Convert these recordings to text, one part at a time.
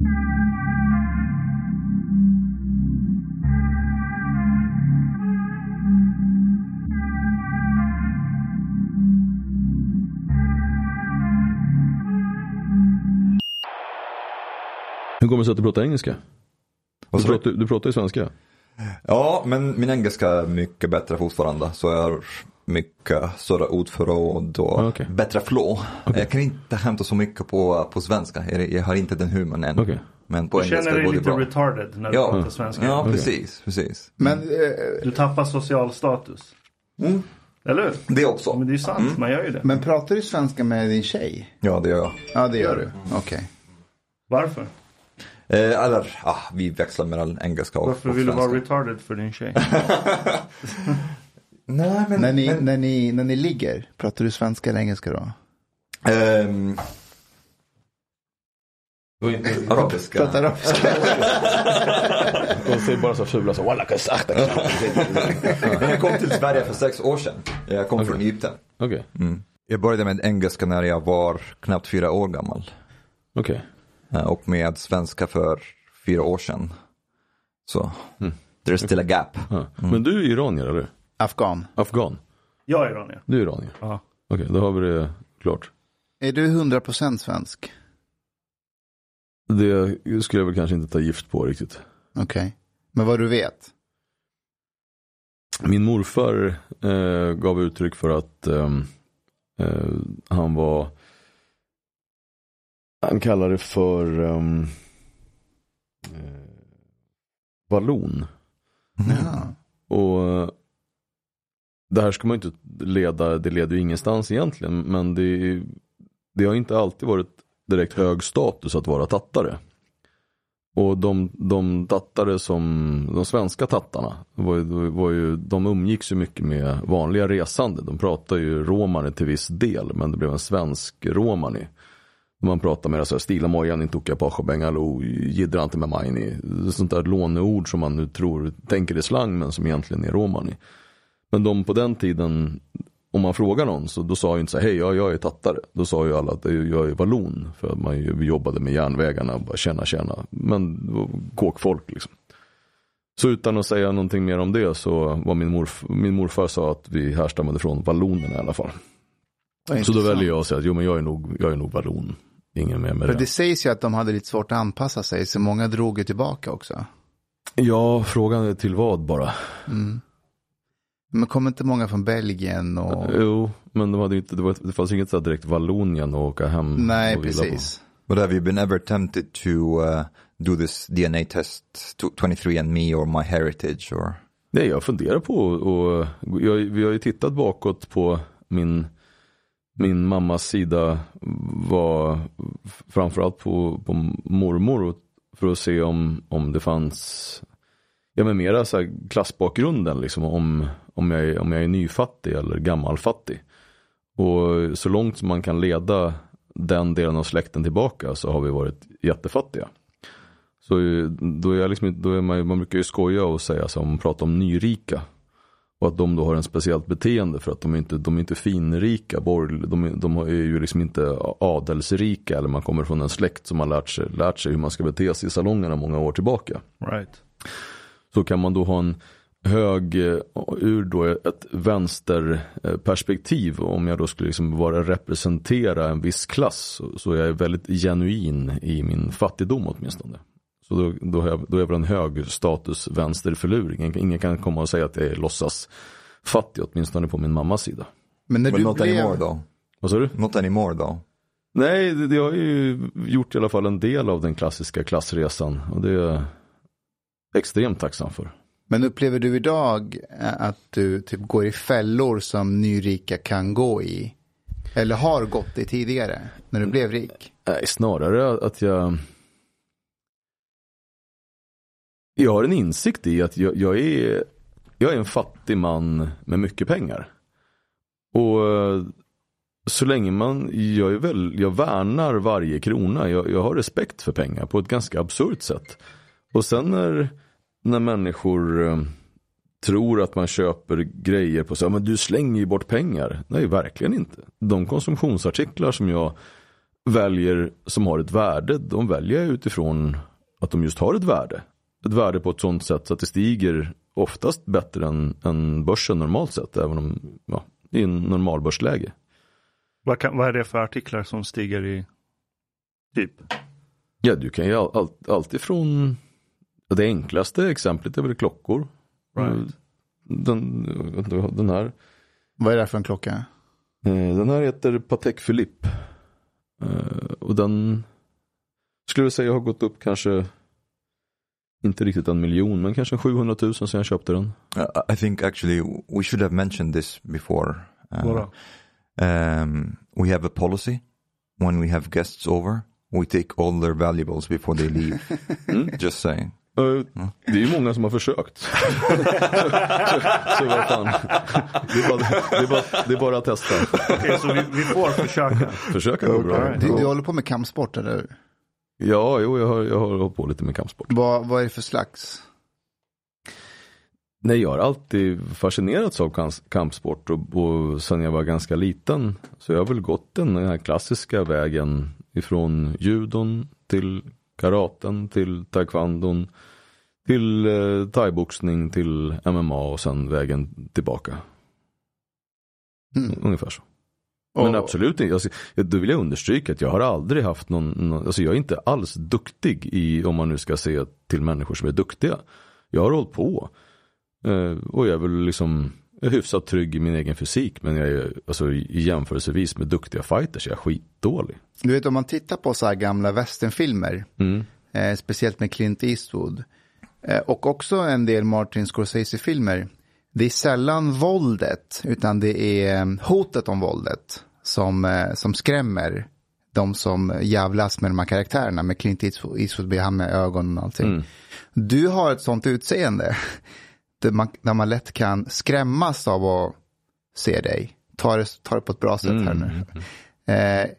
Hur kommer det sig att du pratar engelska? Du pratar, du pratar ju svenska. Ja, men min engelska är mycket bättre fortfarande. Så jag mycket större ordförråd och Ah, okej. bättre flow. Jag kan inte hämta så mycket på, på svenska. Jag, har inte den humorn än. Okej. Men på Du engelska känner dig går det lite bra. retarded när du Ja, pratar svenska. ja precis, precis. Men eh, Du tappar social status. Mm. Eller hur? Det också. Men det är ju sant, man gör ju det. men pratar du svenska med din tjej? Ja, det gör jag. Ja, det gör du. Okej. Varför? Eh, eller, ah, vi växlar mellan engelska och, Varför och vill du vara retarded för din tjej? Nej, men... När, ni, men, när, ni, när ni ligger, pratar du svenska eller engelska då? ehm, arabiska. Pratar arabiska? De säger bara så fula så, jag kom till Sverige för sex år sedan. Jag kom från Egypten. Okej, Mm. Jag började med engelska när jag var knappt fyra år gammal. okej. Eh, Och med svenska för fyra år sedan. Så, Mm. there's still a gap. Ja. Men du är iranier eller? Afghan. Afghan? Jag är iranier. Du är iranier? Ja. Okej, då har vi det klart. Är du 100% svensk? Det skulle jag väl kanske inte ta gift på riktigt. Okej. Men vad du vet? Min morfar eh, gav uttryck för att ehm, eh, han var Han kallar det för um, eh, Vallon. Ja. Och det här ska man ju inte leda, det leder ju ingenstans egentligen. Men det, det har inte alltid varit direkt hög status att vara tattare. Och de, de tattare som, de svenska tattarna, var ju, var ju, de umgicks ju mycket med vanliga resande. De pratade ju romani till viss del, men det blev en svensk romani. Man pratar med det så här, stila mojan, inte åka på bengalo, jiddra inte med majni. Sånt där låneord som man nu tror, tänker är slang men som egentligen är romani. Men de på den tiden, om man frågar någon så då sa ju inte så här, hej jag, jag är tattare. Då sa ju alla att jag är vallon. För att man vi jobbade med järnvägarna och bara tjena tjena. Men kåkfolk liksom. Så utan att säga någonting mer om det så var min, morf, min morfar sa att vi härstammade från vallonerna i alla fall. Så då väljer jag att säga att jo men jag är nog, jag är nog vallon. Ingen mer med För det. det sägs ju att de hade lite svårt att anpassa sig, så många drog ju tillbaka också. Ja, frågan är till vad bara. Mm. Men kom inte många från Belgien och... Jo, men de hade inte, det, var, det fanns inget så här direkt Vallonien att åka hem Nej, och vila på. precis. But have you been ever tempted to uh, do this DNA test, to 23andMe or MyHeritage or? Nej, jag funderar på och jag, vi har ju tittat bakåt på min, min mammas sida var framförallt på, på mormor för att se om, om det fanns ja men mera så här klassbakgrunden liksom om, om, jag är, om jag är nyfattig eller gammalfattig. Och så långt som man kan leda den delen av släkten tillbaka så har vi varit jättefattiga. Så då är, jag liksom, inte- då är man, man brukar ju skoja och säga så om prata om nyrika. Och att de då har en speciellt beteende för att de är inte, de är inte finrika, borg, de, är- de är ju liksom inte adelsrika eller man kommer från en släkt som har lärt sig, lärt sig hur man ska bete sig i salongerna många år tillbaka. Right. Så kan man då ha en hög, eh, ur då ett vänsterperspektiv, om jag då skulle liksom vara representera en viss klass, så, är jag väldigt genuin i min fattigdom åtminstone. Så då, då, har jag, då är jag väl en hög status vänsterförluring. Ingen, ingen kan komma och säga att jag är låtsas fattig, åtminstone på min mammas sida. Men när du not blev... anymore though. Vad sa du? Not anymore though. Nej, det, det har ju gjort i alla fall en del av den klassiska klassresan och det extremt tacksam för. Men upplever du idag eh, att du typ går i fällor som nyrika kan gå i? Eller har gått i tidigare, när du blev rik? Nej, snarare att jag Jag har en insikt i att jag, jag är Jag är en fattig man med mycket pengar. Och eh, så länge man, jag, är väl, jag värnar varje krona. Jag, jag har respekt för pengar på ett ganska absurt sätt. Och sen när, när människor eh, tror att man köper grejer på så men du slänger ju bort pengar. Nej, verkligen inte. De konsumtionsartiklar som jag väljer som har ett värde, de väljer utifrån att de just har ett värde. Ett värde på ett sånt sätt så att det stiger oftast bättre än, än börsen normalt sett, även om ja, i en normalbörsläge. Vad, kan, vad är det för artiklar som stiger i typ? Ja, du kan ju all, all, alltid från det enklaste exemplet är väl klockor. Right. Den, den här Vad är det här för en klocka? Eh, Den här heter Patek Philippe. Eh, Och den skulle jag säga har gått upp kanske inte riktigt en miljon men kanske 700 000 sen jag köpte den. Uh, I think actually we should have mentioned this before. Uh, um, we have a policy when we have guests over. We take all their valuables before they leave. Just saying. Eh, Det är ju många som har försökt. så, så, så vad fan. Det är, bara, det, är bara, det är bara att testa. Okej, så vi, vi får försöka. Försöka går bra. Du, du håller på med kampsport, eller hur? Ja, jo, jag har, jag har hållit på lite med kampsport. Vad, vad är det för slags? Nej, jag har alltid fascinerats av kampsport och, och sen jag var ganska liten. Så jag har väl gått den här klassiska vägen ifrån judon till karaten till taekwondon till eh, thaiboxning till MMA och sen vägen tillbaka. Mm. Ungefär så. Men Och- absolut inte. Alltså, då vill jag understryka att jag har aldrig haft någon, någon, alltså jag är inte alls duktig i, om man nu ska se till människor som är duktiga. Jag har hållit på. Eh, och jag är väl liksom hyfsat trygg i min egen fysik. Men jag är, alltså i jämförelsevis med duktiga fighters, jag är skitdålig. Du vet om man tittar på så här gamla westernfilmer, Mm. eh, speciellt med Clint Eastwood, och också en del Martin Scorsese-filmer, det är sällan våldet, utan det är eh, hotet om våldet som, eh, som skrämmer de som jävlas med de här karaktärerna, med Clint Eastwood, han med ögonen och allting. Mm. Du har ett sånt utseende, där man, där man lätt kan skrämmas av att se dig. Ta det, ta det på ett bra sätt här nu. Eh,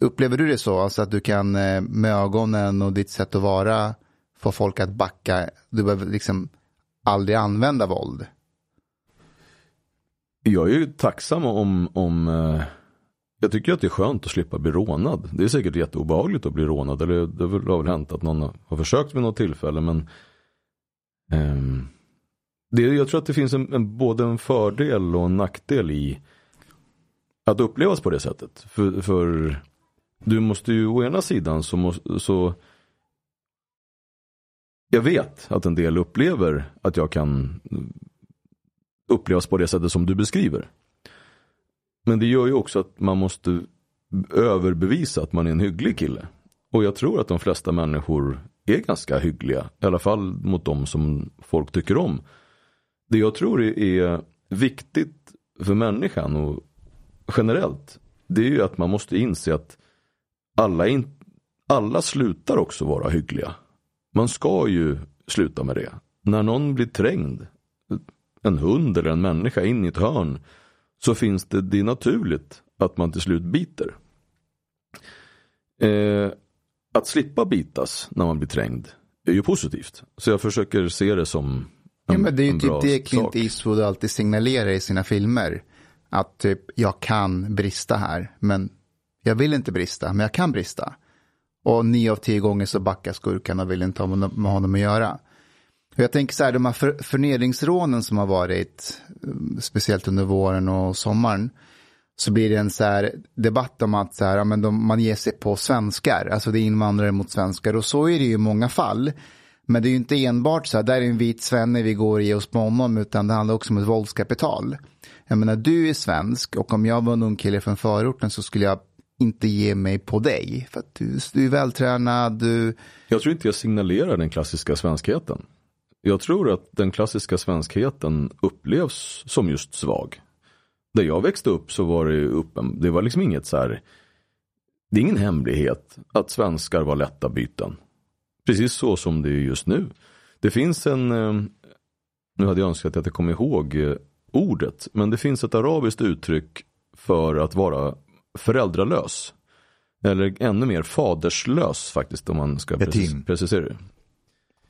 upplever du det så, alltså att du kan eh, med ögonen och ditt sätt att vara få folk att backa, du behöver liksom aldrig använda våld? Jag är ju tacksam om, om eh, jag tycker att det är skönt att slippa bli rånad. Det är säkert jätteobehagligt att bli rånad. Eller det har väl- hänt att någon har försökt vid något tillfälle. Men um, det, jag tror att det finns en, en, både en fördel och en nackdel i att upplevas på det sättet. För, för du måste ju å ena sidan så, må, så jag vet att en del upplever att jag kan upplevas på det sättet som du beskriver. Men det gör ju också att man måste överbevisa att man är en hygglig kille. Och jag tror att de flesta människor är ganska hyggliga. I alla fall mot de som folk tycker om. Det jag tror är, är viktigt för människan och generellt. Det är ju att man måste inse att alla, in, alla slutar också vara hyggliga. Man ska ju sluta med det. När någon blir trängd, en hund eller en människa in i ett hörn, så finns det, det är naturligt att man till slut biter. Eh, att slippa bitas när man blir trängd är ju positivt. Så jag försöker se det som en, Ja, men det är ju typ det Clint sak. Eastwood alltid signalerar i sina filmer. Att typ, jag kan brista här, men jag vill inte brista, men jag kan brista. Och nio av tio gånger så backar skurkarna och vill inte ha med honom att göra. Och jag tänker så här, de här för, förnedringsrånen som har varit, eh, speciellt under våren och sommaren, så blir det en så här debatt om att så här, ja, men de, man ger sig på svenskar, alltså det är invandrare mot svenskar. Och så är det ju i många fall. Men det är ju inte enbart så här, där är en vit svenne vi går och ger oss på honom, utan det handlar också om ett våldskapital. Jag menar, du är svensk och om jag var en ung kille från förorten så skulle jag inte ge mig på dig. För att du, du är vältränad, du... Jag tror inte jag signalerar den klassiska svenskheten. Jag tror att den klassiska svenskheten upplevs som just svag. Där jag växte upp så var det uppen, det var liksom inget så här, det är ingen hemlighet att svenskar var lätta byten. Precis så som det är just nu. Det finns en, eh, nu hade jag önskat att jag kom ihåg eh, ordet, men det finns ett arabiskt uttryck för att vara föräldralös. Eller ännu mer faderslös faktiskt om man ska precis, precisera det.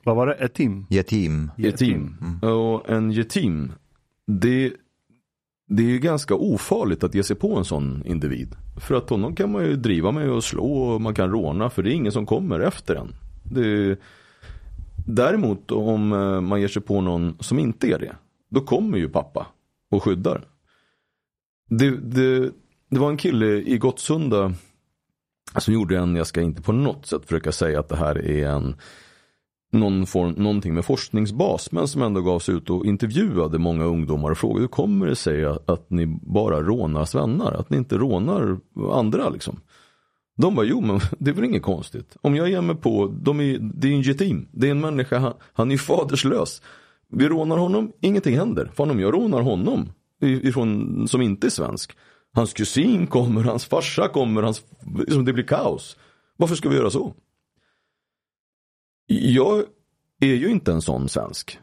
Vad var det? Etim? Yetim. Yetim. Och en yetim, det, det är ju ganska ofarligt att ge sig på en sån individ. För att honom kan man ju driva med och slå och man kan råna för det är ingen som kommer efter en. Det, däremot om eh, man ger sig på någon som inte är det, då kommer ju pappa och skyddar. Det, det, det var en kille i Gottsunda som gjorde en, jag ska inte på något sätt försöka säga att det här är en någon form, någonting med forskningsbas men som ändå gav sig ut och intervjuade många ungdomar och frågade hur kommer det sig att, att ni bara rånar svennar? Att ni inte rånar andra liksom? De bara, jo men det är väl inget konstigt. Om jag ger mig på, de är, det är en getim, det är en människa, han, han är faderslös. Vi rånar honom, ingenting händer. Fan om jag rånar honom, ifrån, som inte är svensk. Hans kusin kommer, hans farsa kommer, hans, liksom det blir kaos. Varför ska vi göra så? Jag är ju inte en sån svensk.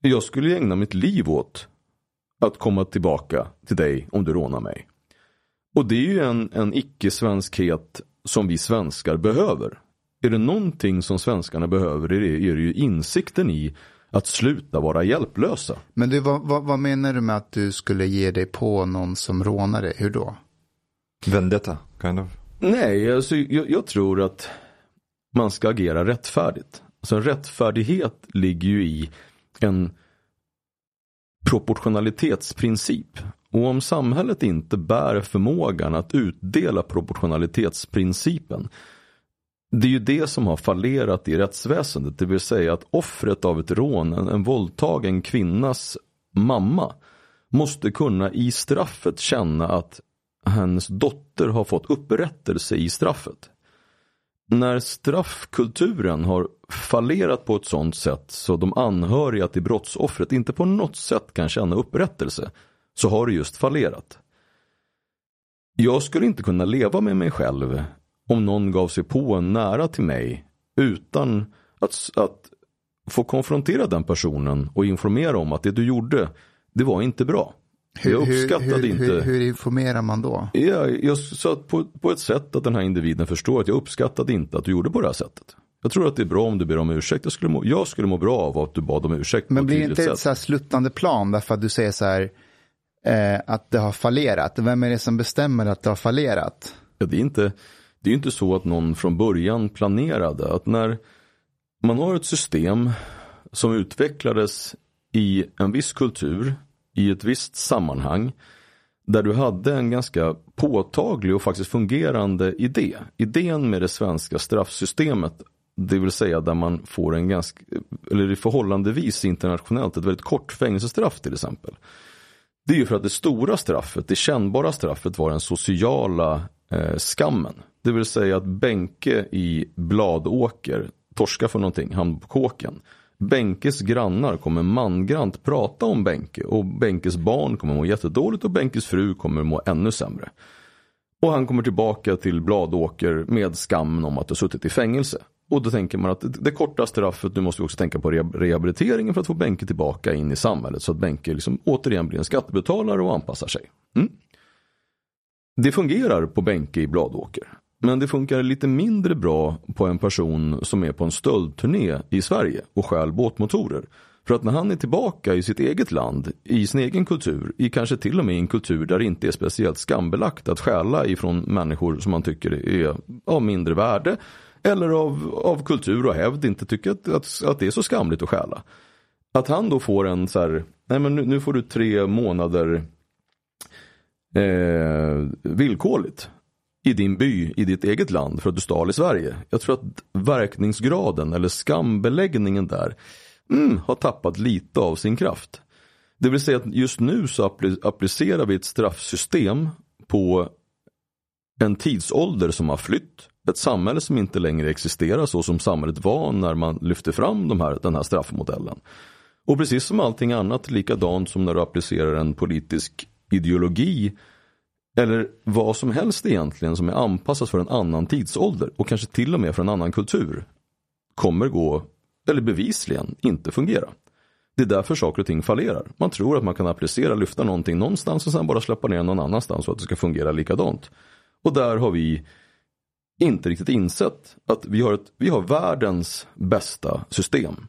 Jag skulle ägna mitt liv åt att komma tillbaka till dig om du rånar mig. Och det är ju en, en icke-svenskhet som vi svenskar behöver. Är det någonting som svenskarna behöver är det, är det ju insikten i att sluta vara hjälplösa. Men du, vad, vad, vad, menar du med att du skulle ge dig på någon som rånar dig? Hur då? Vendetta, kind of. Nej, alltså, jag, jag tror att man ska agera rättfärdigt. Alltså en rättfärdighet ligger ju i en proportionalitetsprincip. Och om samhället inte bär förmågan att utdela proportionalitetsprincipen det är ju det som har fallerat i rättsväsendet. Det vill säga att offret av ett rån, en, en våldtagen kvinnas mamma måste kunna i straffet känna att hennes dotter har fått upprättelse i straffet när straffkulturen har fallerat på ett sånt sätt så de anhöriga till brottsoffret inte på något sätt kan känna upprättelse så har det just fallerat. Jag skulle inte kunna leva med mig själv om någon gav sig på en nära till mig utan att, att få konfrontera den personen och informera om att det du gjorde, det var inte bra. Hur, jag uppskattade hur, hur, inte. Hur, hur, informerar man då? Ja, jag sa på, på ett sätt att den här individen förstår att jag uppskattade inte att du gjorde på det här sättet. Jag tror att det är bra om du ber om ursäkt. Jag skulle må, jag skulle må bra av att du bad om ursäkt. Men blir det inte ett så här sluttande plan därför att du säger så här eh, att det har fallerat? Vem är det som bestämmer att det har fallerat? Ja, det är inte, det är inte så att någon från början planerade att när man har ett system som utvecklades i en viss kultur i ett visst sammanhang där du hade en ganska påtaglig och faktiskt fungerande idé. Idén med det svenska straffsystemet, det vill säga där man får en ganska, eller förhållandevis internationellt, ett väldigt kort fängelsestraff till exempel. Det är ju för att det stora straffet, det kännbara straffet var den sociala eh, skammen. Det vill säga att Benke i Bladåker torskar för någonting, han på kåken. Benkes grannar kommer mangrant prata om Benke och Benkes barn kommer må jättedåligt och Benkes fru kommer må ännu sämre. Och han kommer tillbaka till Bladåker med skammen om att ha suttit i fängelse. Och då tänker man att det korta straffet, nu måste vi också tänka på rehabiliteringen för att få Benke tillbaka in i samhället så att Benke liksom återigen blir en skattebetalare och anpassar sig. Mm. Det fungerar på Benke i Bladåker. Men det funkar lite mindre bra på en person som är på en stöldturné i Sverige och stjäl båtmotorer. För att när han är tillbaka i sitt eget land, i sin egen kultur, i kanske till och med en kultur där det inte är speciellt skambelagt att stjäla ifrån människor som man tycker är av mindre värde eller av, av kultur och hävd inte tycker att, att, att det är så skamligt att stjäla. Att han då får en så här, nej men nu, nu får du tre månader eh, villkorligt i din by, i ditt eget land för att du stal i Sverige. Jag tror att verkningsgraden eller skambeläggningen där mm, har tappat lite av sin kraft. Det vill säga att just nu så applicerar vi ett straffsystem på en tidsålder som har flytt. Ett samhälle som inte längre existerar så som samhället var när man lyfte fram de här, den här straffmodellen. Och precis som allting annat likadant som när du applicerar en politisk ideologi eller vad som helst egentligen som är anpassat för en annan tidsålder och kanske till och med för en annan kultur kommer gå, eller bevisligen inte fungera. Det är därför saker och ting fallerar. Man tror att man kan applicera, lyfta någonting någonstans och sen bara släppa ner någon annanstans så att det ska fungera likadant. Och där har vi inte riktigt insett att vi har, ett, vi har världens bästa system.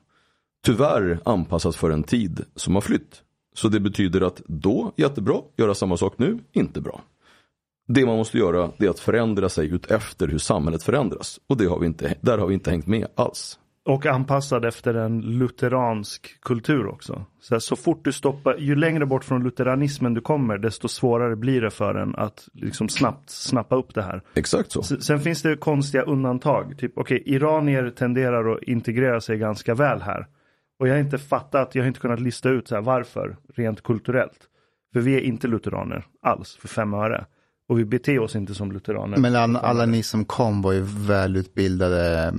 Tyvärr anpassat för en tid som har flytt. Så det betyder att då, jättebra, göra samma sak nu, inte bra. Det man måste göra är att förändra sig ut efter hur samhället förändras. Och det har vi inte, där har vi inte hängt med alls. Och anpassad efter en lutheransk kultur också. Så, här, så fort du stoppar, ju längre bort från lutheranismen du kommer, desto svårare blir det för en att liksom snabbt snappa upp det här. Exakt så. Sen finns det konstiga undantag. Typ, okej, iranier tenderar att integrera sig ganska väl här. Och jag har inte fattat, jag har inte kunnat lista ut så här, varför, rent kulturellt. För vi är inte lutheraner alls, för fem öre. Och vi beter oss inte som lutheraner. Men alla, alla ni som kom var ju välutbildade.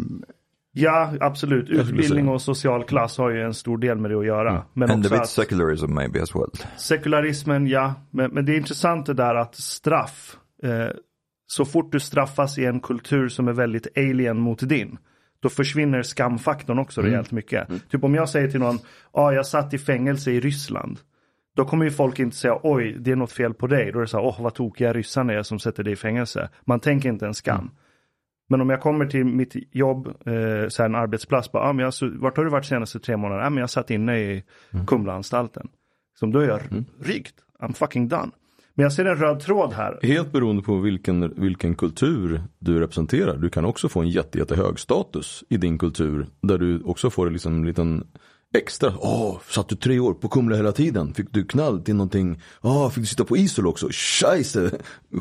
Ja, absolut. Utbildning och social klass har ju en stor del med det att göra. Men And a också bit att secularism maybe as well. sekularismen, ja. Men, men det är intressant det där att straff, eh, så fort du straffas i en kultur som är väldigt alien mot din, då försvinner skamfaktorn också rejält mycket. Typ om jag säger till någon, ja ah, jag satt i fängelse i Ryssland. Då kommer ju folk inte säga, oj det är något fel på dig. Då är det så här, åh vad tokiga ryssarna är som sätter dig i fängelse. Man tänker inte en skam. Men om jag kommer till mitt jobb, eh, så en arbetsplats, bara, ah, men jag, vart har du varit senaste tre månaderna? Ah, men jag satt inne i Kumlaanstalten. Som då är jag rykt. I'm fucking done. Men jag ser en röd tråd här. Helt beroende på vilken, vilken kultur du representerar. Du kan också få en jätte, jättehög status i din kultur. Där du också får liksom en liten extra. Åh, satt du tre år på Kumla hela tiden? Fick du knall till någonting? Åh, fick du sitta på Isol också? Scheisse!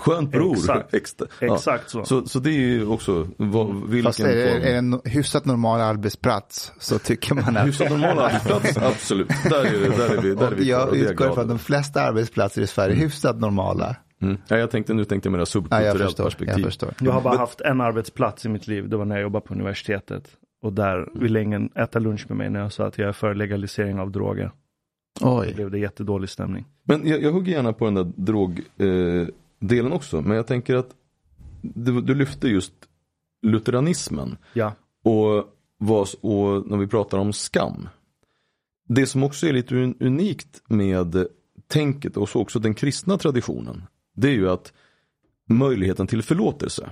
Skönt bror! Exakt. Extra. Exakt så. så. Så det är ju också vad, vilken Fast är det, form. är det en hyfsat normal arbetsplats så tycker man att Hyfsat normal arbetsplats, absolut. Där är, det- där är vi, där är vi jag utgår glad från att de flesta arbetsplatser i Sverige är hyfsat normala. Mm. Ja, jag tänkte, nu tänkte jag mer Ja, subkulturellt jag förstår. perspektiv. Jag. Jag har bara haft en arbetsplats i mitt liv. Det var när jag jobbade på universitetet. Och där ville ingen äta lunch med mig när jag sa att jag är för legalisering av droger. Då Oj. blev det jättedålig stämning. Men jag, jag hugger gärna på den där drogdelen eh, delen också. Men jag tänker att du, du lyfte just lutheranismen. Ja, Och, vad, och när vi pratar om skam. Det som också är lite un, unikt med tänket och så också den kristna traditionen. Det är ju att möjligheten till förlåtelse.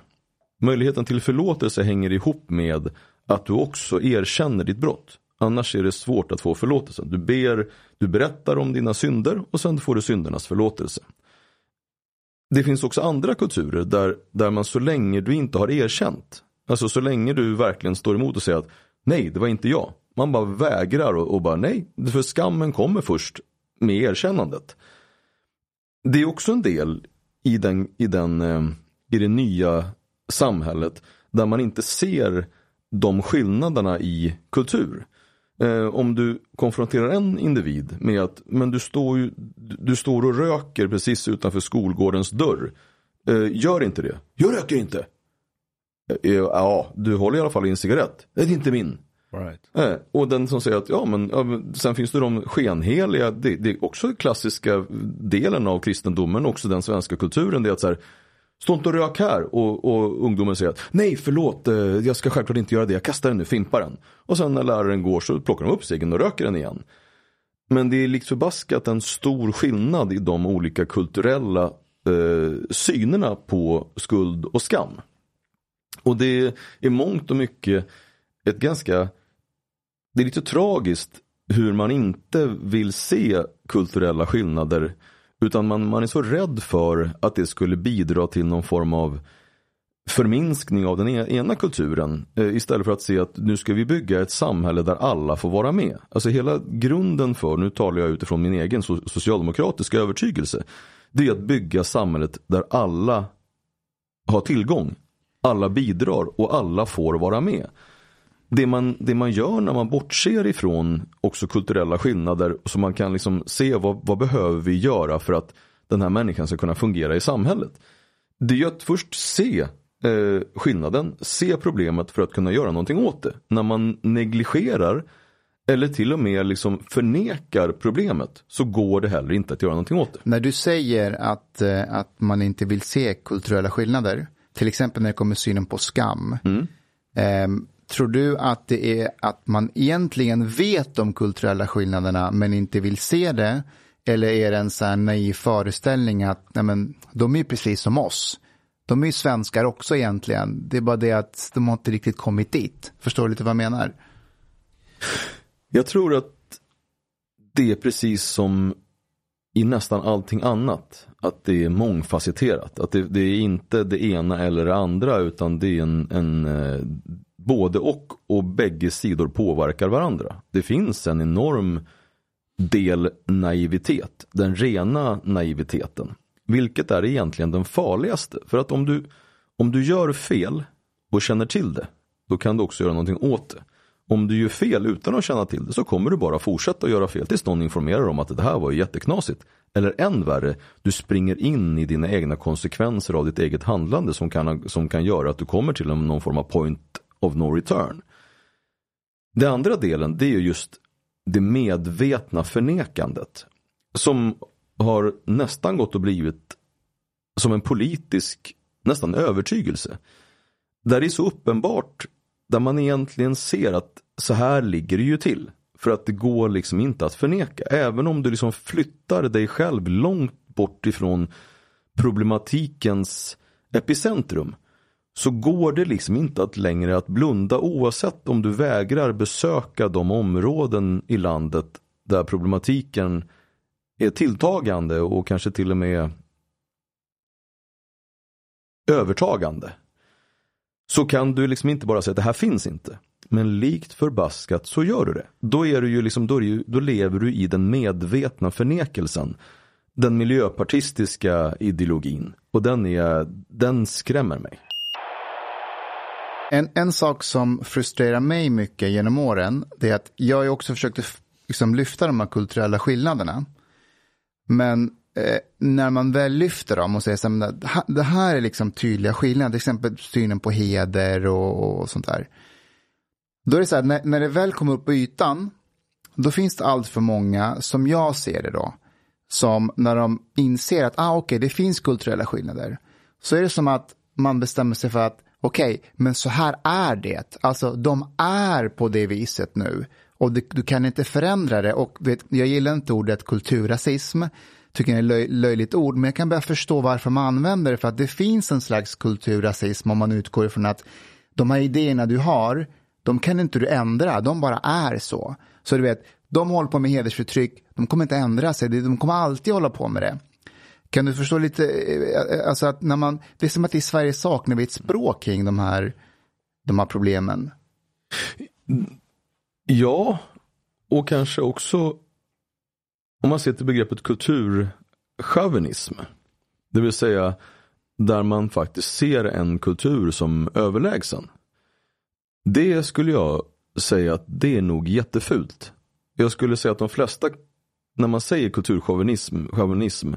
Möjligheten till förlåtelse hänger ihop med att du också erkänner ditt brott. Annars är det svårt att få förlåtelse. Du ber, du berättar om dina synder och sen får du syndernas förlåtelse. Det finns också andra kulturer där, där man så länge du inte har erkänt, alltså så länge du verkligen står emot och säger att nej, det var inte jag. Man bara vägrar och, och bara nej, för skammen kommer först med erkännandet. Det är också en del i, den, i, den, eh, i det nya samhället där man inte ser de skillnaderna i kultur. Eh, om du konfronterar en individ med att men du står, ju, du står och röker precis utanför skolgårdens dörr. Eh, gör inte det. Jag röker inte. Eh, ja, du håller i alla fall i en cigarett. Det är inte min. right. Eh, och den som säger att ja men, ja, men sen finns det de skenheliga, det, det är också klassiska delen av kristendomen, också den svenska kulturen, det är att så här, stå inte och rök här och, och ungdomen säger att nej förlåt, eh, jag ska självklart inte göra det, jag kastar den nu, fimpar den. Och sen när läraren går så plockar de upp ciggen och röker den igen. Men det är likt förbaskat en stor skillnad i de olika kulturella eh, synerna på skuld och skam. Och det är mångt och mycket ett ganska, det är lite tragiskt hur man inte vill se kulturella skillnader. Utan man, man är så rädd för att det skulle bidra till någon form av förminskning av den e-, ena kulturen. Eh, istället för att se att nu ska vi bygga ett samhälle där alla får vara med. Alltså hela grunden för, nu talar jag utifrån min egen socialdemokratiska övertygelse. Det är att bygga samhället där alla har tillgång. Alla bidrar och alla får vara med. Det man, det man gör när man bortser ifrån också kulturella skillnader så man kan liksom se vad, vad behöver vi göra för att den här människan ska kunna fungera i samhället. Det är ju att först se eh, skillnaden, se problemet för att kunna göra någonting åt det. När man negligerar eller till och med liksom förnekar problemet så går det heller inte att göra någonting åt det. När du säger att, eh, att man inte vill se kulturella skillnader, till exempel när det kommer synen på skam. ehm, tror du att det är att man egentligen vet de kulturella skillnaderna men inte vill se det? Eller är det en sån här naiv föreställning att nej men, de är precis som oss. De är ju svenskar också egentligen. Det är bara det att de har inte riktigt kommit dit. Förstår du lite vad jag menar? Jag tror att det är precis som i nästan allting annat. Att det är mångfacetterat. Att det, det är inte det ena eller det andra utan det är en, en eh, både och och bägge sidor påverkar varandra. Det finns en enorm del naivitet. Den rena naiviteten. Vilket är egentligen den farligaste. För att om du, om du gör fel och känner till det. Då kan du också göra någonting åt det. Om du gör fel utan att känna till det så kommer du bara fortsätta göra fel tills någon informerar om att det här var jätteknasigt. Eller än värre, du springer in i dina egna konsekvenser av ditt eget handlande som kan, som kan göra att du kommer till någon form av point of no return. Den andra delen det är just det medvetna förnekandet. Som har nästan gått och blivit som en politisk nästan övertygelse. Där det är så uppenbart där man egentligen ser att så här ligger det ju till. För att det går liksom inte att förneka. Även om du liksom flyttar dig själv långt bort ifrån problematikens epicentrum. Så går det liksom inte att längre att blunda oavsett om du vägrar besöka de områden i landet där problematiken är tilltagande och kanske till och med övertagande så kan du liksom inte bara säga att det här finns inte. Men likt förbaskat så gör du det. Då, är du ju liksom, då, du, då lever du i den medvetna förnekelsen. Den miljöpartistiska ideologin. Och den, är, den skrämmer mig. En, en sak som frustrerar mig mycket genom åren, det är att jag har också försökt liksom lyfta de här kulturella skillnaderna. Men eh, när man väl lyfter dem och säger att det här är liksom tydliga skillnader, till exempel synen på heder och, och sånt där. Då är det så här, när, när det väl kommer upp på ytan, då finns det allt för många, som jag ser det då, som när de inser att ah, okay, det finns kulturella skillnader, så är det som att man bestämmer sig för att okej, okay, men så här är det. Alltså, de är på det viset nu. Och du, du kan inte förändra det. Och vet, jag gillar inte ordet kulturrasism tycker det är löj, löjligt ord, men jag kan börja förstå varför man använder det, för att det finns en slags kulturrasism om man utgår ifrån att de här idéerna du har, de kan inte du ändra, de bara är så. Så du vet, de håller på med hedersförtryck, de kommer inte ändra sig, de kommer alltid hålla på med det. Kan du förstå lite, eh, alltså att när man, det är som att i Sverige saknar vi ett språk kring de här, de här problemen. Ja, och kanske också om man ser till begreppet kulturchauvinism. Det vill säga där man faktiskt ser en kultur som överlägsen. Det skulle jag säga att det är nog jättefult. Jag skulle säga att de flesta, när man säger kulturchauvinism chauvinism,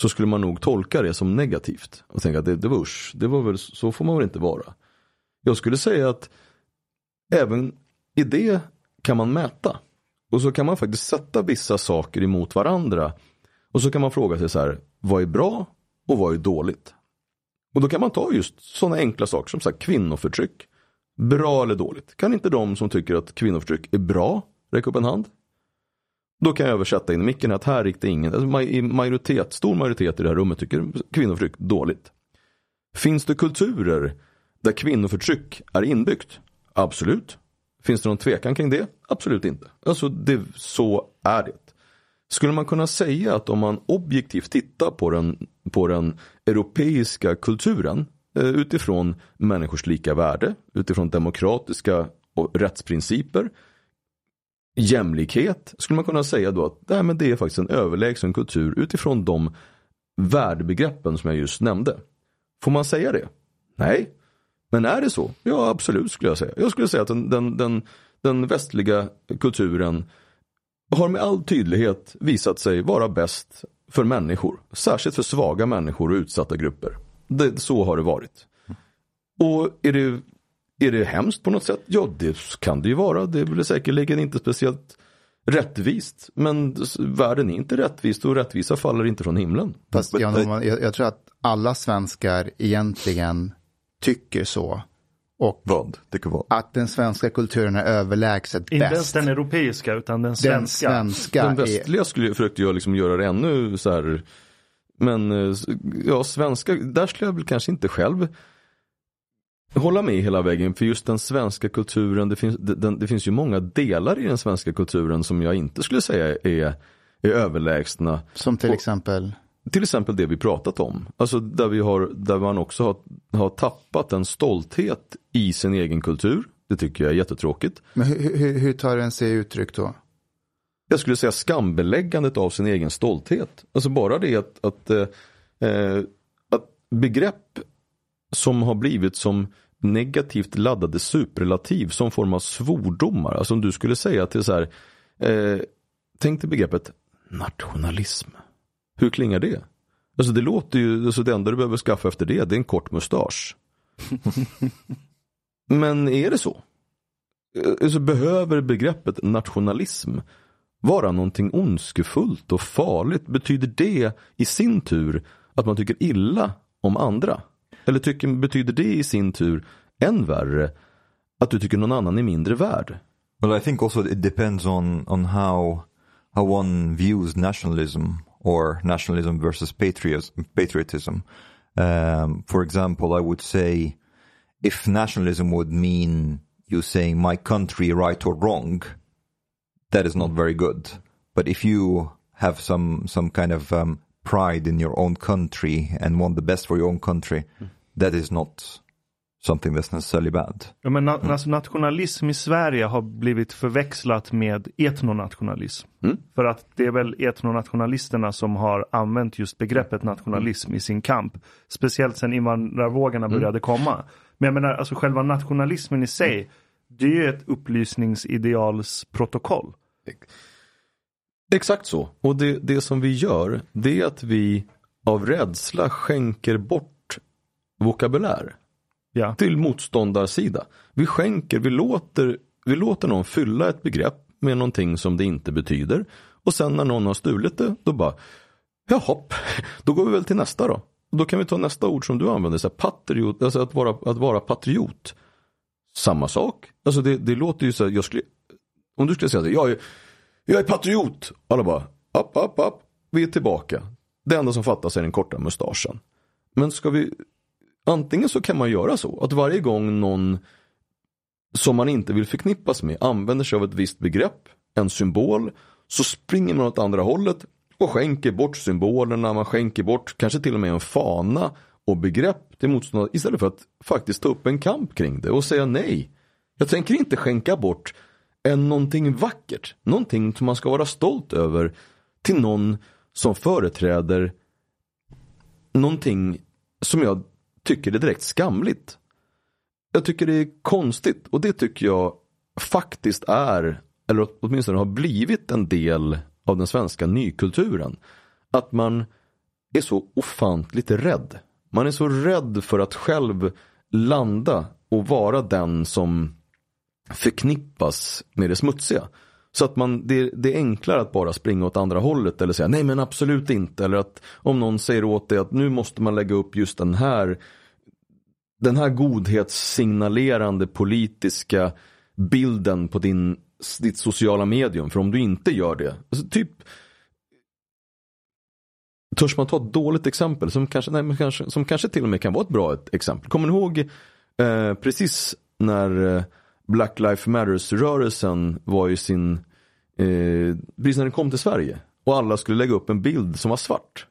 så skulle man nog tolka det som negativt. Och tänka att det, det var usch, det var väl, så får man väl inte vara. Jag skulle säga att även i det kan man mäta. Och så kan man faktiskt sätta vissa saker emot varandra. Och så kan man fråga sig så här, vad är bra och vad är dåligt? Och då kan man ta just sådana enkla saker som så här, kvinnoförtryck. Bra eller dåligt? Kan inte de som tycker att kvinnoförtryck är bra räcka upp en hand? Då kan jag översätta in i micken att här riktar ingen, alltså majoritet, stor majoritet i det här rummet tycker kvinnoförtryck dåligt. Finns det kulturer där kvinnoförtryck är inbyggt? Absolut. Finns det någon tvekan kring det? Absolut inte. Alltså det, så är det. Skulle man kunna säga att om man objektivt tittar på den, på den europeiska kulturen eh, utifrån människors lika värde, utifrån demokratiska och rättsprinciper, jämlikhet, skulle man kunna säga då att nej, men det är faktiskt en överlägsen kultur utifrån de värdebegreppen som jag just nämnde. Får man säga det? Nej, men är det så? Ja, absolut skulle jag säga. Jag skulle säga att den, den, den, den västliga kulturen har med all tydlighet visat sig vara bäst för människor. Särskilt för svaga människor och utsatta grupper. Det, så har det varit. Och är det, är det hemskt på något sätt? Ja, det kan det ju vara. Det är säkerligen inte speciellt rättvist. Men världen är inte rättvist och rättvisa faller inte från himlen. Fast jag, jag tror att alla svenskar egentligen tycker så. Och vad? Tycker vad? Att den svenska kulturen är överlägset bäst. Inte ens den europeiska utan den svenska. Den, svenska den västliga skulle, försökte jag liksom göra det ännu så här. Men eh, ja, svenska, där skulle jag väl kanske inte själv hålla med hela vägen. För just den svenska kulturen, det finns, den, det finns ju många delar i den svenska kulturen som jag inte skulle säga är är överlägsna. Som till exempel? Till exempel det vi pratat om. Alltså där, vi har, där man också har, har tappat en stolthet i sin egen kultur. Det tycker jag är jättetråkigt. Men hur, hur, hur tar den sig uttryck då? Jag skulle säga skambeläggandet av sin egen stolthet. Alltså bara det att, att, eh, att begrepp som har blivit som negativt laddade superlativ som form av svordomar. Alltså om du skulle säga till så här, eh, tänk dig begreppet nationalism. Hur klingar det? Alltså det låter ju, alltså det enda du behöver skaffa efter det, det är en kort mustasch. Men är det så? Alltså behöver begreppet nationalism vara någonting ondskefullt och farligt? Betyder det i sin tur att man tycker illa om andra? Eller tycker, betyder det i sin tur än värre att du tycker någon annan är mindre värd? Well, I think also it depends on on how how one views nationalism or nationalism versus patriotism. Um, for example, I would say if nationalism would mean you saying my country right or wrong, that is not very good. But if you have some some kind of um, pride in your own country and want the best for your own country, that is not something that's necessarily bad. Ja, men na alltså, nationalism i Sverige har blivit förväxlat med etnonationalism. Mm. För att det är väl etnonationalisterna som har använt just begreppet nationalism i sin kamp. Speciellt sedan invandrarvågorna började komma. Men jag menar, alltså själva nationalismen i sig, det är ju ett upplysningsidealsprotokoll. Exakt så. Och det, det som vi gör, det är att vi av rädsla skänker bort vokabulär Ja. till motståndarsida. Vi skänker, vi låter, vi låter någon fylla ett begrepp med någonting som det inte betyder. Och sen när någon har stulit det, då bara, jaha, då går vi väl till nästa då. Då kan vi ta nästa ord som du använder, så här, patriot, alltså att vara, att vara patriot. Samma sak. Alltså det, det låter ju så här, jag skulle, om du skulle säga så här, jag är, jag är patriot. Alla bara, upp, upp, upp, vi är tillbaka. Det enda som fattas är den korta mustaschen. Men ska vi, antingen så kan man göra så, att varje gång någon som man inte vill förknippas med använder sig av ett visst begrepp, en symbol, så springer man åt andra hållet och skänker bort symbolerna, man skänker bort kanske till och med en fana och begrepp till motståndare istället för att faktiskt ta upp en kamp kring det och säga nej. Jag tänker inte skänka bort än någonting vackert, någonting som man ska vara stolt över till någon som företräder någonting som jag tycker är direkt skamligt. Jag tycker det är konstigt och det tycker jag faktiskt är, eller åtminstone har blivit en del av den svenska nykulturen. Att man är så ofantligt rädd. Man är så rädd för att själv landa och vara den som förknippas med det smutsiga. Så att man, det, det är enklare att bara springa åt andra hållet eller säga nej men absolut inte. Eller att om någon säger åt dig att nu måste man lägga upp just den här den här godhetssignalerande politiska bilden på din, ditt sociala medium. För om du inte gör det, alltså typ Törs man ta ett dåligt exempel som kanske, nej, men kanske, som kanske till och med kan vara ett bra exempel. Kommer ni ihåg eh, precis när eh, Black Lives Matters-rörelsen var ju sin, eh, precis när den kom till Sverige och alla skulle lägga upp en bild som var svart.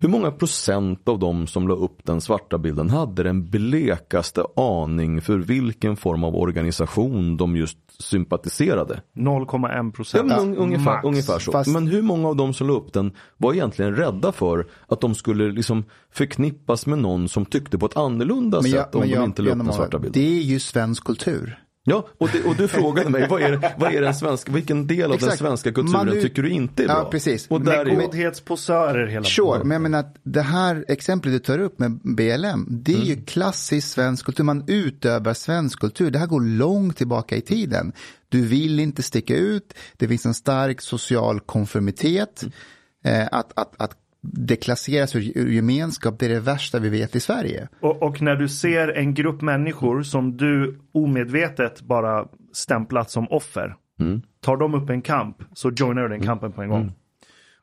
Hur många procent av dem som la upp den svarta bilden hade den blekaste aning för vilken form av organisation de just sympatiserade? 0,1 Ja, procent. men un- ungefär, max. ungefär så. Fast- Men hur många av dem som la upp den var egentligen rädda för att de skulle liksom förknippas med någon som tyckte på ett annorlunda Men sätt jag, om men de jag, inte la upp den svarta bilden? det är ju svensk kultur. Ja, och, det, och du frågade mig, vad är, vad är den svenska, vilken del av den Exakt. svenska kulturen ut- tycker du inte är bra? Ja, precis. Och där Med är, godhetsposörer hela Sure, men jag menar att det här exemplet du tar upp med BLM, det är Mm. ju klassisk svensk kultur. Man utövar svensk kultur. Det här går långt tillbaka i tiden. Du vill inte sticka ut, det finns en stark social konformitet. Mm. Eh, att, att, att deklasseras ur, ur gemenskap, det är det värsta vi vet i Sverige. Och, och när du ser en grupp människor som du omedvetet bara stämplat som offer. Mm. Tar de upp en kamp så joinar du den kampen på en gång.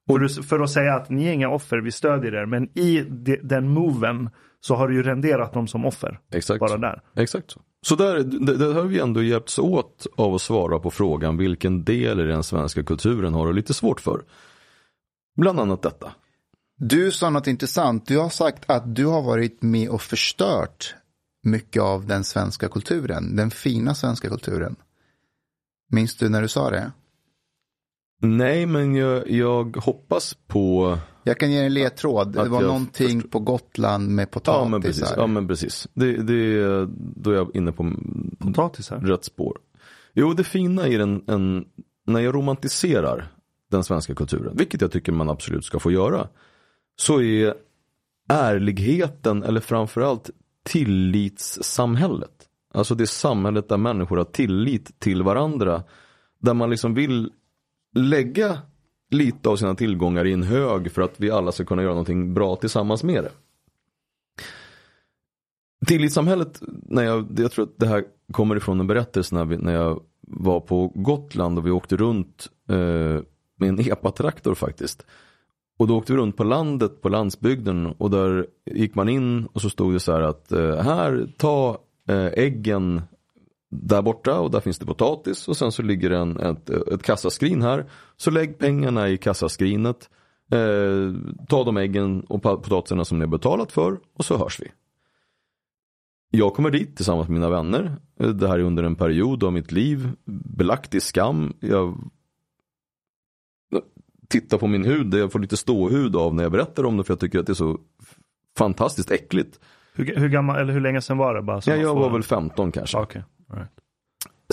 Och du, för att säga att ni är inga offer, vi stödjer er. Men i de, den moven så har du ju renderat dem som offer. exakt, Bara så. där. exakt så. Så där, det, det har vi ändå hjälpts åt av att svara på frågan vilken del i den svenska kulturen har du lite svårt för. Bland annat detta. Du sa något intressant. Du har sagt att du har varit med och förstört mycket av den svenska kulturen. Den fina svenska kulturen. Minns du när du sa det? Nej, men jag, jag hoppas på... Jag kan ge en ledtråd. Det var någonting på Gotland med Ja, men precis. potatisar. Ja, men precis. Det, det, då är jag inne på Potatisar. rätt spår. Jo, det fina i den, en, när jag romantiserar den svenska kulturen, vilket jag tycker man absolut ska få göra, så är ärligheten eller framförallt tillitssamhället. Alltså det samhället där människor har tillit till varandra. Där man liksom vill lägga lite av sina tillgångar i en hög för att vi alla ska kunna göra någonting bra tillsammans med det. Tillitssamhället, när jag, jag tror att det här kommer ifrån en berättelse när, vi, när jag var på Gotland och vi åkte runt eh, med en epatraktor faktiskt. Och då åkte vi runt på landet, på landsbygden och där gick man in och så stod det så här att eh, här, ta eh, äggen där borta och där finns det potatis och sen så ligger det en, ett, ett kassaskrin här. Så lägg pengarna i kassaskrinet, eh, ta de äggen och potatisarna som ni har betalat för och så hörs vi. Jag kommer dit tillsammans med mina vänner. Det här är under en period av mitt liv belagt i skam. Jag tittar på min hud, jag får lite ståhud av när jag berättar om det för jag tycker att det är så fantastiskt äckligt. Hur, hur gammal, eller hur länge sedan var det bara? Ja, jag var väl 15 kanske. All right.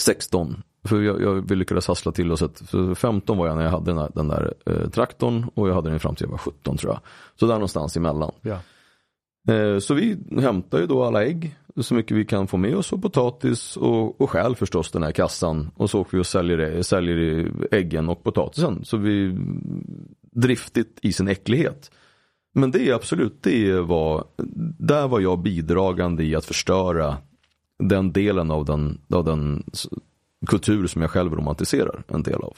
16. För jag, jag vi lyckades hassla till oss ett, för 15 var jag när jag hade den där, den där eh, traktorn och jag hade den fram till jag var 17 tror jag. Så där någonstans emellan. Ja. Eh, så vi hämtar ju då alla ägg, så mycket vi kan få med oss och potatis och, och stjäl förstås den här kassan. Och så åker vi och säljer, det- säljer äggen och potatisen. Så vi driftigt i sin äcklighet. Men det är absolut, det var, där var jag bidragande i att förstöra den delen av den, av den kultur som jag själv romantiserar en del av.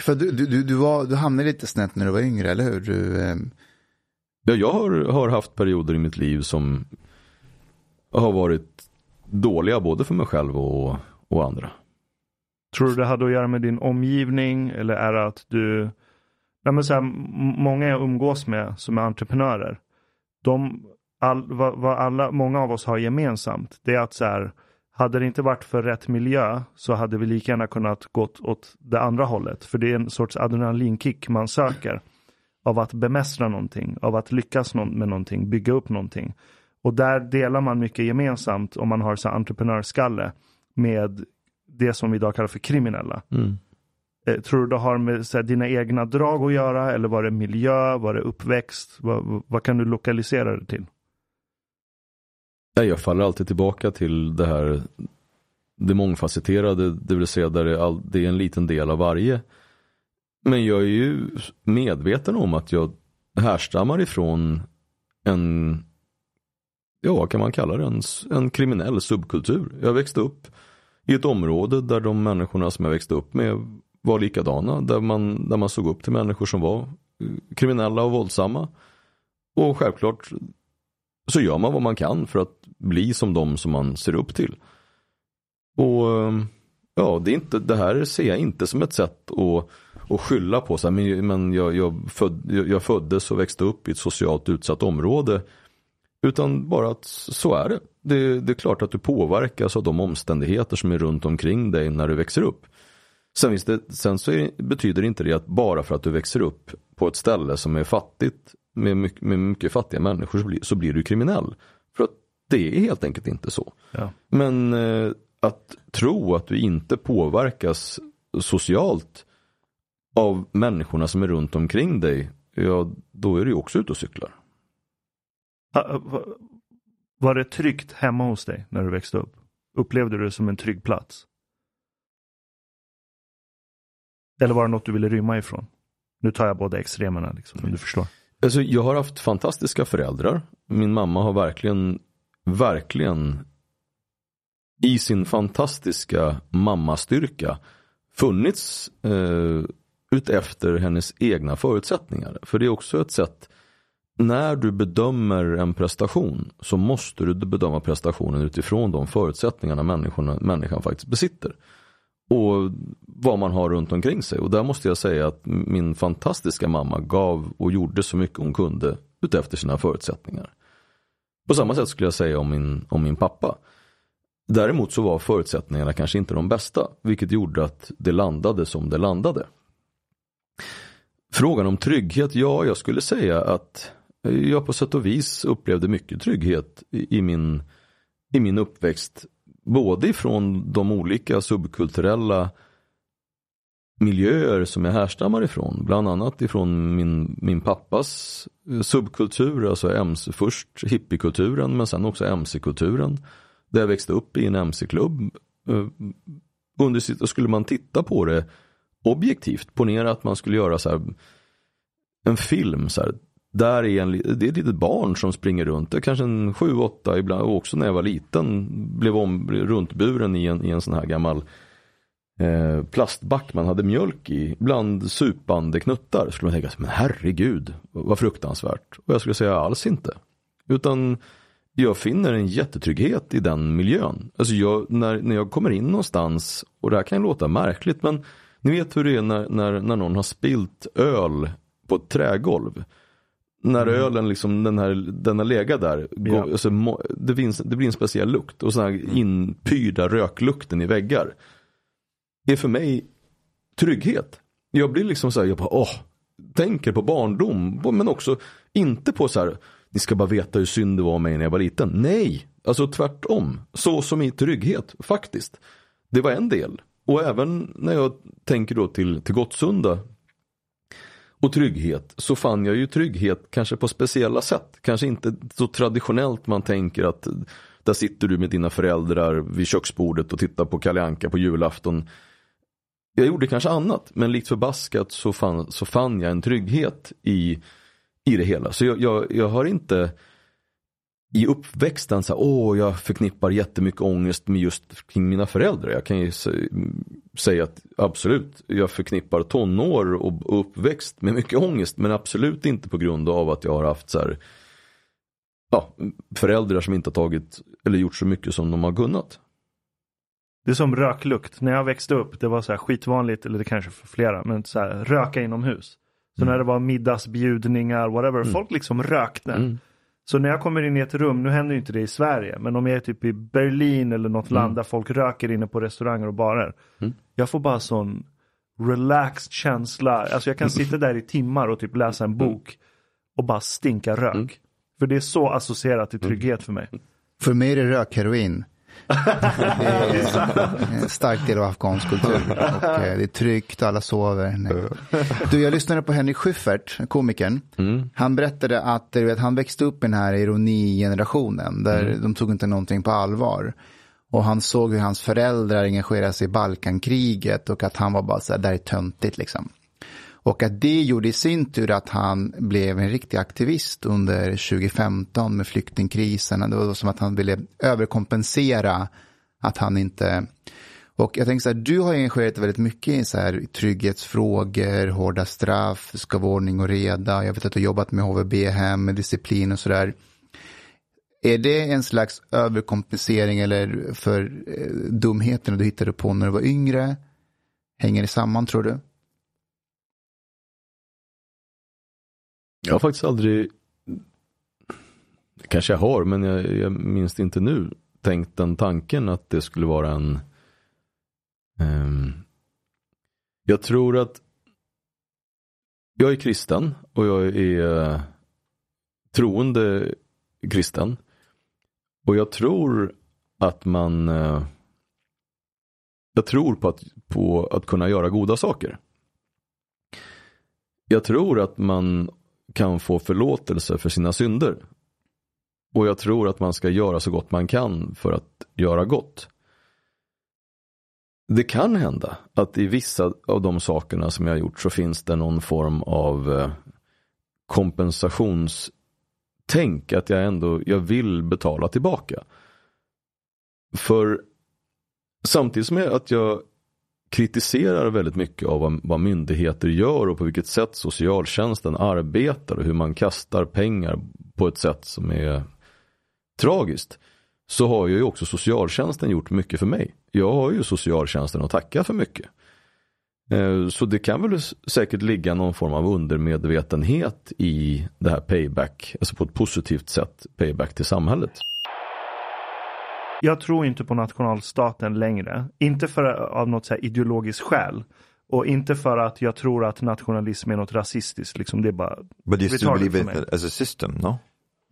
För du, du, du, du, var, du hamnade lite snett när du var yngre, eller hur? Du, eh, Ja, jag har, har haft perioder i mitt liv som har varit dåliga både för mig själv och, och andra. Tror du det hade att göra med din omgivning eller är det att du, nej men så här, många jag umgås med som är entreprenörer, de, all, vad, vad alla, många av oss har gemensamt, det är att så här, hade det inte varit för rätt miljö så hade vi lika gärna kunnat gått åt det andra hållet. För det är en sorts adrenalinkick man söker av att bemästra någonting, av att lyckas med någonting, bygga upp någonting. Och där delar man mycket gemensamt om man har så entreprenörskalle med det som vi idag kallar för kriminella. Eh, Tror du det har med så här, dina egna drag att göra eller var det miljö, var det uppväxt? Vad, vad- kan du lokalisera det till? Jag faller alltid tillbaka till det här det mångfacetterade, det vill säga där det är, all, det är en liten del av varje. Men jag är ju medveten om att jag härstammar ifrån en, ja vad kan man kalla det, en, en kriminell subkultur. Jag växte upp i ett område där de människorna som jag växte upp med var likadana. Där man, där man såg upp till människor som var eh, kriminella och våldsamma. Och självklart så gör man vad man kan för att bli som de som man ser upp till. Och eh, ja, det, är inte, det här ser jag inte som ett sätt att, att skylla på. Så här, men men jag, jag, föd, jag, jag föddes och växte upp i ett socialt utsatt område. Utan bara att så är det. det. Det är klart att du påverkas av de omständigheter som är runt omkring dig när du växer upp. Sen, finns det, sen så är, betyder inte det att bara för att du växer upp på ett ställe som är fattigt med mycket, med mycket fattiga människor så blir, så blir du kriminell. För att det är helt enkelt inte så. Ja. Men eh, att tro att du inte påverkas socialt av människorna som är runt omkring dig, ja då är du också ute och cyklar. Var det tryggt hemma hos dig när du växte upp? Upplevde du det som en trygg plats? Eller var det något du ville rymma ifrån? Nu tar jag båda extremerna, liksom, men du förstår. Alltså, jag har haft fantastiska föräldrar. Min mamma har verkligen, verkligen i sin fantastiska mammastyrka funnits eh, utefter hennes egna förutsättningar. För det är också ett sätt när du bedömer en prestation så måste du bedöma prestationen utifrån de förutsättningarna människan, människan faktiskt besitter. Och vad man har runt omkring sig. Och där måste jag säga att min fantastiska mamma gav och gjorde så mycket hon kunde utefter sina förutsättningar. På samma sätt skulle jag säga om min, om min pappa. Däremot så var förutsättningarna kanske inte de bästa, vilket gjorde att det landade som det landade. Frågan om trygghet, ja jag skulle säga att jag på sätt och vis upplevde mycket trygghet i, min, i min uppväxt. Både ifrån de olika subkulturella miljöer som jag härstammar ifrån. Bland annat ifrån min, min pappas eh, subkultur, alltså MC, först hippiekulturen men sen också MC-kulturen. Där jag växte upp i en MC-klubb. Eh, under, skulle man titta på det objektivt, ponera att man skulle göra så här, en film, så här, där är en, det är ett litet barn som springer runt, det är kanske en sju, åtta ibland, och också när jag var liten blev om, runtburen i en, i en sån här gammal eh, plastback man hade mjölk i, bland supande knuttar. Skulle man tänka, men herregud, vad fruktansvärt. Och jag skulle säga alls inte. Utan jag finner en jättetrygghet i den miljön. Alltså jag, när, när jag kommer in någonstans, och det här kan låta märkligt, men ni vet hur det är när, när, när någon har spilt öl på ett trägolv. När mm. ölen liksom, den, här, den har legat där, ja. går, alltså, det, finns, det blir en speciell lukt. Och sån här inpyrda röklukten i väggar. är för mig trygghet. Jag blir liksom så här, jag bara, åh, tänker på barndom. Men också, inte på så här, ni ska bara veta hur synd det var mig när jag var liten. Nej, alltså tvärtom. Så som i trygghet, faktiskt. Det var en del. Och även när jag tänker då till, till Gottsunda och trygghet så fann jag ju trygghet kanske på speciella sätt. Kanske inte så traditionellt man tänker att där sitter du med dina föräldrar vid köksbordet och tittar på Kalle Anka på julafton. Jag gjorde kanske annat men likt förbaskat så fann, så fann jag en trygghet i i det hela. Så jag, jag, jag har inte i uppväxten så här, åh jag förknippar jättemycket ångest med just kring mina föräldrar. Jag kan ju säga att absolut, jag förknippar tonår och uppväxt med mycket ångest. Men absolut inte på grund av att jag har haft så här, ja, föräldrar som inte har tagit eller gjort så mycket som de har kunnat. Det är som röklukt. När jag växte upp, det var så här skitvanligt, eller det kanske för flera, men så här, röka inomhus. Så mm. när det var middagsbjudningar, whatever, mm. folk liksom rökte. Mm. Så när jag kommer in i ett rum, nu händer inte det i Sverige, men om jag är typ i Berlin eller något land mm. där folk röker inne på restauranger och barer. Mm. Jag får bara sån relaxed känsla. Alltså jag kan sitta där i timmar och typ läsa en bok och bara stinka rök. För det är så associerat till trygghet för mig. För mig är det rökheroin. Det är en stark del av afghansk kultur. Och eh, det är tryggt och alla sover. Nej. Du, jag lyssnade på Henrik Schyffert, komikern. Mm. Han berättade att du vet, han växte upp i den här ironigenerationen. Där mm. de tog inte någonting på allvar. Och han såg hur hans föräldrar engagerade sig i Balkankriget och att han var bara så här, där är töntigt liksom. Och att det gjorde i sin tur att han blev en riktig aktivist under 2015 med flyktingkrisen. Det var som att han ville överkompensera att han inte... Och jag tänker så här, du har engagerat dig väldigt mycket i så här, trygghetsfrågor, hårda straff, ska vara ordning och reda. Jag vet att du har jobbat med HVB-hem, med disciplin och sådär. Är det en slags överkompensering eller för eh, dumheterna du hittade på när du var yngre? Hänger det samman tror du? Jag har faktiskt aldrig, kanske jag har, men jag, jag minns inte nu, tänkt den tanken att det skulle vara en um, Jag tror att jag är kristen och jag är eh, troende kristen. Och jag tror att man eh, Jag tror på att, på att kunna göra goda saker. Jag tror att man kan få förlåtelse för sina synder. Och jag tror att man ska göra så gott man kan för att göra gott. Det kan hända att i vissa av de sakerna som jag har gjort så finns det någon form av eh, kompensationstänk att jag ändå, jag vill betala tillbaka. För samtidigt som jag, att jag kritiserar väldigt mycket av vad, vad myndigheter gör och på vilket sätt socialtjänsten arbetar och hur man kastar pengar på ett sätt som är tragiskt. Så har ju också socialtjänsten gjort mycket för mig. Jag har ju socialtjänsten att tacka för mycket. Eh, så det kan väl säkert ligga någon form av undermedvetenhet i det här payback, alltså på ett positivt sätt payback till samhället. Jag tror inte på nationalstaten längre. Inte för av något så ideologiskt skäl. Och inte för att jag tror att nationalism är något rasistiskt. Liksom det är bara But you still believe it as a system, no?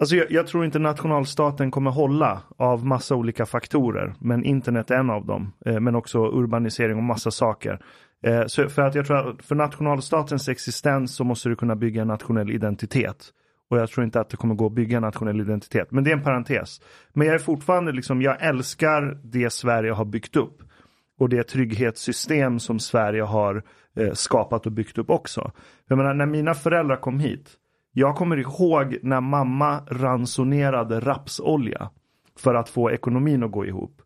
Alltså jag, jag tror inte nationalstaten kommer hålla av massa olika faktorer. Men internet är en av dem. Eh, men också urbanisering och massa saker. Eh, så för att jag tror att för nationalstatens existens så måste du kunna bygga en nationell identitet. Och jag tror inte att det kommer gå att bygga en nationell identitet. Men det är en parentes. Men jag är fortfarande liksom, jag älskar det Sverige har byggt upp. Och det trygghetssystem som Sverige har eh, skapat och byggt upp också. Jag menar, när mina föräldrar kom hit. Jag kommer ihåg när mamma ransonerade rapsolja. För att få ekonomin att gå ihop.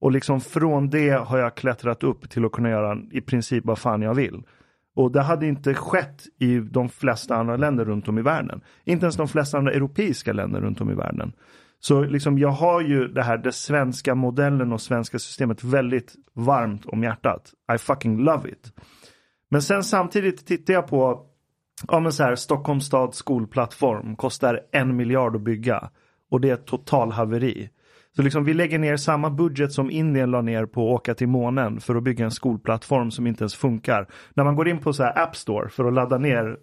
Och liksom från det har jag klättrat upp till att kunna göra i princip vad fan jag vill. Och det hade inte skett i de flesta andra länder runt om i världen. Inte ens de flesta andra europeiska länder runt om i världen. Så liksom jag har ju det här, den svenska modellen och svenska systemet väldigt varmt om hjärtat. I fucking love it. Men sen samtidigt tittar jag på, ja men så här, Stockholms stads skolplattform kostar en miljard att bygga. Och det är ett totalhaveri. Så liksom vi lägger ner samma budget som Indien la ner på att åka till månen för att bygga en skolplattform som inte ens funkar. När man går in på så här App Store för att ladda ner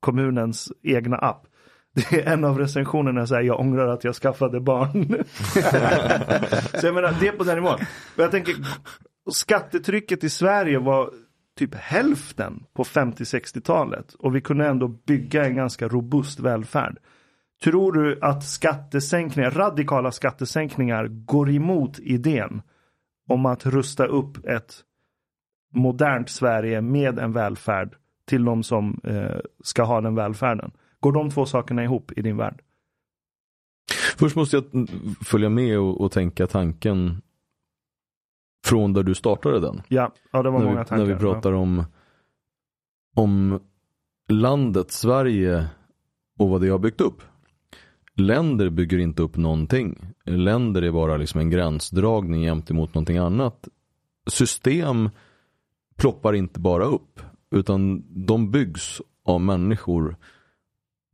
kommunens egna app. Det är en av recensionerna så här, jag ångrar att jag skaffade barn. så jag menar, det är på den nivån. Jag tänker, skattetrycket i Sverige var typ hälften på 50-60-talet. Och vi kunde ändå bygga en ganska robust välfärd. Tror du att skattesänkningar, radikala skattesänkningar går emot idén om att rusta upp ett modernt Sverige med en välfärd till de som eh, ska ha den välfärden? Går de två sakerna ihop i din värld? Först måste jag följa med och, och tänka tanken från där du startade den. Ja, ja det var när, många vi, tankar. när vi pratar om, om landet Sverige och vad det har byggt upp. Länder bygger inte upp någonting. Länder är bara liksom en gränsdragning gentemot någonting annat. System ploppar inte bara upp utan de byggs av människor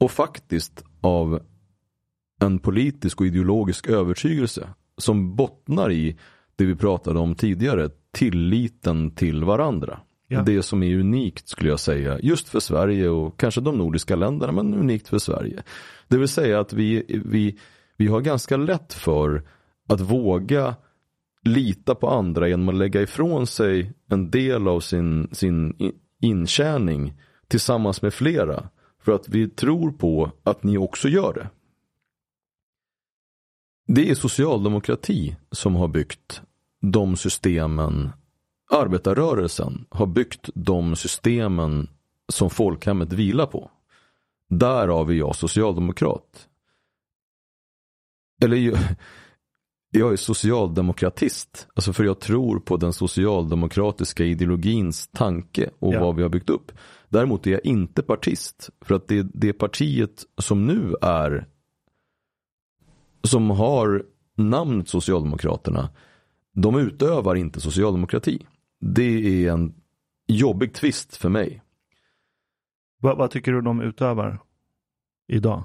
och faktiskt av en politisk och ideologisk övertygelse som bottnar i det vi pratade om tidigare, tilliten till varandra. Ja. Det som är unikt skulle jag säga, just för Sverige och kanske de nordiska länderna, men unikt för Sverige. Det vill säga att vi, vi, vi har ganska lätt för att våga lita på andra genom att lägga ifrån sig en del av sin, sin intjäning tillsammans med flera. För att vi tror på att ni också gör det. Det är socialdemokrati som har byggt de systemen. Arbetarrörelsen har byggt de systemen som folkhemmet vilar på. Därav är jag socialdemokrat. Eller jag, är socialdemokratist. Alltså för jag tror på den socialdemokratiska ideologins tanke och Ja. vad vi har byggt upp. Däremot är jag inte partist. För att det, det partiet som nu är som har namnet Socialdemokraterna, de utövar inte socialdemokrati. Det är en jobbig tvist för mig. Vad, vad tycker du de utövar idag?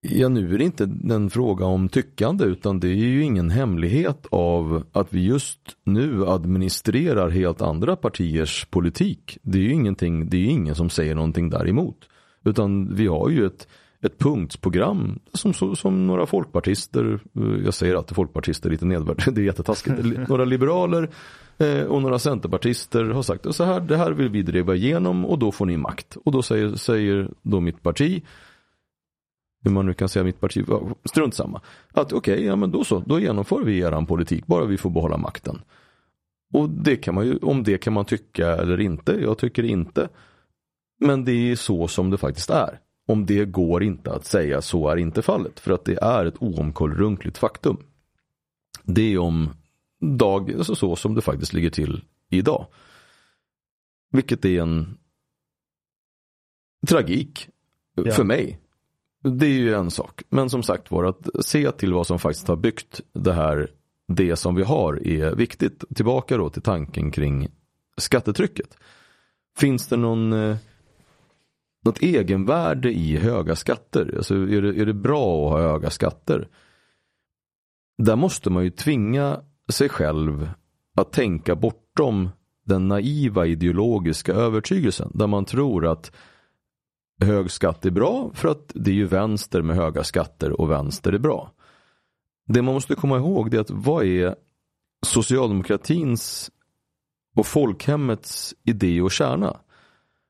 Ja, nu är det inte en fråga om tyckande utan det är ju ingen hemlighet av att vi just nu administrerar helt andra partiers politik. Det är ju ingenting, det är ingen som säger någonting däremot. Utan vi har ju ett, ett punktsprogram som, som, som några folkpartister, eh, jag säger alltid folkpartister lite nedvärderat, det är jättetaskigt, några liberaler eh, och några centerpartister har sagt så här, det här vill vi driva igenom och då får ni makt. Och då säger, säger då mitt parti, hur man nu kan säga mitt parti, strunt samma. Att okej, ja men då så, då genomför vi eran politik, bara vi får behålla makten. Och det kan man ju, om det kan man tycka eller inte, jag tycker inte. Men det är så som det faktiskt är. Om det går inte att säga så är inte fallet, för att det är ett oomkullrunkligt faktum. Det är om dag, alltså så som det faktiskt ligger till idag. Vilket är en tragik Ja. för mig. Det är ju en sak. Men som sagt var att se till vad som faktiskt har byggt det här, det som vi har är viktigt. Tillbaka då till tanken kring skattetrycket. Finns det någon eh, något egenvärde i höga skatter? Alltså är det, är det bra att ha höga skatter? Där måste man ju tvinga sig själv att tänka bortom den naiva ideologiska övertygelsen där man tror att hög skatt är bra för att det är ju vänster med höga skatter och vänster är bra. Det man måste komma ihåg är att vad är socialdemokratins och folkhemmets idé och kärna?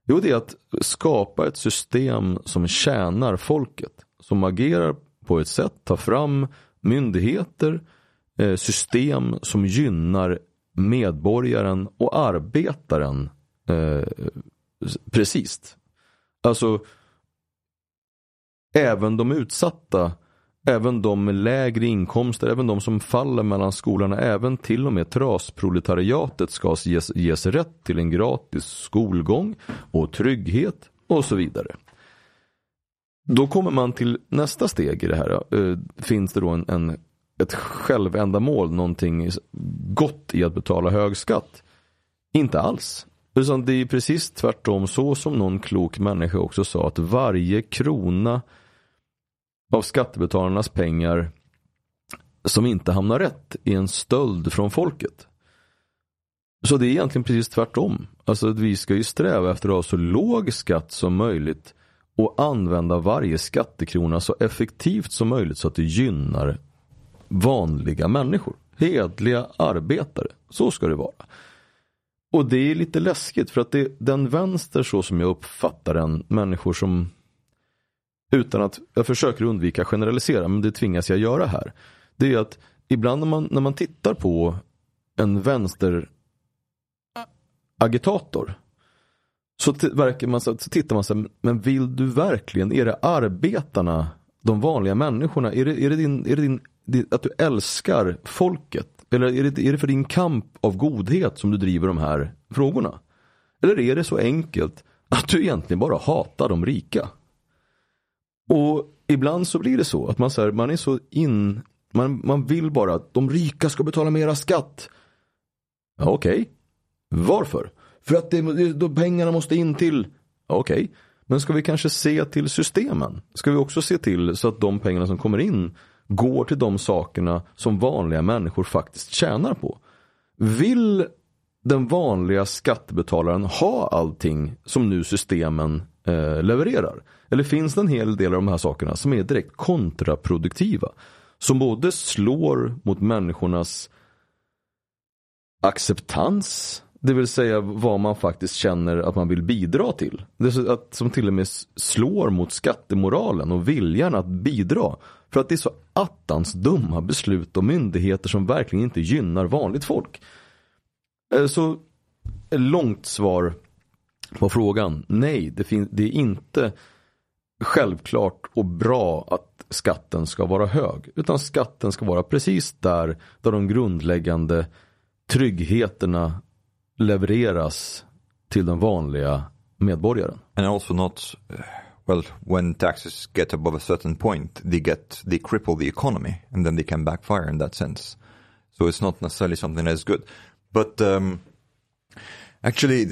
Jo, det är att skapa ett system som tjänar folket. Som agerar på ett sätt, tar fram myndigheter, eh, system som gynnar medborgaren och arbetaren eh, precis. Alltså även de utsatta, även de med lägre inkomster, även de som faller mellan skolorna, även till och med trasproletariatet ska ges, ges rätt till en gratis skolgång och trygghet och så vidare. Då kommer man till nästa steg i det här. Eh, finns det då en, en, ett självändamål, någonting gott i att betala hög skatt? Inte alls. Utan det är precis tvärtom så som någon klok människa också sa att varje krona av skattebetalarnas pengar som inte hamnar rätt i en stöld från folket. Så det är egentligen precis tvärtom. Alltså att vi ska ju sträva efter att ha så låg skatt som möjligt och använda varje skattekrona så effektivt som möjligt så att det gynnar vanliga människor. Hedliga arbetare. Så ska det vara. Och det är lite läskigt för att det, den vänster så som jag uppfattar den, människor som utan att, jag försöker undvika generalisera men det tvingas jag göra här. Det är att ibland när man, när man tittar på en vänster agitator så, verkar man, så tittar man så här, men vill du verkligen, är det arbetarna, de vanliga människorna, är det, är det, din, är det din, att du älskar folket? Eller är det, är det för din kamp av godhet som du driver de här frågorna? Eller är det så enkelt att du egentligen bara hatar de rika? Och ibland så blir det så att man, så här, man är så in, man, man vill bara att de rika ska betala mera skatt. Ja, Okej, okay. varför? För att det, då pengarna måste in till, ja, okej, okay. men ska vi kanske se till systemen? Ska vi också se till så att de pengarna som kommer in går till de sakerna som vanliga människor faktiskt tjänar på. Vill den vanliga skattebetalaren ha allting som nu systemen eh, levererar? Eller finns det en hel del av de här sakerna som är direkt kontraproduktiva? Som både slår mot människornas acceptans, det vill säga vad man faktiskt känner att man vill bidra till. Det är att, som till och med slår mot skattemoralen och viljan att bidra. För att det är så attans dumma beslut och myndigheter som verkligen inte gynnar vanligt folk. Eh, så långt svar på frågan. Nej, det, det är inte självklart och bra att skatten ska vara hög. Utan skatten ska vara precis där, där de grundläggande tryggheterna levereras till den vanliga medborgaren. And also not, eh, well, when taxes get above a certain point, they get, they cripple the economy and then they can backfire in that sense. So it's not necessarily something that's good. But um, actually,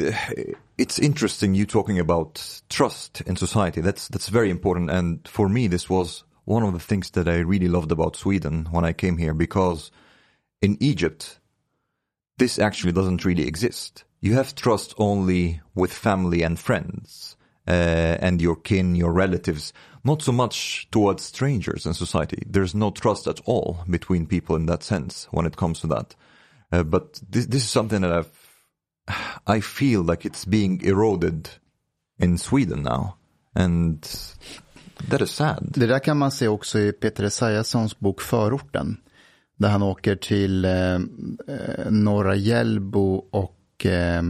it's interesting you talking about trust in society. That's, that's very important. And for me, this was one of the things that I really loved about Sweden when I came here because in Egypt, this actually doesn't really exist. You have trust only with family and friends uh, and your kin, your relatives, not so much towards strangers in society. There's no trust at all between people in that sense when it comes to that. Uh, but this, this is something that I've, I feel like it's being eroded in Sweden now. And that is sad. Det där kan man se också i Peter Esaiassons bok Förorten. Där han åker till eh, eh Norra Hjällbo och eh,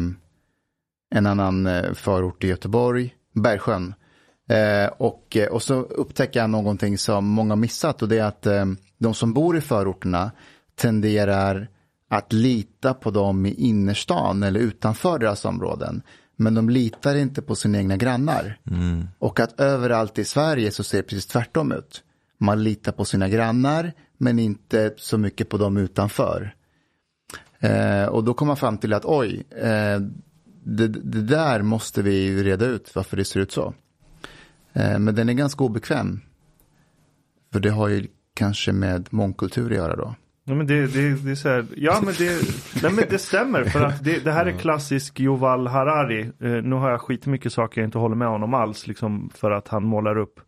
en annan eh, förort i Göteborg, Bergsjön. Eh, och, eh, och så upptäcker han någonting som många missat och det är att eh, de som bor i förorterna tenderar att lita på dem i innerstan eller utanför deras områden. Men de litar inte på sina egna grannar. Och att överallt i Sverige så ser det precis tvärtom ut. Man litar på sina grannar men inte så mycket på dem utanför. Eh, och då kommer man fram till att oj, eh, det, det där måste vi reda ut varför det ser ut så. Eh, men den är ganska obekväm. För det har ju kanske med mångkultur att göra då. Ja men det, det, det är så här, ja men det, nej, men det stämmer för att det, det här är klassisk Yuval Harari. Eh, nu har jag skitmycket saker jag inte håller med honom alls liksom för att han målar upp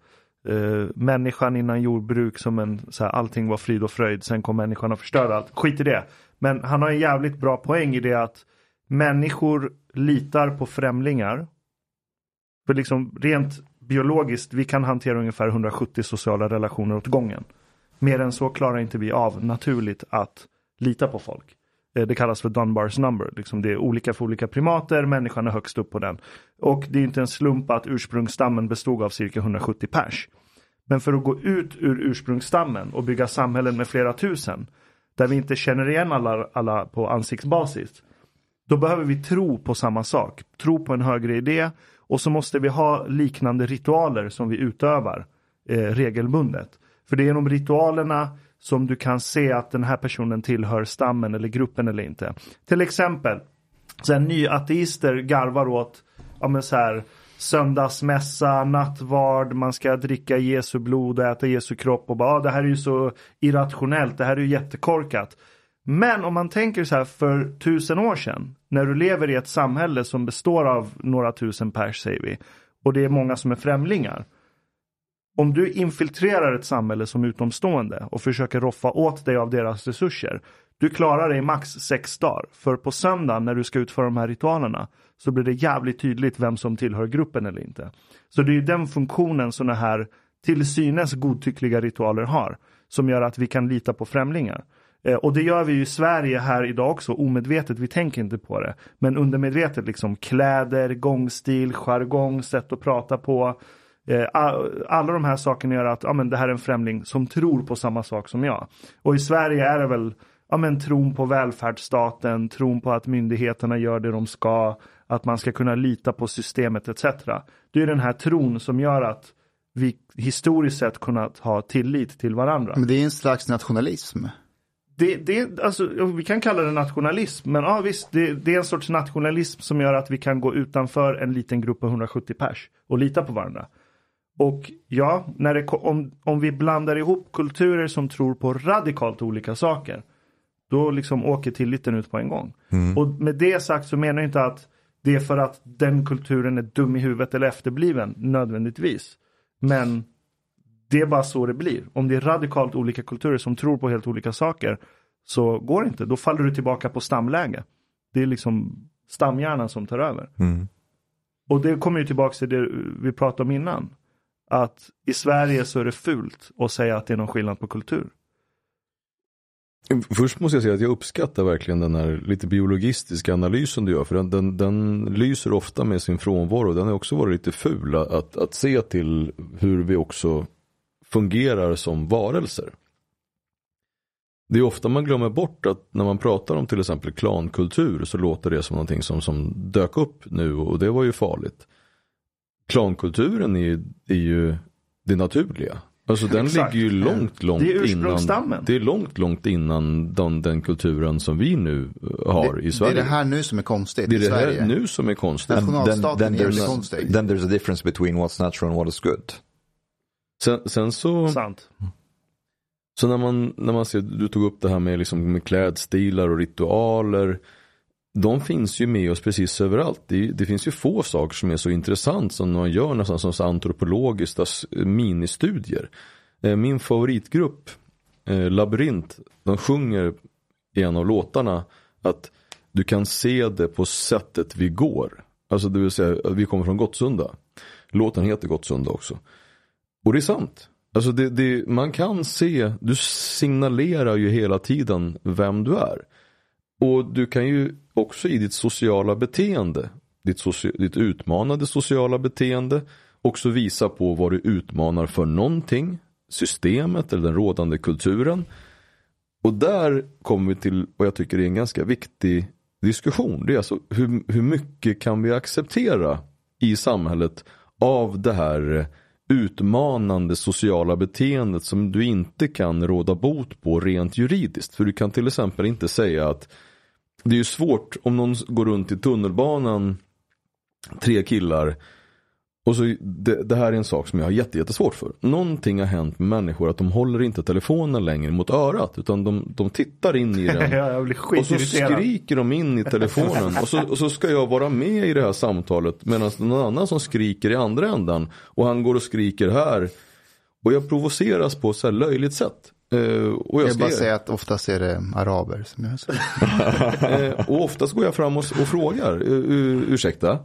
eh, människan innan jordbruk som en, så här, allting var frid och fröjd, sen kom människan och förstörde allt. Skit i det. Men han har en jävligt bra poäng i det att människor litar på främlingar. För liksom rent biologiskt, vi kan hantera ungefär 170 sociala relationer åt gången. Mer än så klarar inte vi av naturligt att lita på folk. Eh, det kallas för Dunbars number. Liksom det är olika för olika primater, människan är högst upp på den. Och det är inte en slump att ursprungsstammen bestod av cirka 170 pers. Men för att gå ut ur ursprungsstammen och bygga samhällen med flera tusen, där vi inte känner igen alla, alla på ansiktsbasis, då behöver vi tro på samma sak. Tro på en högre idé och så måste vi ha liknande ritualer som vi utövar eh, regelbundet. För det är genom ritualerna som du kan se att den här personen tillhör stammen eller gruppen eller inte. Till exempel, så här, nyateister garvar åt ja, men så här, söndagsmässa, nattvard, man ska dricka Jesu blod och äta Jesu kropp och bara ah, det här är ju så irrationellt, det här är ju jättekorkat. Men om man tänker så här för tusen år sedan, när du lever i ett samhälle som består av några tusen pers säger vi, och det är många som är främlingar. Om du infiltrerar ett samhälle som utomstående och försöker roffa åt dig av deras resurser, du klarar dig max sex dagar. För på söndagen när du ska utföra de här ritualerna så blir det jävligt tydligt vem som tillhör gruppen eller inte. Så det är ju den funktionen sådana här till synes godtyckliga ritualer har. Som gör att vi kan lita på främlingar. Eh, Och det gör vi ju i Sverige här idag också, omedvetet, vi tänker inte på det. Men undermedvetet liksom kläder, gångstil, jargong, sätt att prata på. Eh, Alla de här sakerna gör att ja, men det här är en främling som tror på samma sak som jag. Och i Sverige är det väl ja, men tron på välfärdsstaten, tron på att myndigheterna gör det de ska, att man ska kunna lita på systemet etc. Det är den här tron som gör att vi historiskt sett kunnat ha tillit till varandra. Men det är en slags nationalism. Det, det, alltså, vi kan kalla det nationalism, men ja, visst, det, det är en sorts nationalism som gör att vi kan gå utanför en liten grupp på 170 pers och lita på varandra. Och ja, när det, om, om vi blandar ihop kulturer som tror på radikalt olika saker, då liksom åker tilliten ut på en gång. Och med det sagt så menar jag inte att det är för att den kulturen är dum i huvudet eller efterbliven nödvändigtvis. Men det är bara så det blir. Om det är radikalt olika kulturer som tror på helt olika saker så går det inte. Då faller du tillbaka på stamläge. Det är liksom stamhjärnan som tar över. Och det kommer ju tillbaka till det vi pratade om innan. Att i Sverige så är det fult att säga att det är någon skillnad på kultur. Först måste jag säga att jag uppskattar verkligen den här lite biologistiska analysen du gör. För den, den, den lyser ofta med sin frånvaro. Den har också varit lite ful att, att se till hur vi också fungerar som varelser. Det är ofta man glömmer bort att när man pratar om till exempel klankultur så låter det som någonting som, som dök upp nu och det var ju farligt. Klankulturen är, är ju det naturliga. Alltså den Exakt. ligger ju långt, långt Det är innan. Det är långt, långt innan den, den kulturen som vi nu eh, har i Det är Sverige. det här nu som är konstigt Det är det här Sverige. nu som är konstigt. Nationalstaten then, är then, there's, konstig. then there's a difference between what's natural and what is good. Sen, sen så, Sant. så när man, när man ser, du tog upp det här med, liksom, med klädstilar och ritualer. De finns ju med oss precis överallt. Det, det finns ju få saker som är så intressant som man gör nästan som antropologiska ministudier. Eh, min favoritgrupp, eh, Labyrint, de sjunger i en av låtarna att du kan se det på sättet vi går. Alltså det vill säga, vi kommer från Gottsunda. Låten heter Gottsunda också. Och det är sant. Alltså det, det, man kan se, du signalerar ju hela tiden vem du är. Och du kan ju också i ditt sociala beteende, ditt, soci, ditt utmanande sociala beteende, också visa på vad du utmanar för någonting, systemet eller den rådande kulturen. Och där kommer vi till vad jag tycker är en ganska viktig diskussion. Det är alltså hur, hur mycket kan vi acceptera i samhället av det här utmanande sociala beteendet som du inte kan råda bot på rent juridiskt. För du kan till exempel inte säga att det är ju svårt om någon går runt i tunnelbanan, tre killar och så, det, det, här är en sak som jag har jättesvårt för. Någonting har hänt med människor att de håller inte telefonen längre mot örat. Utan de, de tittar in i den. och så skriker de in i telefonen. och, så, och så ska jag vara med i det här samtalet. Medan någon annan som skriker i andra ändan. Och han går och skriker här. Och jag provoceras på så här löjligt sätt. Uh, och jag, jag bara säga att oftast är det araber som gör så. uh, och oftast går jag fram och, och frågar. Uh, ursäkta.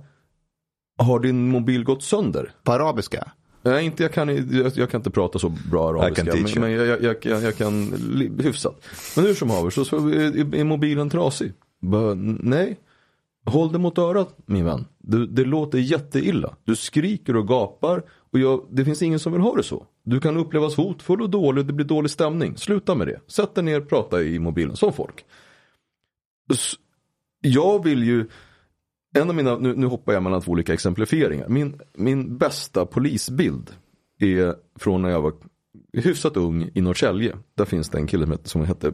Har din mobil gått sönder? På arabiska? Nej, inte, jag, kan, jag, jag kan inte prata så bra arabiska. Men, men jag, jag, jag, jag, jag kan hyfsat. Men hur som haver så, så är, är mobilen trasig. Bara, nej. Håll det mot örat min vän. Det, det låter jätteilla. Du skriker och gapar. Och jag, det finns ingen som vill ha det så. Du kan upplevas hotfull och dålig. Det blir dålig stämning. Sluta med det. Sätt dig ner och prata i mobilen som folk. Jag vill ju en av mina, nu, nu hoppar jag mellan två olika exemplifieringar. Min, min bästa polisbild är från när jag var hyfsat ung i Norrtälje. Där finns det en kille som hette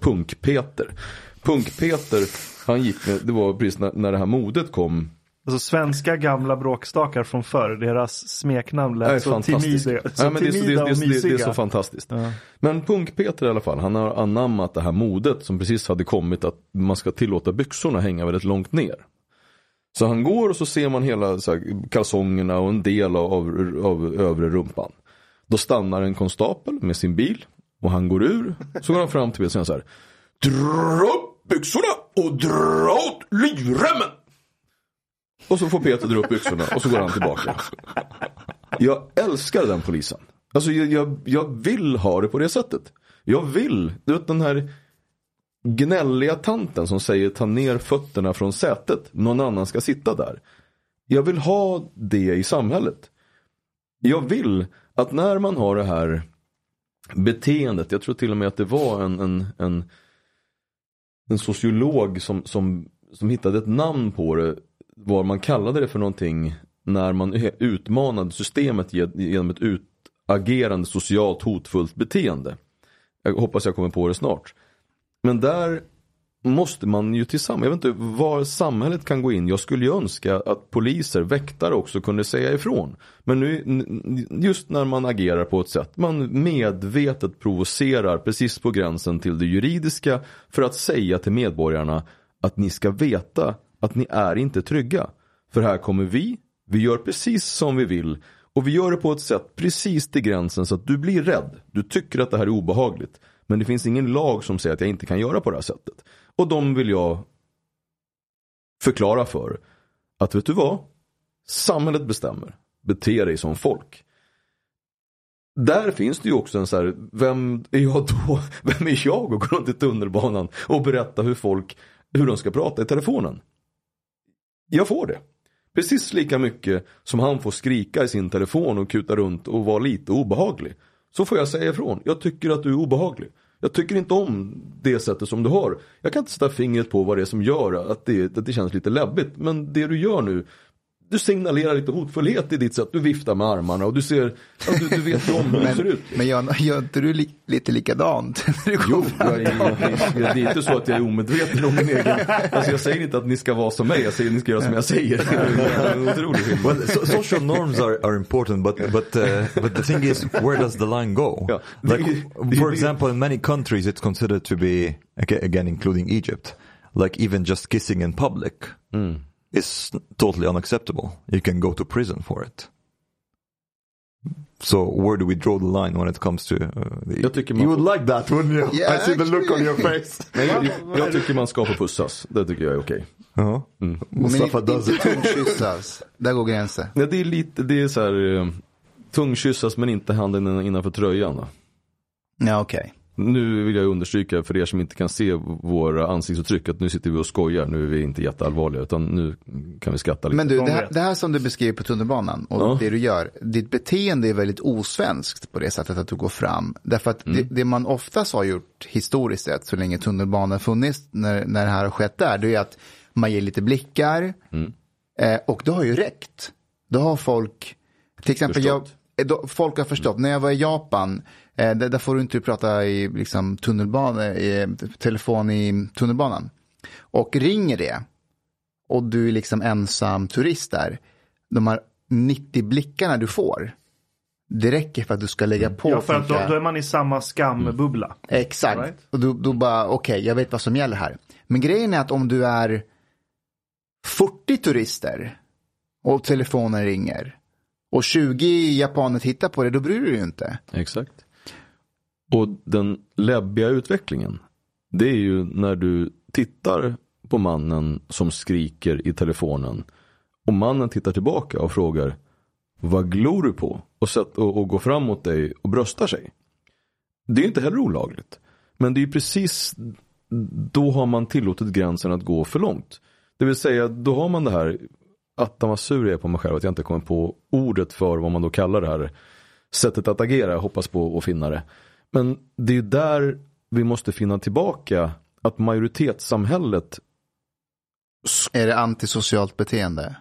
Punk-Peter. Punk-Peter, han gick med, det var precis när, när det här modet kom. Alltså svenska gamla bråkstakar från förr, deras smeknamn lät så timida, så ja, men det, är, det, det, det, är så fantastiskt. Ja. Men Punk-Peter i alla fall, han har anammat det här modet som precis hade kommit att man ska tillåta byxorna hänga väldigt långt ner. Så han går och så ser man hela så här, kalsongerna och en del av, av, av övre rumpan. Då stannar en konstapel med sin bil och han går ur. Så går han fram till bilen och säger så här. Dra upp byxorna och dra åt livremmen. Och så får Peter dra upp byxorna och så går han tillbaka. Jag älskar den polisen. Alltså jag, jag, jag vill ha det på det sättet. Jag vill, du vet den här gnälliga tanten som säger ta ner fötterna från sätet. Någon annan ska sitta där. Jag vill ha det i samhället. Jag vill att när man har det här beteendet, jag tror till och med att det var en, en, en, en sociolog som, som, som hittade ett namn på det, var man kallade det för någonting när man utmanade systemet genom ett utagerande socialt hotfullt beteende. Jag hoppas jag kommer på det snart. Men där måste man ju tillsammans, jag vet inte var samhället kan gå in. Jag skulle ju önska att poliser, väktare också kunde säga ifrån. Men nu, just när man agerar på ett sätt, man medvetet provocerar precis på gränsen till det juridiska för att säga till medborgarna att ni ska veta att ni är inte trygga. För här kommer vi, vi gör precis som vi vill och vi gör det på ett sätt precis till gränsen så att du blir rädd. Du tycker att det här är obehagligt. Men det finns ingen lag som säger att jag inte kan göra på det här sättet. Och de vill jag förklara för att vet du vad? Samhället bestämmer. Bete dig som folk. Där finns det ju också en så här, vem är jag då? Vem är jag och går runt i tunnelbanan och berätta hur folk, hur de ska prata i telefonen? Jag får det. Precis lika mycket som han får skrika i sin telefon och kuta runt och vara lite obehaglig. Så får jag säga ifrån. Jag tycker att du är obehaglig. Jag tycker inte om det sättet som du har. Jag kan inte sätta fingret på vad det är som gör att det, att det känns lite läbbigt. Men det du gör nu, du signalerar lite hotfullhet i ditt sätt. Du viftar med armarna och du ser, ja, du, du vet om hur det ser ut. Men gör, gör inte du li, lite likadant? När du jo, jag, jag, jag, det är inte så att jag är omedveten om min egen. Alltså jag säger inte att ni ska vara som mig, jag säger att ni ska göra som jag säger. well, so, social norms are, are important, but, but, uh, but the thing is, where does the line go? Ja, like, for example, in many countries it's considered to be, again including Egypt, like even just kissing in public. Mm is totally unacceptable. You can go to prison for it. So where do we draw the line when it comes to... Uh, the... jag tycker man you would like that wouldn't you? Yeah, I see the look on your face. Nej, jag, jag, tycker man ska få pussas. Det tycker jag är okej. Okay. Uh -huh. mm. Mustafa Men inte tungkyssas. Där går gränsen. Ja, det är lite, det är så här... Uh, tungkyssas men inte handen innanför tröjan. Då. Ja, okej. Okay. Nu vill jag understryka för er som inte kan se våra ansiktsuttryck att nu sitter vi och skojar, nu är vi inte jätteallvarliga utan nu kan vi skratta lite. Men du, De det här, det här som du beskriver på tunnelbanan och Ja. det du gör, ditt beteende är väldigt osvenskt på det sättet att du går fram. Därför att Mm. det, det man oftast har gjort historiskt sett, så länge tunnelbanan funnits, när, när det här har skett där, det är att man ger lite blickar Mm. eh, och det har ju räckt. Då har folk, till exempel jag, då, folk har förstått, när jag var i Japan, eh, där, där får du inte prata i liksom, tunnelbana, i, telefon i tunnelbanan. Och ringer det, och du är liksom ensam turist där, de här 90 blickarna du får, det räcker för att du ska lägga på. Ja, för att då, då är man i samma skambubbla. Exakt. Right. Och då, då bara, okej, jag vet vad som gäller här. Men grejen är att om du är 40 turister och telefonen ringer och 20 japaner tittar på det, då bryr du dig ju inte. Exakt. Och den läbbiga utvecklingen, det är ju när du tittar på mannen som skriker i telefonen och mannen tittar tillbaka och frågar vad glor du på? Och, sätt, och, och går fram mot dig och bröstar sig. Det är inte heller olagligt. Men det är ju precis då har man tillåtit gränsen att gå för långt. Det vill säga, då har man det här, attan vad sur jag är på mig själv att jag inte kommer på ordet för vad man då kallar det här sättet att agera, jag hoppas på att finna det. Men det är ju där vi måste finna tillbaka att majoritetssamhället Är det antisocialt beteende?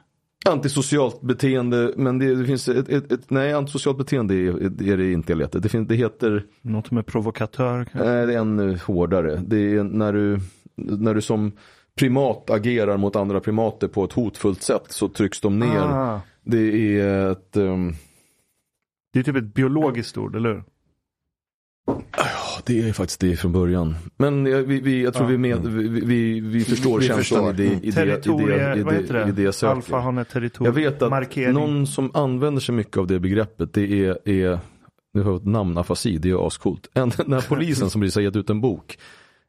Antisocialt beteende, men det, det finns ett, ett, ett, nej antisocialt beteende är, är det inte lätt. Det, finns, det heter, Något med provokatör. kanske? nej det är ännu hårdare. Det är när du, när du som primat agerar mot andra primater på ett hotfullt sätt så trycks de ner. Ah, Det är ett, um, det är typ ett biologiskt ord, eller hur? Ja, det är faktiskt det från början. Men jag, vi, vi, jag tror Ja. vi, med, vi, vi, vi förstår Vi känslan förstår. i det, i det, i det, i det, i det jag söker. Alfahane territorium. Jag vet att Markering. någon som använder sig mycket av det begreppet, det är, är nu har jag ett namn, afasi, det är ascoolt. En, den här polisen som precis har gett ut en bok.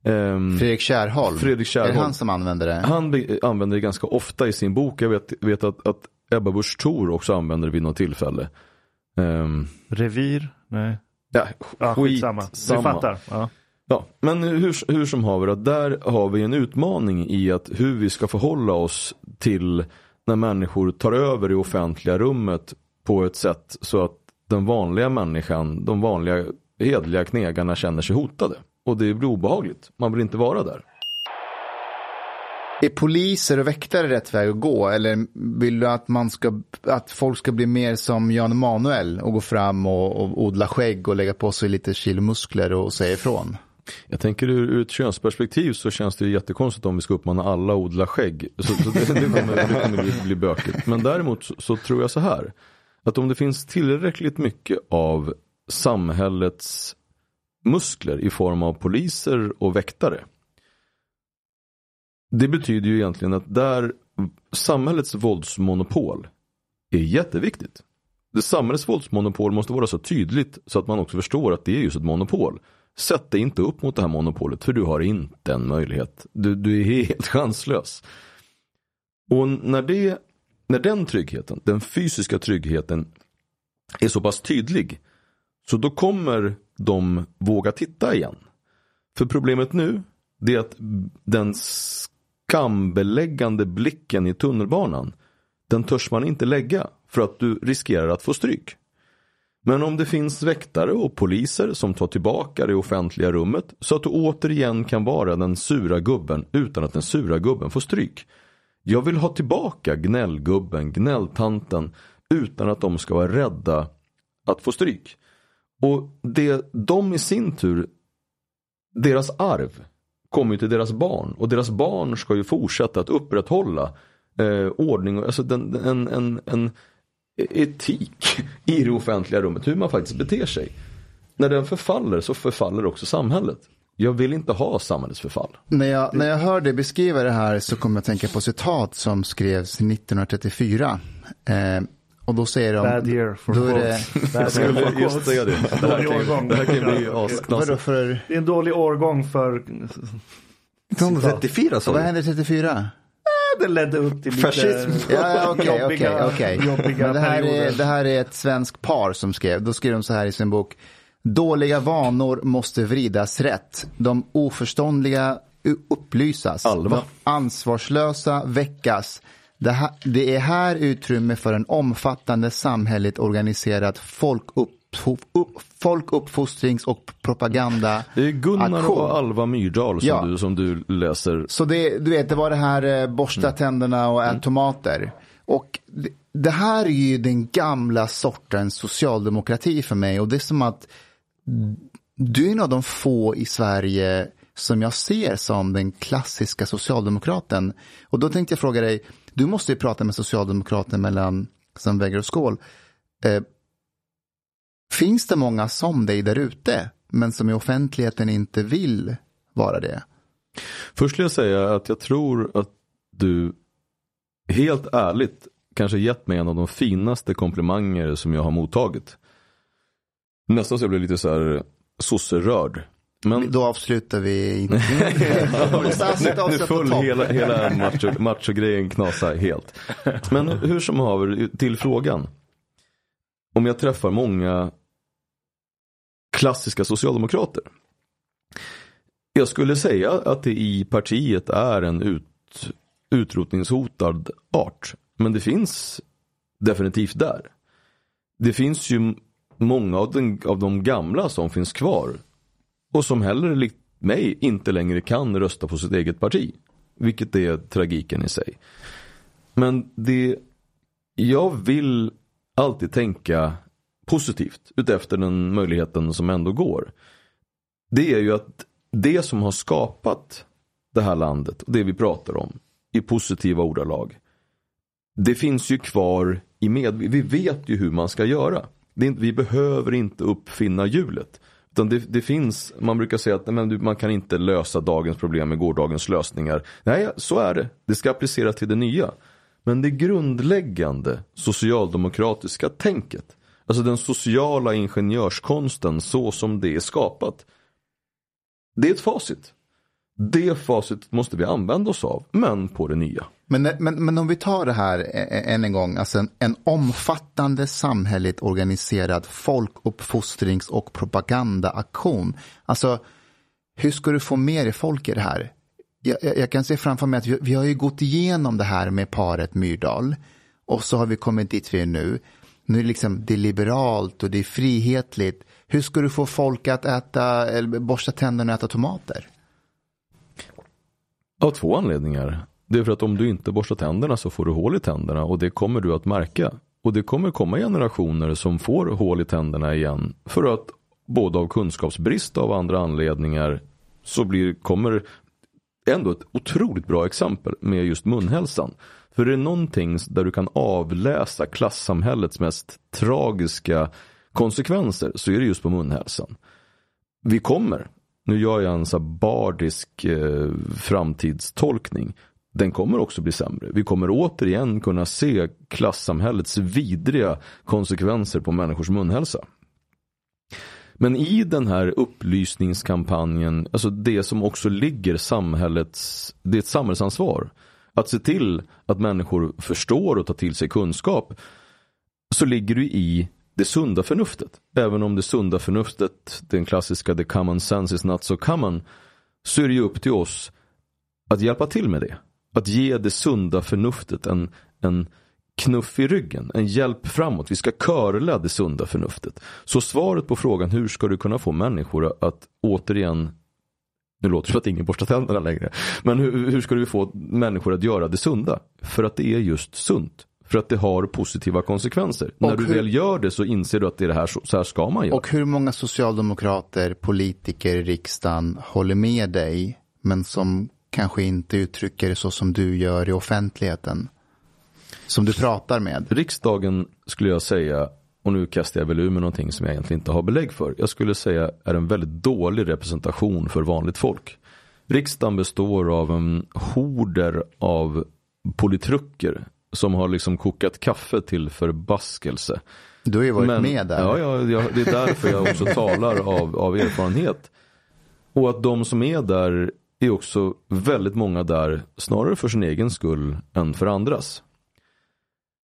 ehm, Fredrik Kärrholm? Fredrik Är det Kärrholm. han som använder det? Han be- använder det ganska ofta i sin bok. Jag vet, vet att, att Ebba Busch Thor också använder det vid något tillfälle. Ehm, Revir? Nej. Ja, Ja, skitsamma. Du samma. fattar. Ja. Ja, men hur, hur som haver, att där har vi en utmaning i att hur vi ska förhålla oss till när människor tar över det offentliga rummet på ett sätt så att den vanliga människan, de vanliga hedliga knegarna känner sig hotade. Och det blir obehagligt. Man vill inte vara där. Är poliser och väktare rätt väg att gå? Eller vill du att, man ska, att folk ska bli mer som Jan Emanuel och gå fram och, och odla skägg och lägga på sig lite kilomuskler och säga ifrån? Jag tänker ur, ur ett könsperspektiv så känns det ju jättekonstigt om vi ska uppmana alla att odla skägg. Så, så det, det kommer, det kommer bli, bli bökigt. Men däremot så, så tror jag så här. Att om det finns tillräckligt mycket av samhällets muskler i form av poliser och väktare. Det betyder ju egentligen att där samhällets våldsmonopol är jätteviktigt. Det samhällets våldsmonopol måste vara så tydligt så att man också förstår att det är just ett monopol. Sätt dig inte upp mot det här monopolet för du har inte en möjlighet. Du, du är helt chanslös. Och när, det, när den tryggheten, den fysiska tryggheten är så pass tydlig så då kommer de våga titta igen. För problemet nu det är att den skambeläggande blicken i tunnelbanan den törs man inte lägga för att du riskerar att få stryk. Men om det finns väktare och poliser som tar tillbaka det offentliga rummet så att du återigen kan vara den sura gubben utan att den sura gubben får stryk. Jag vill ha tillbaka gnällgubben, gnälltanten utan att de ska vara rädda att få stryk. Och det, de i sin tur, deras arv kommer ju till deras barn och deras barn ska ju fortsätta att upprätthålla eh, ordning, alltså den, en, en, en etik i det offentliga rummet, hur man faktiskt beter sig. När den förfaller så förfaller också samhället. Jag vill inte ha samhällets förfall. När jag, när jag hör dig beskriva det här så kommer jag att tänka på citat som skrevs 1934. Eh, och då säger de... Bad year for då är det, quotes. Bad skulle just säga det. Det här Dålig kan, årgång. det här kan bli asknasigt. för... Det är en dålig årgång för... 1934 sa Vad du? hände 34? Det ledde upp till lite Fascism. Ja, okej, jobbiga, okej. jobbiga Men det här, är, perioder. det här är ett svensk par som skrev. Då skrev de så här i sin bok. Dåliga vanor måste vridas rätt. De oförståndliga upplysas. Alva. De ansvarslösa väckas. Det, här, det är här utrymme för en omfattande samhälleligt organiserad folkupp, upp, folkuppfostrings och propaganda. Det är Gunnar aktion. och Alva Myrdal som, Ja. du, som du läser. Så det, du vet, det var det här eh, borsta Mm. tänderna och ät tomater. Och det, det här är ju den gamla sortens socialdemokrati för mig. Och det är som att du är en av de få i Sverige som jag ser som den klassiska socialdemokraten. Och då tänkte jag fråga dig, du måste ju prata med socialdemokrater mellan som väggar och skål. Eh, finns det många som dig där ute, men som i offentligheten inte vill vara det? Först vill jag säga att jag tror att du helt ärligt kanske gett mig en av de finaste komplimanger som jag har mottagit. Nästan så jag blev lite så här sosserörd. Men Då avslutar vi inte. Nu föll hela, hela macho, macho-grejen helt. Men hur som haver, till frågan. Om jag träffar många klassiska socialdemokrater. Jag skulle säga att det i partiet är en ut, utrotningshotad art. Men det finns definitivt där. Det finns ju många av, den, av de gamla som finns kvar. Och som heller likt mig inte längre kan rösta på sitt eget parti. Vilket är tragiken i sig. Men det, jag vill alltid tänka positivt utefter den möjligheten som ändå går. Det är ju att det som har skapat det här landet och det vi pratar om i positiva ordalag. Det finns ju kvar i med. Vi vet ju hur man ska göra. Det är inte, vi behöver inte uppfinna hjulet. Utan det, det finns, man brukar säga att nej, men du, man kan inte lösa dagens problem med gårdagens lösningar. Nej, så är det. Det ska appliceras till det nya. Men det grundläggande socialdemokratiska tänket, alltså den sociala ingenjörskonsten så som det är skapat. Det är ett facit. Det facit måste vi använda oss av, men på det nya. Men, eh, men, men om vi tar det här eh, eh, än en gång, alltså en, en omfattande samhälleligt organiserad folkuppfostrings och propagandaaktion. Alltså, hur ska du få med dig folk i det här? Jag, jag, jag kan se framför mig att vi, vi har ju gått igenom det här med paret Myrdal och så har vi kommit dit vi är nu. Nu är det liksom, det är liberalt och det är frihetligt. Hur ska du få folk att äta, eller borsta tänderna och äta tomater? Av två anledningar. Det är för att om du inte borstar tänderna så får du hål i tänderna och det kommer du att märka. Och det kommer komma generationer som får hål i tänderna igen. För att både av kunskapsbrist och av andra anledningar så blir, kommer ändå ett otroligt bra exempel med just munhälsan. För det är någonting där du kan avläsa klassamhällets mest tragiska konsekvenser så är det just på munhälsan. Vi kommer, nu gör jag en så här bardisk eh, framtidstolkning. Den kommer också bli sämre. Vi kommer återigen kunna se klassamhällets vidriga konsekvenser på människors munhälsa. Men i den här upplysningskampanjen, alltså det som också ligger samhällets, det är ett samhällsansvar. Att se till att människor förstår och tar till sig kunskap. Så ligger det i det sunda förnuftet. Även om det sunda förnuftet, den klassiska the common sense is not so common. Så är det ju upp till oss att hjälpa till med det. Att ge det sunda förnuftet en, en knuff i ryggen, en hjälp framåt. Vi ska körla det sunda förnuftet. Så svaret på frågan hur ska du kunna få människor att återigen nu låter det som att ingen borstar tänderna längre. Men hur, hur ska du få människor att göra det sunda? För att det är just sunt. För att det har positiva konsekvenser. När du hur- väl gör det så inser du att det är det här, så, så här ska man göra. Och hur många socialdemokrater, politiker i riksdagen håller med dig, men som kanske inte uttrycker det så som du gör i offentligheten? Som du pratar med. Riksdagen skulle jag säga, och nu kastar jag väl ur med någonting som jag egentligen inte har belägg för. Jag skulle säga är en väldigt dålig representation för vanligt folk. Riksdagen består av en horder av politrucker som har liksom kokat kaffe till förbaskelse. Du har ju varit Men- med där. Ja, ja, ja, det är därför jag också talar av, av erfarenhet. Och att de som är där är också väldigt många där snarare för sin egen skull än för andras.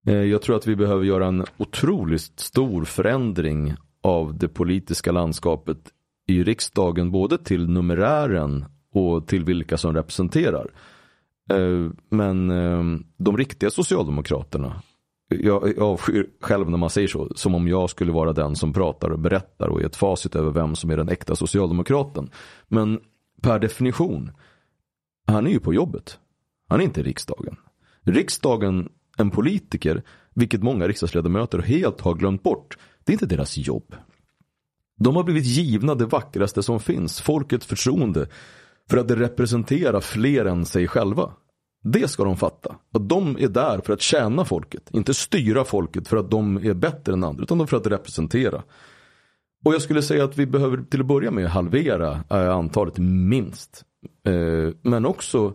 Eh, Jag tror att vi behöver göra en otroligt stor förändring av det politiska landskapet i riksdagen både till numerären och till vilka som representerar. Eh, men ehm, de riktiga socialdemokraterna, jag avskyr själv när man säger så, som om jag skulle vara den som pratar och berättar och är ett facit över vem som är den äkta socialdemokraten. Men per definition, han är ju på jobbet. Han är inte i riksdagen. Riksdagen, en politiker, vilket många riksdagsledamöter helt har glömt bort, det är inte deras jobb. De har blivit givna det vackraste som finns, folkets förtroende, för att det representerar fler än sig själva. Det ska de fatta. Att de är där för att tjäna folket. Inte styra folket för att de är bättre än andra. Utan för att representera. Och jag skulle säga att vi behöver till att börja med halvera eh, antalet minst. Eh, men också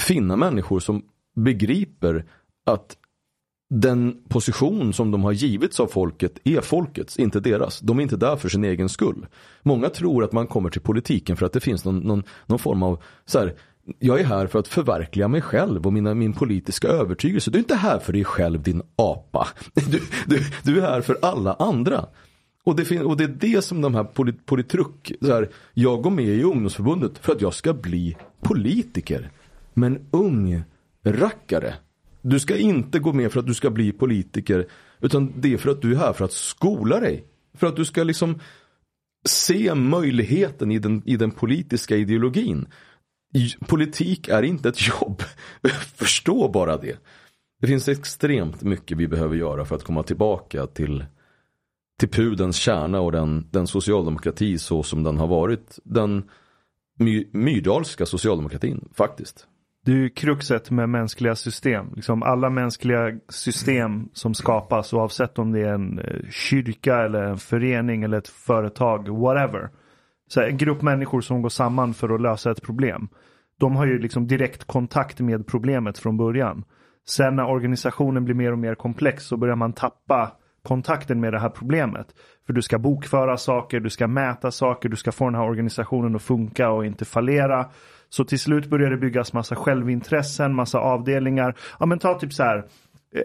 finna människor som begriper att den position som de har givits av folket är folkets, inte deras. De är inte där för sin egen skull. Många tror att man kommer till politiken för att det finns någon, någon, någon form av så här, jag är här för att förverkliga mig själv och mina, min politiska övertygelse. Du är inte här för dig själv din apa. Du, du, du är här för alla andra. Och det, och det är det som de här polit, politruk, så här, jag går med i ungdomsförbundet för att jag ska bli politiker. Men ung rackare. Du ska inte gå med för att du ska bli politiker. Utan det är för att du är här för att skola dig. För att du ska liksom se möjligheten i den, i den politiska ideologin. Politik är inte ett jobb. Förstå bara det. Det finns extremt mycket vi behöver göra för att komma tillbaka till, till pudens kärna och den, den socialdemokrati så som den har varit. Den my, myrdalska socialdemokratin faktiskt. Det är ju kruxet med mänskliga system. Liksom alla mänskliga system som skapas oavsett om det är en eh, kyrka eller en förening eller ett företag, whatever. Så en grupp människor som går samman för att lösa ett problem. De har ju liksom direkt kontakt med problemet från början. Sen när organisationen blir mer och mer komplex så börjar man tappa kontakten med det här problemet. För du ska bokföra saker, du ska mäta saker, du ska få den här organisationen att funka och inte fallera. Så till slut börjar det byggas massa självintressen, massa avdelningar. Ja men ta typ så här,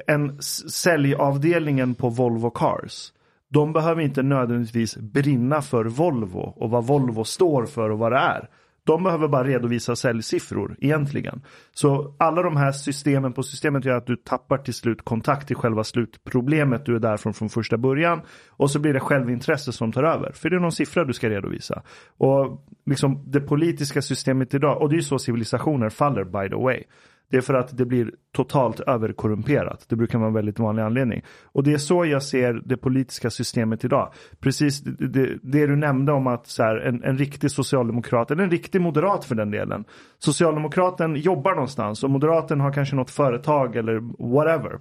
en säljavdelningen på Volvo Cars. De behöver inte nödvändigtvis brinna för Volvo och vad Volvo står för och vad det är. De behöver bara redovisa säljsiffror egentligen. Så alla de här systemen på systemet gör att du tappar till slut kontakt till själva slutproblemet. Du är därifrån från första början. Och så blir det självintresse som tar över. För det är någon siffra du ska redovisa. Och liksom det politiska systemet idag, och det är ju så civilisationer faller by the way. Det är för att det blir totalt överkorrumperat. Det brukar vara en väldigt vanlig anledning. Och det är så jag ser det politiska systemet idag. Precis det, det, det du nämnde om att så här, en, en riktig socialdemokrat, eller en riktig moderat för den delen. Socialdemokraten jobbar någonstans och moderaten har kanske något företag eller whatever.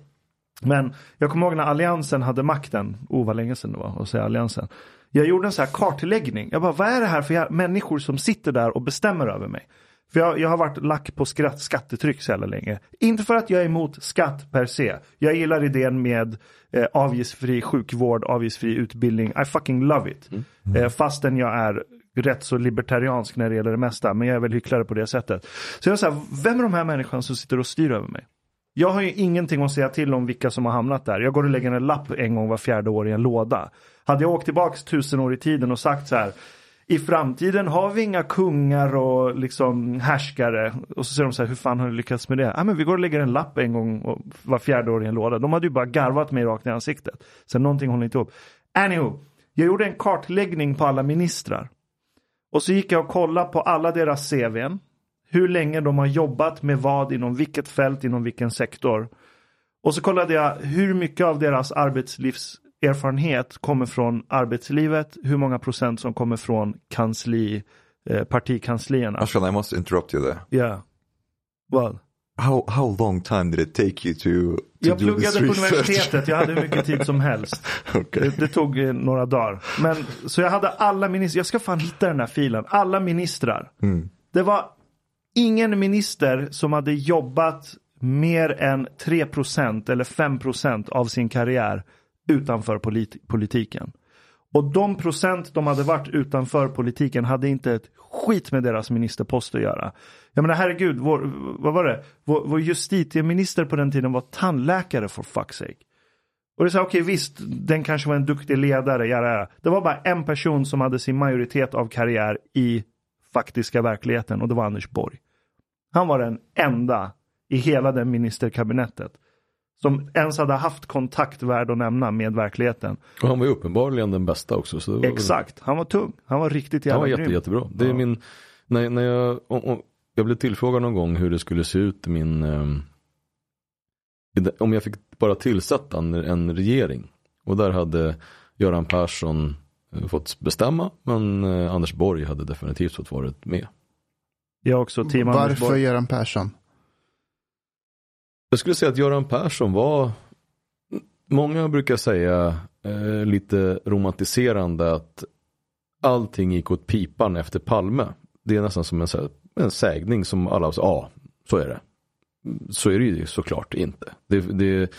Men jag kommer ihåg när alliansen hade makten, oh vad länge sedan det var att säga alliansen. Jag gjorde en så här kartläggning. Jag bara, vad är det här för människor som sitter där och bestämmer över mig? För jag, jag har varit lack på skratt, skattetryck så jävla länge. Inte för att jag är emot skatt per se. Jag gillar idén med eh, avgiftsfri sjukvård, avgiftsfri utbildning. I fucking love it. Mm. Mm. Eh, fastän jag är rätt så libertariansk när det gäller det mesta. Men jag är väl hycklare på det sättet. Så jag säger, vem är de här människorna som sitter och styr över mig? Jag har ju ingenting att säga till om vilka som har hamnat där. Jag går och lägger en lapp en gång var fjärde år i en låda. Hade jag åkt tillbaks tusen år i tiden och sagt så här i framtiden har vi inga kungar och liksom härskare. Och så säger de så här, hur fan har du lyckats med det? Ja, men vi går och lägger en lapp en gång och var fjärde år i en låda. De hade ju bara garvat mig rakt i ansiktet. Så någonting håller inte ihop. Anywho, jag gjorde en kartläggning på alla ministrar. Och så gick jag och kollade på alla deras CVn. Hur länge de har jobbat med vad inom vilket fält, inom vilken sektor. Och så kollade jag hur mycket av deras arbetslivs erfarenhet kommer från arbetslivet, hur många procent som kommer från kansli, eh, partikanslierna. Ashkan, I must interrupt you there. Yeah. Well. How, how long time did it take you to, to Jag pluggade på universitetet, jag hade hur mycket tid som helst. okay. det, det, tog eh, några dagar. Men, så jag hade alla ministrar, jag ska fan hitta den här filen, alla ministrar. Mm. Det var ingen minister som hade jobbat mer än 3% eller 5% av sin karriär utanför polit politiken. Och de procent de hade varit utanför politiken hade inte ett skit med deras ministerpost att göra. Jag menar herregud, vår, vad var det? Vår, vår justitieminister på den tiden var tandläkare for fuck's sake. Och det är så okej okay, visst, den kanske var en duktig ledare, jara. Det var bara en person som hade sin majoritet av karriär i faktiska verkligheten och det var Anders Borg. Han var den enda i hela det ministerkabinettet som ens hade haft kontakt värd att nämna med verkligheten. Och han var ju uppenbarligen den bästa också. Så Exakt, han var tung. Han var riktigt jävla Han var jätte, grym. jättebra. Det är ja. min, när, när jag, om, om, jag blev tillfrågad någon gång hur det skulle se ut i min, um, om jag fick bara tillsätta en, en regering. Och där hade Göran Persson eh, fått bestämma, men uh, Anders Borg hade definitivt fått varit med. Jag också, team Varför Anders Borg. Göran Persson? Jag skulle säga att Göran Persson var, många brukar säga eh, lite romantiserande att allting gick åt pipan efter Palme. Det är nästan som en, en sägning som alla säger, ja, så är det. Så är det ju såklart inte. Det, det,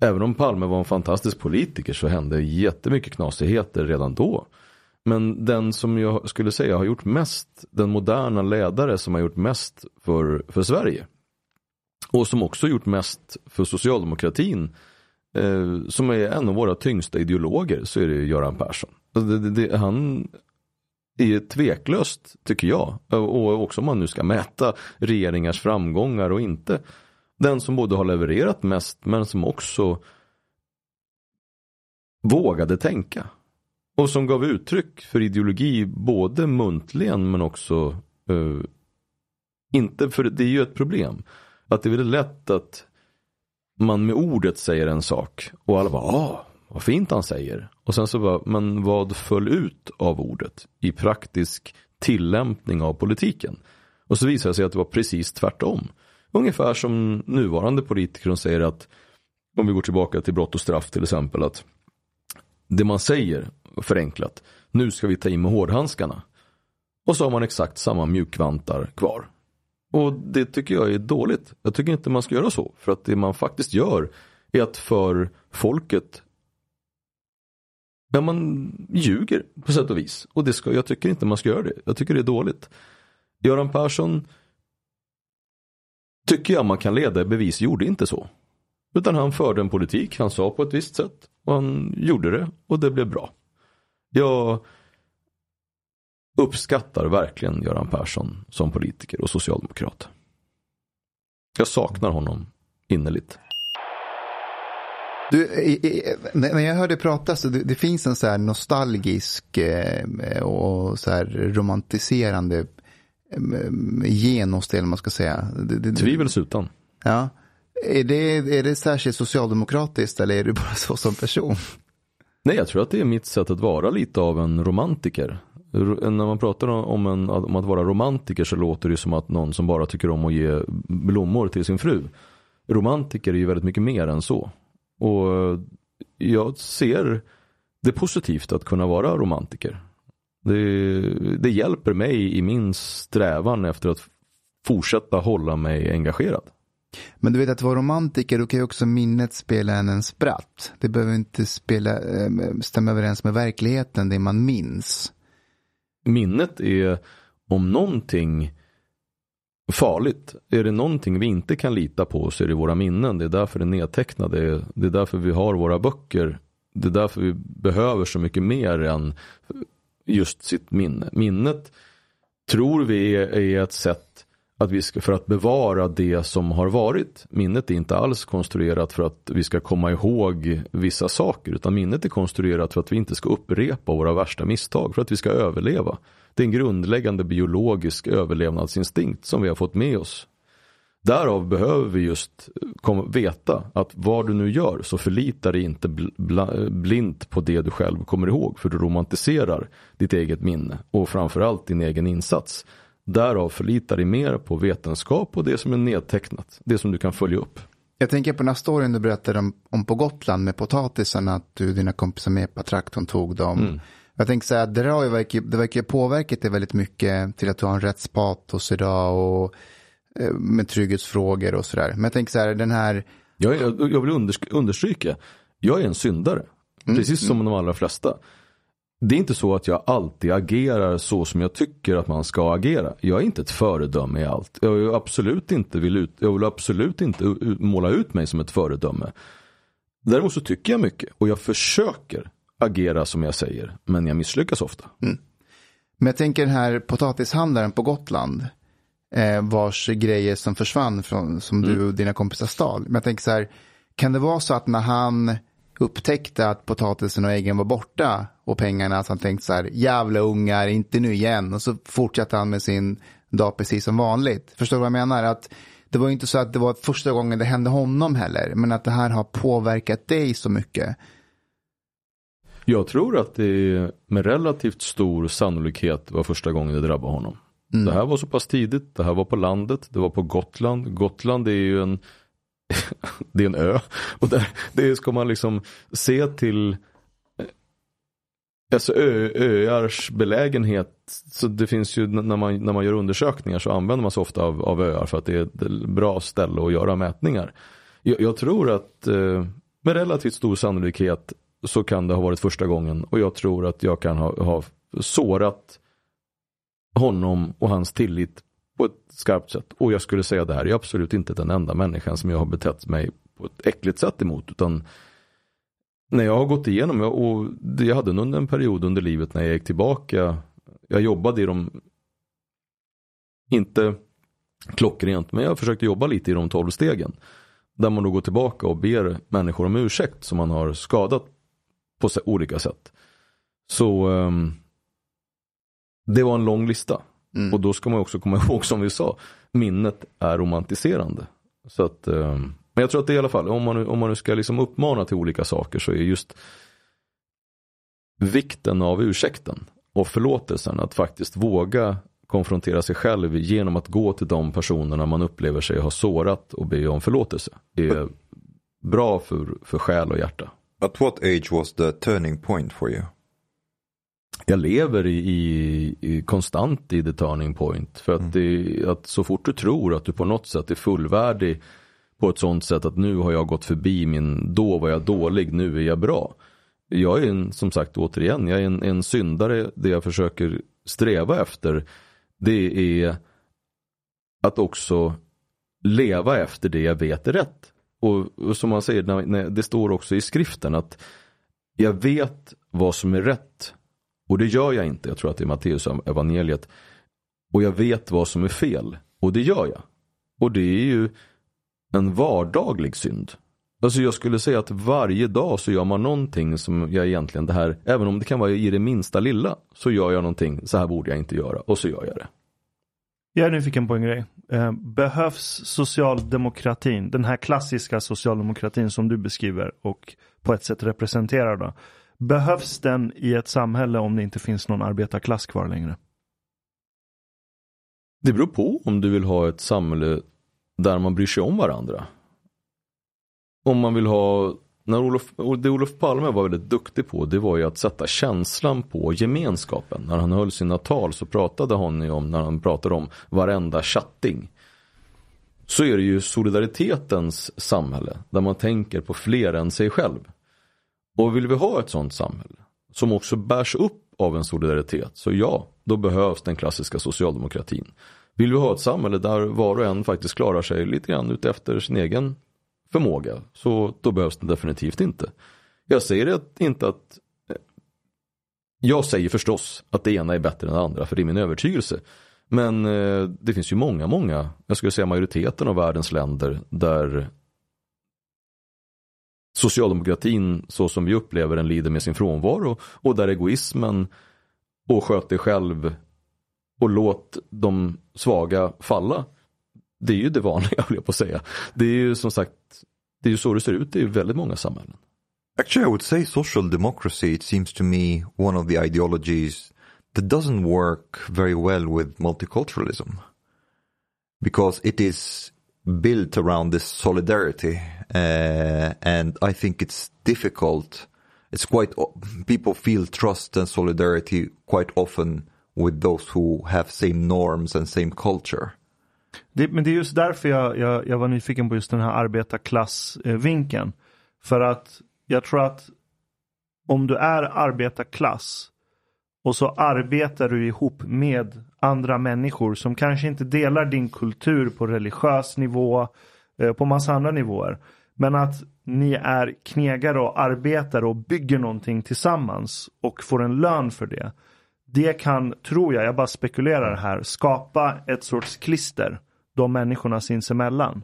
även om Palme var en fantastisk politiker så hände jättemycket knasigheter redan då. Men den som jag skulle säga har gjort mest, den moderna ledare som har gjort mest för, för Sverige och som också gjort mest för socialdemokratin, eh, som är en av våra tyngsta ideologer, så är det Göran Persson. Det, det, det, han är tveklöst, tycker jag, och också om man nu ska mäta regeringars framgångar och inte, den som både har levererat mest men som också vågade tänka. Och som gav uttryck för ideologi både muntligen men också uh, inte, för det är ju ett problem. Att det är väldigt lätt att man med ordet säger en sak och alla bara ah, vad fint han säger. Och sen så bara, men vad föll ut av ordet i praktisk tillämpning av politiken? Och så visar det sig att det var precis tvärtom. Ungefär som nuvarande politiker som säger att, om vi går tillbaka till brott och straff till exempel, att det man säger, förenklat, nu ska vi ta in med hårdhandskarna. Och så har man exakt samma mjukvantar kvar. Och det tycker jag är dåligt. Jag tycker inte man ska göra så. För att det man faktiskt gör är att för folket Ja, man ljuger på sätt och vis. Och det ska, jag tycker inte man ska göra det. Jag tycker det är dåligt. Göran Persson tycker jag man kan leda i bevis gjorde inte så. Utan han förde en politik, han sa på ett visst sätt och han gjorde det och det blev bra. Jag uppskattar verkligen Göran Persson som politiker och socialdemokrat. Jag saknar honom innerligt. Du, när jag hörde prata så det, det finns en så här nostalgisk eh, och så här romantiserande eh, gen hos det, man ska säga. Tvivelsutan. Ja. Är det, är det särskilt socialdemokratiskt eller är du bara så som person? Nej, jag tror att det är mitt sätt att vara lite av en romantiker när man pratar om, en, om att vara romantiker så låter det som att någon som bara tycker om att ge blommor till sin fru. Romantiker är ju väldigt mycket mer än så. Och eh, jag ser det positivt att kunna vara romantiker. Det, det hjälper mig i min strävan efter att fortsätta hålla mig engagerad. Men du vet att vara romantiker, då kan ju också minnet spela en en spratt. Det behöver inte spela, eh, stämma överens med verkligheten, det man minns minnet är om någonting farligt. Är det någonting vi inte kan lita på så är det våra minnen. Det är därför det är nedtecknade. Det är därför vi har våra böcker. Det är därför vi behöver så mycket mer än just sitt minne. Minnet tror vi är ett sätt att vi ska, för att bevara det som har varit. Minnet är inte alls konstruerat för att vi ska komma ihåg vissa saker utan minnet är konstruerat för att vi inte ska upprepa våra värsta misstag, för att vi ska överleva. Det är en grundläggande biologisk överlevnadsinstinkt som vi har fått med oss. Därav behöver vi just veta att vad du nu gör så förlitar dig inte blint på det du själv kommer ihåg för du romantiserar ditt eget minne och framförallt din egen insats. Därav förlitar dig mer på vetenskap och det som är nedtecknat. Det som du kan följa upp. Jag tänker på den här storyn du berättade om, om på Gotland med potatisarna. Att du dina kompisar med på traktorn tog dem. Mm. Jag tänker så här, det, har verkar, det verkar påverkat dig väldigt mycket till att du har en rättspatos idag och eh, med trygghetsfrågor och sådär. Men jag tänker så här, den här... Jag, jag, jag vill understryka, jag är en syndare. Mm. Precis som de allra flesta det är inte så att jag alltid agerar så som jag tycker att man ska agera. Jag är inte ett föredöme i allt. Jag, absolut inte vill ut, jag vill absolut inte måla ut mig som ett föredöme. Däremot så tycker jag mycket och jag försöker agera som jag säger. Men jag misslyckas ofta. Men jag tänker den här potatishandlaren på Gotland. Eh, vars grejer som försvann från, som du och dina kompisar stal. Men jag tänker så här, kan det vara så att när han upptäckte att potatisen och äggen var borta och pengarna, så han tänkte så här, jävla ungar, inte nu igen. Och så fortsatte han med sin dag precis som vanligt. Förstår du vad jag menar? Att det var inte så att det var första gången det hände honom heller, men att det här har påverkat dig så mycket. Jag tror att det med relativt stor sannolikhet var första gången det drabbade honom. Det här var så pass tidigt, det här var på landet, det var på Gotland. Gotland är ju en, det är en ö. Och där, det ska man liksom se till eh, Alltså ö, öars belägenhet, så det finns ju när man, när man gör undersökningar så använder man sig ofta av, av öar för att det är ett eh, bra ställe att göra mätningar. Jag, jag tror att eh, med relativt stor sannolikhet så kan det ha varit första gången och jag tror att jag kan ha, ha sårat honom och hans tillit på ett skarpt sätt. Och jag skulle säga det här är absolut inte den enda människan som jag har betett mig på ett äckligt sätt emot. Utan när jag har gått igenom, och jag hade under en period under livet när jag gick tillbaka, jag jobbade i de, inte klockrent, men jag försökte jobba lite i de tolv stegen. Där man då går tillbaka och ber människor om ursäkt som man har skadat på olika sätt. Så um, det var en lång lista. Mm. Och då ska man också komma ihåg som vi sa, minnet är romantiserande. Så att, um, men jag tror att det i alla fall, om man nu, om man nu ska liksom uppmana till olika saker så är just vikten av ursäkten och förlåtelsen att faktiskt våga konfrontera sig själv genom att gå till de personerna man upplever sig ha sårat och be om förlåtelse. Det är bra för, för själ och hjärta. At what age was the turning point for you? Jag lever i, i, i konstant i the turning point. För att, det, att så fort du tror att du på något sätt är fullvärdig på ett sånt sätt att nu har jag gått förbi min, då var jag dålig, nu är jag bra. Jag är en, som sagt återigen, jag är en, en syndare. Det jag försöker sträva efter det är att också leva efter det jag vet är rätt. Och, och som man säger, när, när, det står också i skriften att jag vet vad som är rätt och det gör jag inte. Jag tror att det är Matteus evangeliet. Och jag vet vad som är fel och det gör jag. Och det är ju en vardaglig synd. Alltså jag skulle säga att varje dag så gör man någonting som jag egentligen det här, även om det kan vara i det minsta lilla, så gör jag någonting, så här borde jag inte göra och så gör jag det. Jag är nyfiken på en grej. Eh, behövs socialdemokratin, den här klassiska socialdemokratin som du beskriver och på ett sätt representerar då. Behövs den i ett samhälle om det inte finns någon arbetarklass kvar längre? Det beror på om du vill ha ett samhälle där man bryr sig om varandra. Om man vill ha, när Olof, det Olof Palme var väldigt duktig på det var ju att sätta känslan på gemenskapen. När han höll sina tal så pratade han ju om, när han pratade om varenda chatting. Så är det ju solidaritetens samhälle där man tänker på fler än sig själv. Och vill vi ha ett sånt samhälle som också bärs upp av en solidaritet så ja, då behövs den klassiska socialdemokratin. Vill vi ha ett samhälle där var och en faktiskt klarar sig lite grann utefter sin egen förmåga så då behövs det definitivt inte. Jag säger det inte att jag säger förstås att det ena är bättre än det andra för det är min övertygelse. Men eh, det finns ju många, många, jag skulle säga majoriteten av världens länder där socialdemokratin så som vi upplever den lider med sin frånvaro och där egoismen och sköt dig själv och låt de svaga falla. Det är ju det vanliga, vill jag på att säga. Det är ju som sagt, det är ju så det ser ut i väldigt många samhällen. Actually, I would say social democracy, it seems to me, one of the ideologies that doesn't work very well with multiculturalism. Because it is built around this solidarity. Uh, and I think it's difficult. It's quite, people feel trust and solidarity quite often with those who have same norms and same culture. Det, men det är just därför jag, jag, jag var nyfiken på just den här arbetarklassvinkeln. För att jag tror att om du är arbetarklass och så arbetar du ihop med andra människor som kanske inte delar din kultur på religiös nivå, eh, på massa andra nivåer. Men att ni är knegare och arbetar och bygger någonting tillsammans och får en lön för det. Det kan, tror jag, jag bara spekulerar här, skapa ett sorts klister de människorna sinsemellan.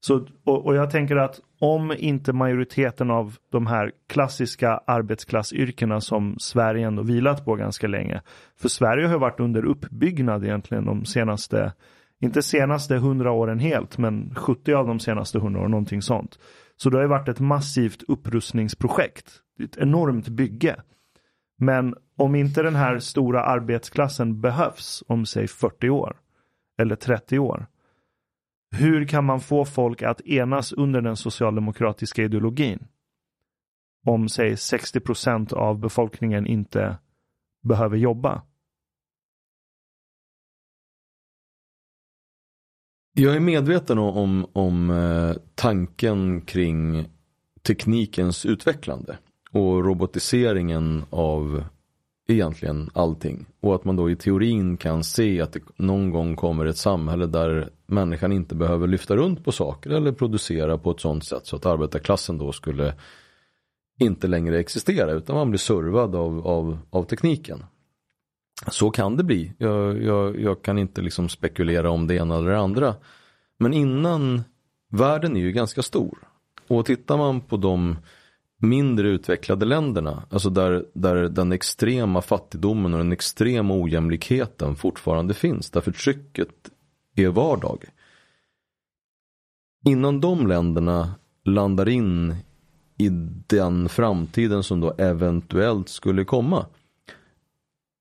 Så, och, och jag tänker att om inte majoriteten av de här klassiska arbetsklassyrkena som Sverige ändå vilat på ganska länge. För Sverige har varit under uppbyggnad egentligen de senaste, inte senaste hundra åren helt, men 70 av de senaste hundra åren, någonting sånt. Så det har ju varit ett massivt upprustningsprojekt. Ett enormt bygge. Men om inte den här stora arbetsklassen behövs om säg 40 år eller 30 år hur kan man få folk att enas under den socialdemokratiska ideologin? Om säg 60 procent av befolkningen inte behöver jobba. Jag är medveten om, om eh, tanken kring teknikens utvecklande och robotiseringen av egentligen allting. Och att man då i teorin kan se att det någon gång kommer ett samhälle där människan inte behöver lyfta runt på saker eller producera på ett sånt sätt så att arbetarklassen då skulle inte längre existera utan man blir servad av, av, av tekniken. Så kan det bli. Jag, jag, jag kan inte liksom spekulera om det ena eller det andra. Men innan, världen är ju ganska stor. Och tittar man på de mindre utvecklade länderna, alltså där, där den extrema fattigdomen och den extrema ojämlikheten fortfarande finns, där förtrycket är vardag. Innan de länderna landar in i den framtiden som då eventuellt skulle komma.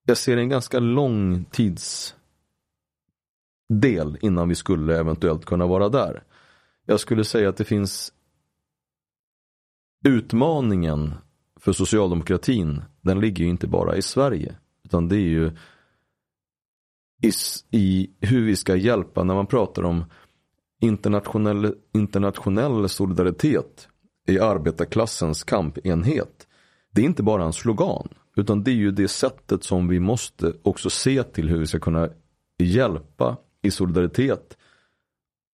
Jag ser en ganska lång tidsdel innan vi skulle eventuellt kunna vara där. Jag skulle säga att det finns utmaningen för socialdemokratin, den ligger ju inte bara i Sverige. Utan det är ju i, i hur vi ska hjälpa när man pratar om internationell, internationell solidaritet i arbetarklassens kampenhet. Det är inte bara en slogan. Utan det är ju det sättet som vi måste också se till hur vi ska kunna hjälpa i solidaritet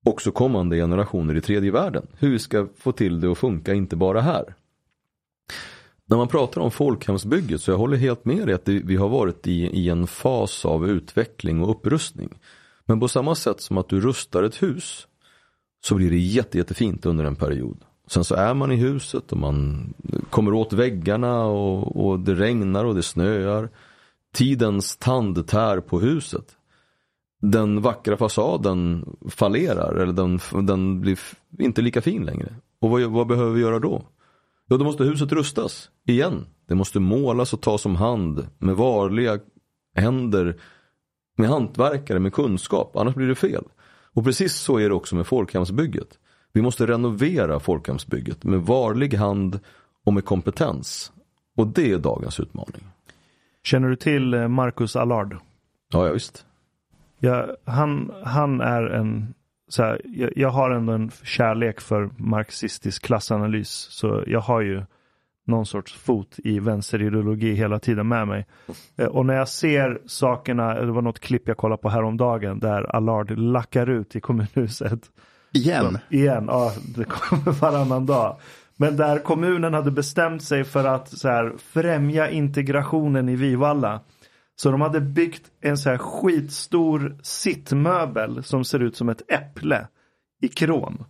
också kommande generationer i tredje världen. Hur vi ska få till det att funka, inte bara här. När man pratar om folkhemsbygget så jag håller helt med dig att det, vi har varit i, i en fas av utveckling och upprustning. Men på samma sätt som att du rustar ett hus så blir det jätte, jättefint under en period. Sen så är man i huset och man kommer åt väggarna och, och det regnar och det snöar. Tidens tand tär på huset den vackra fasaden fallerar eller den, den blir inte lika fin längre. Och vad, vad behöver vi göra då? Ja, då måste huset rustas igen. Det måste målas och tas om hand med varliga händer, med hantverkare, med kunskap. Annars blir det fel. Och precis så är det också med folkhemsbygget. Vi måste renovera folkhemsbygget med varlig hand och med kompetens. Och det är dagens utmaning. Känner du till eh, Marcus Allard? Ja, ja visst. Jag, han, han är en, så här, jag, jag, har ändå en kärlek för marxistisk klassanalys. Så jag har ju någon sorts fot i vänsterideologi hela tiden med mig. Eh, och när jag ser sakerna, det var något klipp jag kollade på häromdagen där Allard lackar ut i kommunhuset. Igen? Så, igen, ja det kommer varannan dag. Men där kommunen hade bestämt sig för att så här, främja integrationen i Vivalla. Så de hade byggt en så här skitstor sittmöbel som ser ut som ett äpple i krom.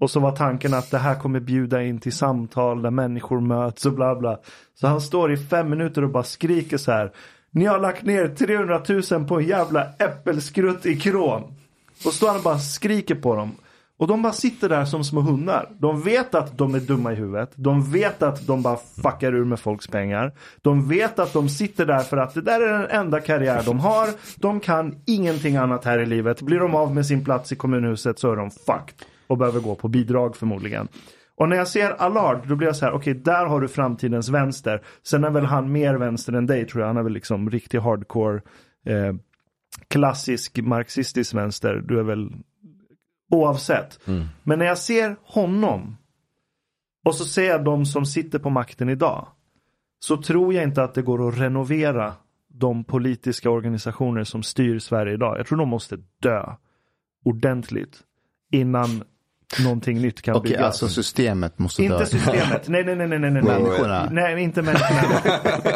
Och så var tanken att det här kommer bjuda in till samtal där människor möts och bla bla. Så han står i fem minuter och bara skriker så här. Ni har lagt ner 300 000 på en jävla äppelskrutt i krom. Och står han och bara skriker på dem. Och de bara sitter där som små hundar. De vet att de är dumma i huvudet. De vet att de bara fuckar ur med folks pengar. De vet att de sitter där för att det där är den enda karriär de har. De kan ingenting annat här i livet. Blir de av med sin plats i kommunhuset så är de fucked. Och behöver gå på bidrag förmodligen. Och när jag ser Allard då blir jag så här, okej okay, där har du framtidens vänster. Sen är väl han mer vänster än dig tror jag. Han är väl liksom riktig hardcore eh, klassisk marxistisk vänster. Du är väl Oavsett. Mm. Men när jag ser honom och så ser jag de som sitter på makten idag. Så tror jag inte att det går att renovera de politiska organisationer som styr Sverige idag. Jag tror de måste dö ordentligt innan någonting nytt kan Okej, byggas. alltså systemet måste dö. Inte systemet, nej nej nej nej nej. nej. Människorna. Nej, inte människorna.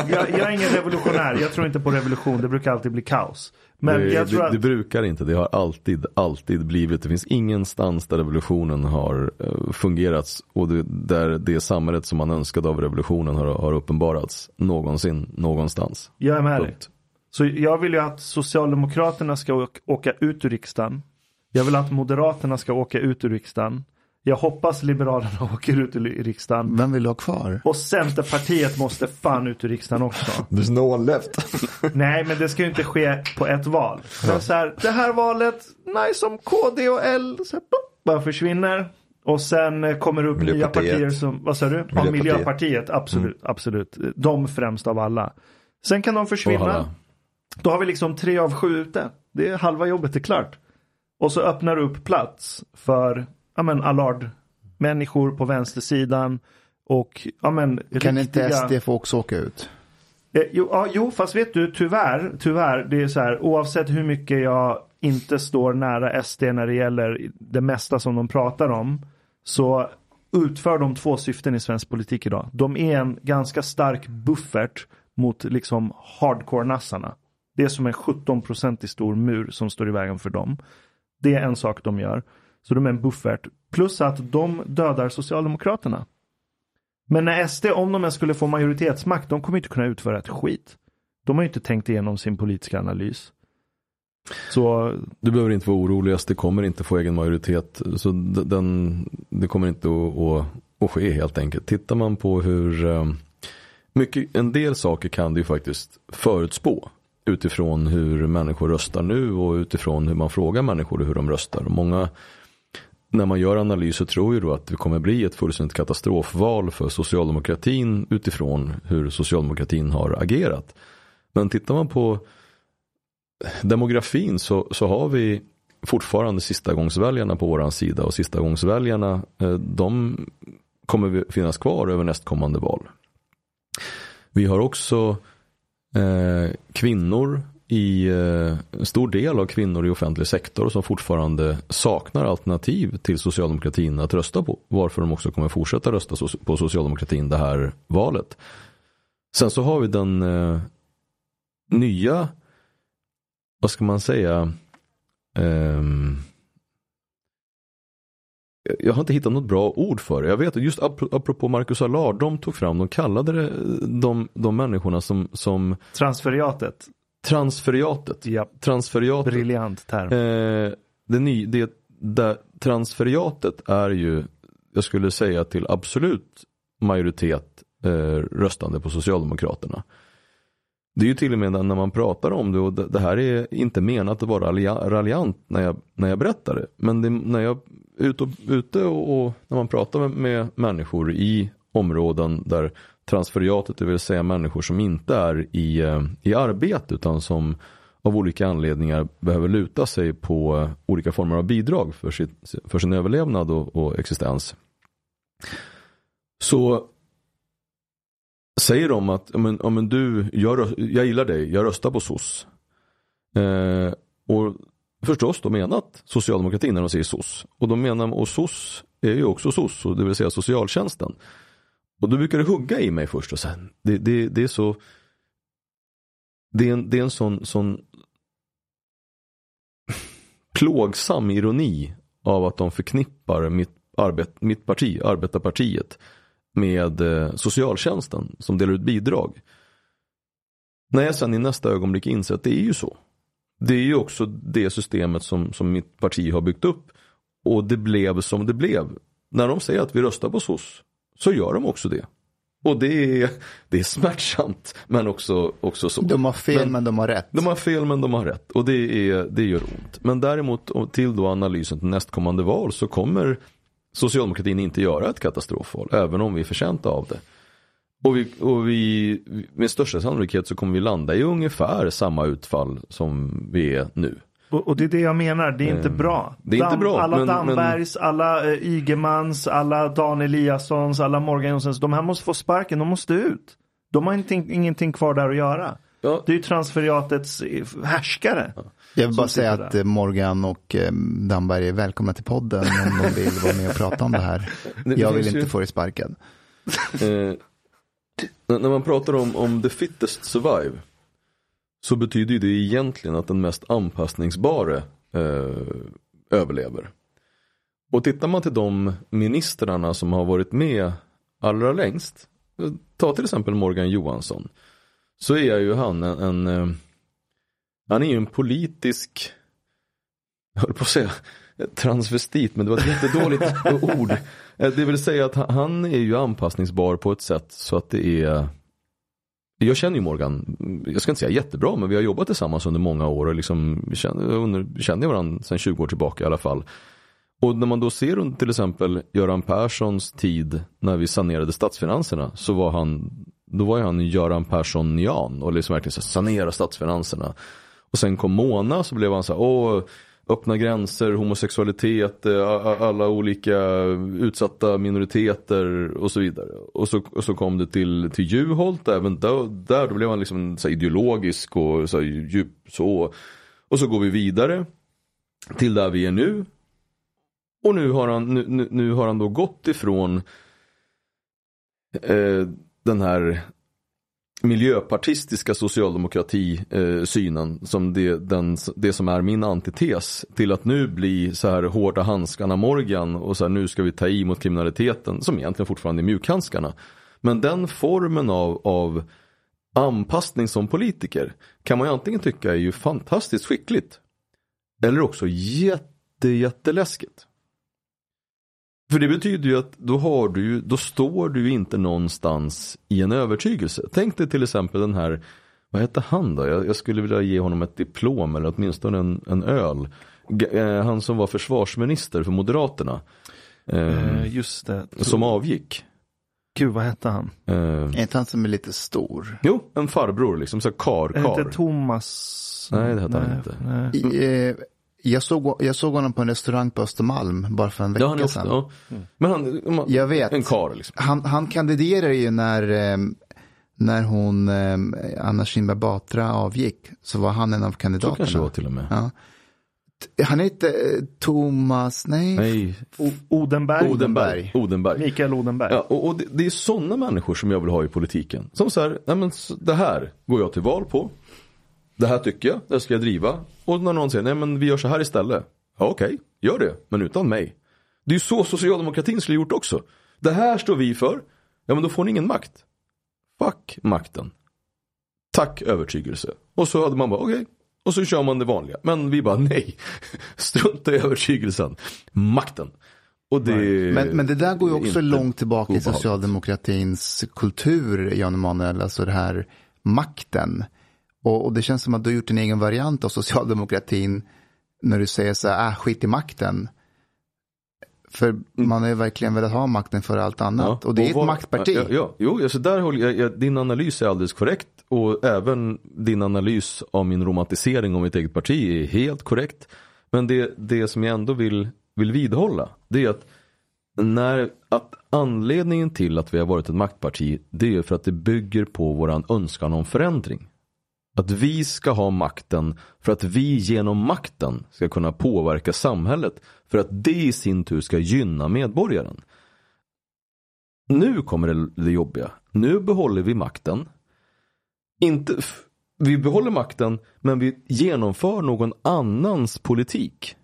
jag, jag är ingen revolutionär, jag tror inte på revolution, det brukar alltid bli kaos. Men det, jag tror det, att... det brukar inte, det har alltid, alltid blivit. Det finns ingenstans där revolutionen har uh, fungerat och det, där det samhället som man önskade av revolutionen har, har uppenbarats någonsin, någonstans. Jag är med dig. Så jag vill ju att Socialdemokraterna ska åka, åka ut ur riksdagen. Jag vill att Moderaterna ska åka ut ur riksdagen. Jag hoppas Liberalerna åker ut ur riksdagen. Vem vill du ha kvar? Och Centerpartiet måste fan ut ur riksdagen också. There's no one left. Nej, men det ska ju inte ske på ett val. Men så här, det här valet, nej som KD och L, så här, bara försvinner. Och sen eh, kommer det upp nya Miljöpartiet. partier som, vad sa du? Ja, Miljöpartiet. Miljöpartiet, absolut, absolut. De främst av alla. Sen kan de försvinna. Då har vi liksom tre av sju ute. Det är halva jobbet är klart. Och så öppnar du upp plats för ja, men, allard människor på vänstersidan. Och ja, men, Kan inte riktiga- SD få också åka ut? Eh, jo, ja, jo, fast vet du, tyvärr, tyvärr, det är så här, oavsett hur mycket jag inte står nära SD när det gäller det mesta som de pratar om, så utför de två syften i svensk politik idag. De är en ganska stark buffert mot liksom hardcore-nassarna. Det är som en 17-procentig stor mur som står i vägen för dem. Det är en sak de gör. Så de är en buffert. Plus att de dödar Socialdemokraterna. Men när SD, om de ens skulle få majoritetsmakt, de kommer inte kunna utföra ett skit. De har ju inte tänkt igenom sin politiska analys. Så Du behöver inte vara orolig, SD kommer inte få egen majoritet. Så den, det kommer inte att, att, att ske helt enkelt. Tittar man på hur eh, mycket, en del saker kan du ju faktiskt förutspå. Utifrån hur människor röstar nu och utifrån hur man frågar människor hur de röstar. Många, när man gör analyser tror ju då att det kommer bli ett fullständigt katastrofval för socialdemokratin utifrån hur socialdemokratin har agerat. Men tittar man på demografin så, så har vi fortfarande sista gångsväljarna på våran sida och sista gångsväljarna eh, de kommer finnas kvar över nästkommande val. Vi har också eh, kvinnor i eh, en stor del av kvinnor i offentlig sektor som fortfarande saknar alternativ till socialdemokratin att rösta på. Varför de också kommer fortsätta rösta på socialdemokratin det här valet. Sen så har vi den eh, nya vad ska man säga? eh, jag har inte hittat något bra ord för det. Jag vet att just ap- apropå Marcus Allard, de tog fram, de kallade det eh, de, de människorna som, som transferiatet, transferiatet. ja, Transferiatet. briljant term. Eh, det, ny, det, det, transferiatet är ju, jag skulle säga till absolut majoritet eh, röstande på Socialdemokraterna. Det är ju till och med när man pratar om det och det, det här är inte menat att vara raljant när jag, när jag berättar det. Men det, när jag är ute, och, ute och, och när man pratar med, med människor i områden där transferiatet, det vill säga människor som inte är i, eh, i arbete utan som av olika anledningar behöver luta sig på eh, olika former av bidrag för, sitt, för sin överlevnad och, och existens. Så säger de att men, men du, jag, jag gillar dig, jag röstar på SOS. Eh, och förstås de menat socialdemokratin när de säger SOS. Och de menar, och SOS är ju också SOS, det vill säga socialtjänsten. Och då brukar det hugga i mig först och sen. Det, det, det är så det är en, det är en sån, sån plågsam ironi av att de förknippar mitt, arbet, mitt parti, arbetarpartiet, med eh, socialtjänsten som delar ut bidrag. När jag sen i nästa ögonblick inser att det är ju så. Det är ju också det systemet som, som mitt parti har byggt upp. Och det blev som det blev. När de säger att vi röstar på SOS så gör de också det. Och det är, det är smärtsamt men också, också så. De har fel men, Men- de har rätt. De har fel men de har rätt och det, är, det gör ont. Men däremot till då analysen till nästkommande val så kommer socialdemokratin inte göra ett katastrofval även om vi är förtjänta av det. Och, vi, och vi, med största sannolikhet så kommer vi landa i ungefär samma utfall som vi är nu. Och, och det är det jag menar, det är inte Eh, bra. det är inte bra, Alla men- Dambergs, alla eh, Ygemans, alla Dan Eliassons, alla Morgan Jonssons. De här måste få sparken, de måste ut. De har ingenting, ingenting kvar där att göra. Ja. Det är ju transferiatets eh, härskare. Jag vill bara säga att där. eh, Morgan och Damberg är välkomna till podden om de vill vara med och prata om det här. Det Jag vill inte ju- få det sparken. Eh, när när man pratar om, om the fittest survive så betyder ju det egentligen att den mest anpassningsbara eh, överlever. Och tittar man till de ministrarna som har varit med allra längst, eh, ta till exempel Morgan Johansson, så är ju han en, en eh, han är ju en politisk, jag höll på att säga transvestit, men det var ett jättedåligt ord. Eh, det vill säga att han är ju anpassningsbar på ett sätt så att det är jag känner ju Morgan, jag ska inte säga jättebra, men vi har jobbat tillsammans under många år och liksom känner, känner varandra sedan 20 år tillbaka i alla fall. Och när man då ser till exempel Göran Perssons tid när vi sanerade statsfinanserna så var han, då var ju han Göran Persson-nian och liksom verkligen så sanera statsfinanserna. Och sen kom Mona så blev han så här, åh, öppna gränser, homosexualitet, eh, alla olika utsatta minoriteter och så vidare. Och så, och så kom det till, till Juholt, även där, där då blev han liksom så här ideologisk och så här djup så. Och så går vi vidare till där vi är nu. Och nu har han, nu, nu, nu har han då gått ifrån eh, den här miljöpartistiska socialdemokratisynen eh, som det, den, det som är min antites till att nu bli så här hårda handskarna Morgan och så här nu ska vi ta i mot kriminaliteten som egentligen fortfarande är mjukhandskarna. Men den formen av, av anpassning som politiker kan man ju antingen tycka är ju fantastiskt skickligt eller också jätte, jätteläskigt. För det betyder ju att då har du då står du ju inte någonstans i en övertygelse. Tänk dig till exempel den här, vad hette han då? Jag, jag skulle vilja ge honom ett diplom eller åtminstone en, en öl. G- eh, han som var försvarsminister för Moderaterna. Eh, Eh, just det. som avgick. Gud, vad hette han? Eh, Är inte han som är lite stor? jo, en farbror liksom, så här kar, Är det inte kar. Thomas? Nej, det hette han inte. nej. I, eh, jag, såg, jag såg honom på en restaurang på Östermalm bara för en han vecka ofta, sedan. ja. Men han, man, Jag vet. en kar liksom. Han, han kandiderade ju när, eh, när hon, eh, Anna Kinberg Batra avgick. Så var han en av Så kandidaterna. kanske det var till och med. Ja. Han heter eh, Thomas, nej. Nej, Odenberg. Odenberg. Odenberg. Mikael Odenberg. Ja, och, och det, det är sådana människor som jag vill ha i politiken. Som så här, nej men så- det här går jag till val på. Det här tycker jag, det ska jag driva. Och när någon säger, nej men vi gör så här istället. Ja okej, gör det, men utan mig. Det är ju så socialdemokratin skulle gjort också. Det här står vi för, ja men då får ni ingen makt. Fuck makten. Tack övertygelse. Och så hade man bara, okej. Och så kör man det vanliga. Men vi bara, nej. Strunta i övertygelsen. Makten. Och det Men, men det där går ju också långt tillbaka i socialdemokratins kultur, Jan Emanuel, alltså det här makten. Och, och det känns som att du har gjort en egen variant av socialdemokratin när du säger så här, äh, skit i makten. För man har ju verkligen velat ha makten för allt annat. och det är ett vad- maktparti. Ja, ja, jo, alltså där håller jag, jag, din analys är alldeles korrekt. Och även din analys av min romantisering av mitt eget parti är helt korrekt. Men det, det som jag ändå vill, vill vidhålla, det är att, när, att anledningen till att vi har varit ett maktparti, det är för att det bygger på våran önskan om förändring. Att vi ska ha makten för att vi genom makten ska kunna påverka samhället. För att det i sin tur ska gynna medborgaren. Nu kommer det, det jobbiga. Nu behåller vi makten. Inte, vi behåller makten men vi genomför någon annans politik.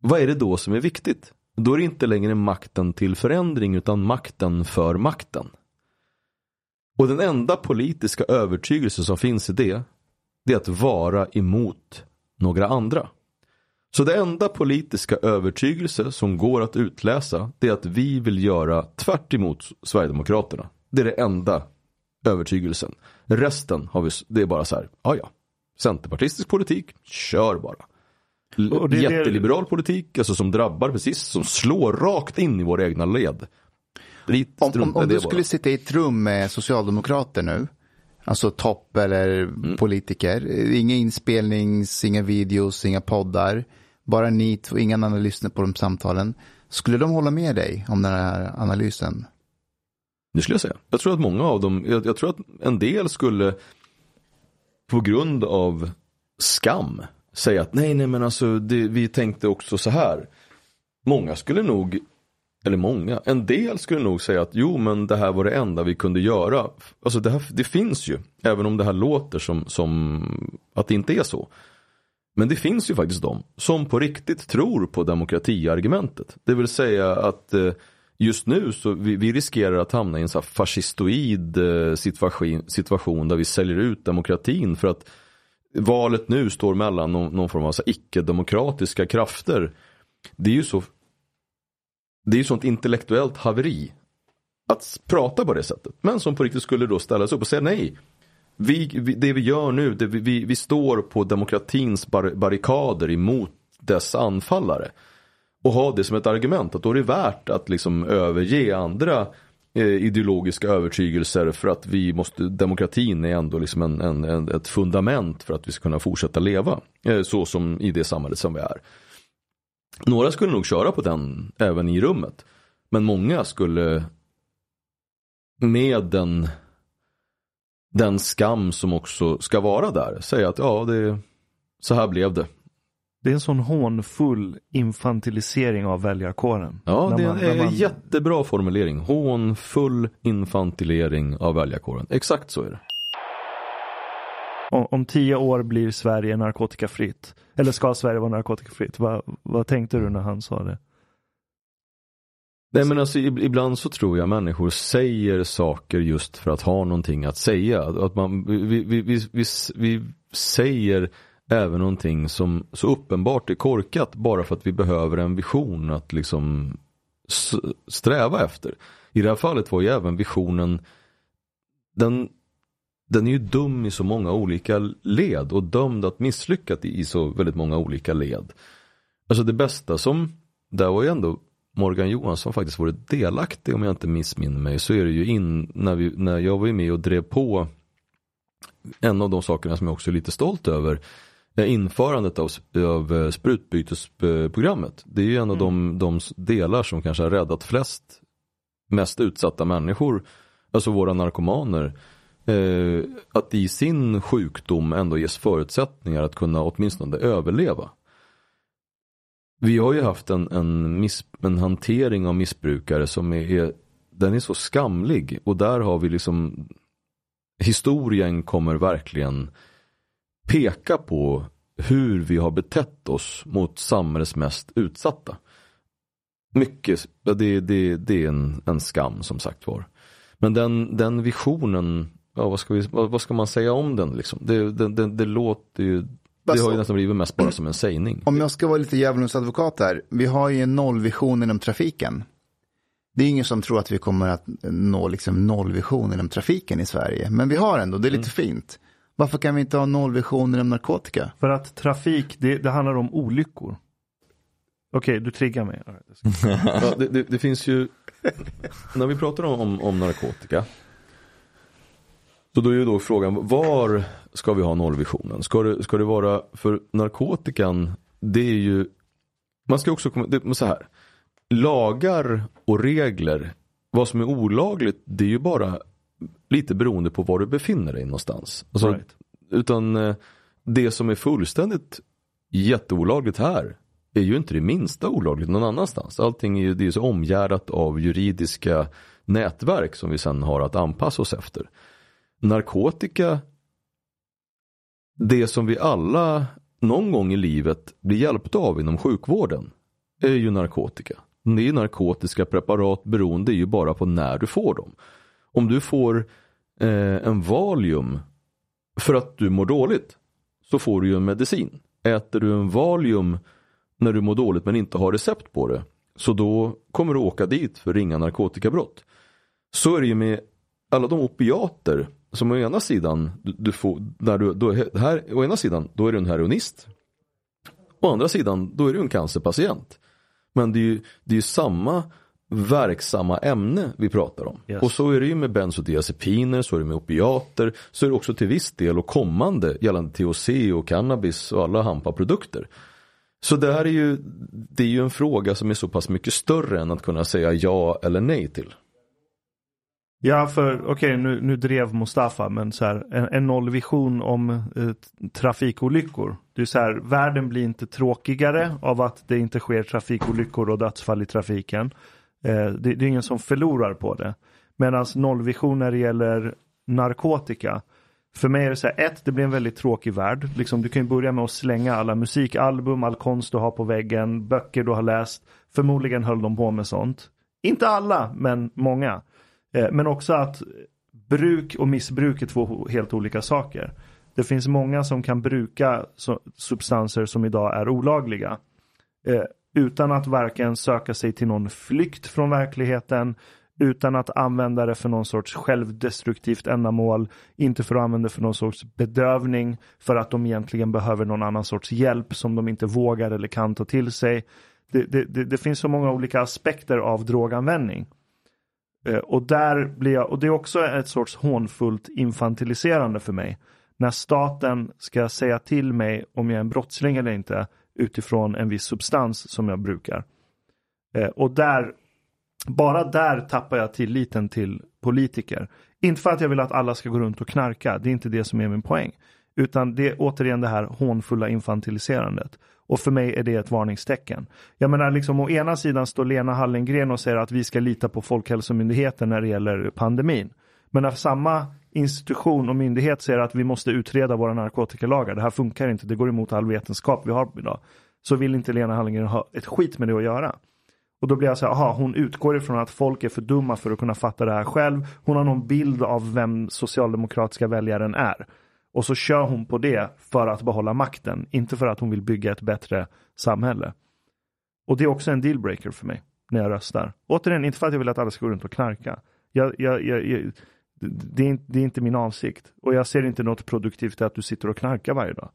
Vad är det då som är viktigt? Då är det inte längre makten till förändring utan makten för makten. Och den enda politiska övertygelse som finns i det, det är att vara emot några andra. Så det enda politiska övertygelse som går att utläsa, det är att vi vill göra tvärt emot Sverigedemokraterna. Det är det enda övertygelsen. Resten har vi, det är bara så här, ja ja, centerpartistisk politik, kör bara. Jätteliberal politik, alltså som drabbar precis, som slår rakt in i våra egna led. Rit, Om, om, om du bara. skulle sitta i ett rum med socialdemokrater nu, alltså topp eller Mm. politiker, inga inspelnings, inga videos, inga poddar, bara ni två, ingen annan lyssnar på de samtalen. Skulle de hålla med dig om den här analysen? Det skulle jag säga. Jag tror att många av dem, jag, jag tror att en del skulle på grund av skam säga att nej, nej men alltså det, vi tänkte också så här. Många skulle nog, eller många, en del skulle nog säga att jo men det här var det enda vi kunde göra. Alltså det, här, det finns ju, även om det här låter som, som att det inte är så. Men det finns ju faktiskt de som på riktigt tror på demokratiargumentet. Det vill säga att eh, just nu så vi, vi riskerar att hamna i en så fascistoid eh, situation, situation där vi säljer ut demokratin för att valet nu står mellan någon, någon form av icke-demokratiska krafter. Det är ju så det är ju sånt intellektuellt haveri att prata på det sättet. Men som på riktigt skulle då ställa sig upp och säga nej. Vi, vi, det vi gör nu, det vi, vi, vi står på demokratins bar, barrikader emot dess anfallare. Och ha det som ett argument att då är det värt att liksom överge andra eh, ideologiska övertygelser för att vi måste, demokratin är ändå liksom en, en, en, ett fundament för att vi ska kunna fortsätta leva. Eh, så som i det samhället som vi är. Några skulle nog köra på den även i rummet. Men många skulle med den, den skam som också ska vara där säga att ja, det, så här blev det. Det är en sån hånfull infantilisering av väljarkåren. Ja, det man- är en man- jättebra formulering. Hånfull infantilering av väljarkåren. Exakt så är det. Om, om tio år blir Sverige narkotikafritt. Eller ska Sverige vara narkotikafritt? Va, vad tänkte du när han sa det? Nej men alltså ibland så tror jag människor säger saker just för att ha någonting att säga. Att man, vi, vi, vi, vi, vi säger även någonting som så uppenbart är korkat bara för att vi behöver en vision att liksom sträva efter. I det här fallet var ju även visionen den, den är ju dum i så många olika led och dömd att misslyckas i, så väldigt många olika led. Alltså det bästa som, där var ju ändå Morgan Johansson faktiskt varit delaktig om jag inte missminner mig så är det ju in när, vi, när jag var ju med och drev på en av de sakerna som jag också är lite stolt över är införandet av, av eh, sprutbytesprogrammet. Det är ju en av de, de delar som kanske har räddat flest mest utsatta människor, alltså våra narkomaner, eh, att i sin sjukdom ändå ges förutsättningar att kunna åtminstone överleva. Vi har ju haft en, en, miss, en hantering av missbrukare som är, är, den är så skamlig och där har vi liksom historien kommer verkligen peka på hur vi har betett oss mot samhällets mest utsatta. Mycket, det, det, det är en, en skam som sagt var. Men den, den visionen, ja, vad, ska vi, vad, vad ska man säga om den liksom? Det, det, det, det låter ju, det Alltså- har ju nästan blivit mest bara som en sägning. Om jag ska vara lite djävulens advokat här. Vi har ju en nollvision inom trafiken. Det är ingen som tror att vi kommer att nå liksom nollvision inom trafiken i Sverige. Men vi har ändå, det är lite fint. Varför kan vi inte ha nollvision inom narkotika? För att trafik, det, det handlar om olyckor. Okej, du triggar mig. Ja, det, det, det finns ju, när vi pratar om, om, om narkotika. Så då är ju då frågan, var ska vi ha nollvisionen? Ska det, ska det vara, för narkotikan, det är ju, man ska också komma, det, så här. Lagar och regler, vad som är olagligt, det är ju bara lite beroende på var du befinner dig någonstans. Alltså, Right. Utan eh, det som är fullständigt jätteolagligt här är ju inte det minsta olagligt någon annanstans. Allting är ju det är så omgärdat av juridiska nätverk som vi sen har att anpassa oss efter. Narkotika, det som vi alla någon gång i livet blir hjälpta av inom sjukvården är ju narkotika. Det är ju narkotiska preparat beroende ju bara på när du får dem. Om du får eh, en Valium för att du mår dåligt så får du ju en medicin. Äter du en Valium när du mår dåligt men inte har recept på det så då kommer du åka dit för ringa narkotikabrott. Så är det ju med alla de opiater som å ena sidan du, du får, när du, då, är- här, å ena sidan då är du en heroinist. Å andra sidan då är du en cancerpatient. Men det är ju, det är ju samma verksamma ämne vi pratar om. Yes. Och så är det ju med bensodiazepiner, så är det med opiater, så är det också till viss del och kommande gällande THC och cannabis och alla hampaprodukter. Så det här är ju, det är ju en fråga som är så pass mycket större än att kunna säga ja eller nej till. Ja, för okej, okay, nu, nu drev Mustafa, men så här, en, en nollvision om eh, trafikolyckor. Det är så här, världen blir inte tråkigare av att det inte sker trafikolyckor och dödsfall i trafiken. Eh, det, det, är ingen som förlorar på det. Medan nollvision när det gäller narkotika. För mig är det så här, ett, det blir en väldigt tråkig värld. Liksom, du kan ju börja med att slänga alla musikalbum, all konst du har på väggen, böcker du har läst. Förmodligen höll de på med sånt. Inte alla, men många. Eh, men också att bruk och missbruk är två helt olika saker. Det finns många som kan bruka substanser som idag är olagliga. Eh, utan att varken söka sig till någon flykt från verkligheten utan att använda det för någon sorts självdestruktivt ändamål, inte för att använda det för någon sorts bedövning, för att de egentligen behöver någon annan sorts hjälp som de inte vågar eller kan ta till sig. Det, det, det, det finns så många olika aspekter av droganvändning. Eh, och där blir jag, och det är också ett sorts hånfullt infantiliserande för mig. När staten ska säga till mig om jag är en brottsling eller inte utifrån en viss substans som jag brukar. Eh, och där, bara där tappar jag tilliten till politiker. Inte för att jag vill att alla ska gå runt och knarka, det är inte det som är min poäng. Utan det är återigen det här hånfulla infantiliserandet. Och för mig är det ett varningstecken. Jag menar liksom å ena sidan står Lena Hallengren och säger att vi ska lita på Folkhälsomyndigheten när det gäller pandemin. Men när samma institution och myndighet säger att vi måste utreda våra narkotikalagar, det här funkar inte, det går emot all vetenskap vi har idag. Så vill inte Lena Hallengren ha ett skit med det att göra. Och då blir jag så här, aha, hon utgår ifrån att folk är för dumma för att kunna fatta det här själv. Hon har någon bild av vem socialdemokratiska väljaren är. Och så kör hon på det för att behålla makten, inte för att hon vill bygga ett bättre samhälle. Och det är också en dealbreaker för mig när jag röstar. Återigen, inte för att jag vill att alla ska gå runt och knarka. Jag, jag, jag, det, är, det är inte min avsikt. Och jag ser inte något produktivt i att du sitter och knarkar varje dag.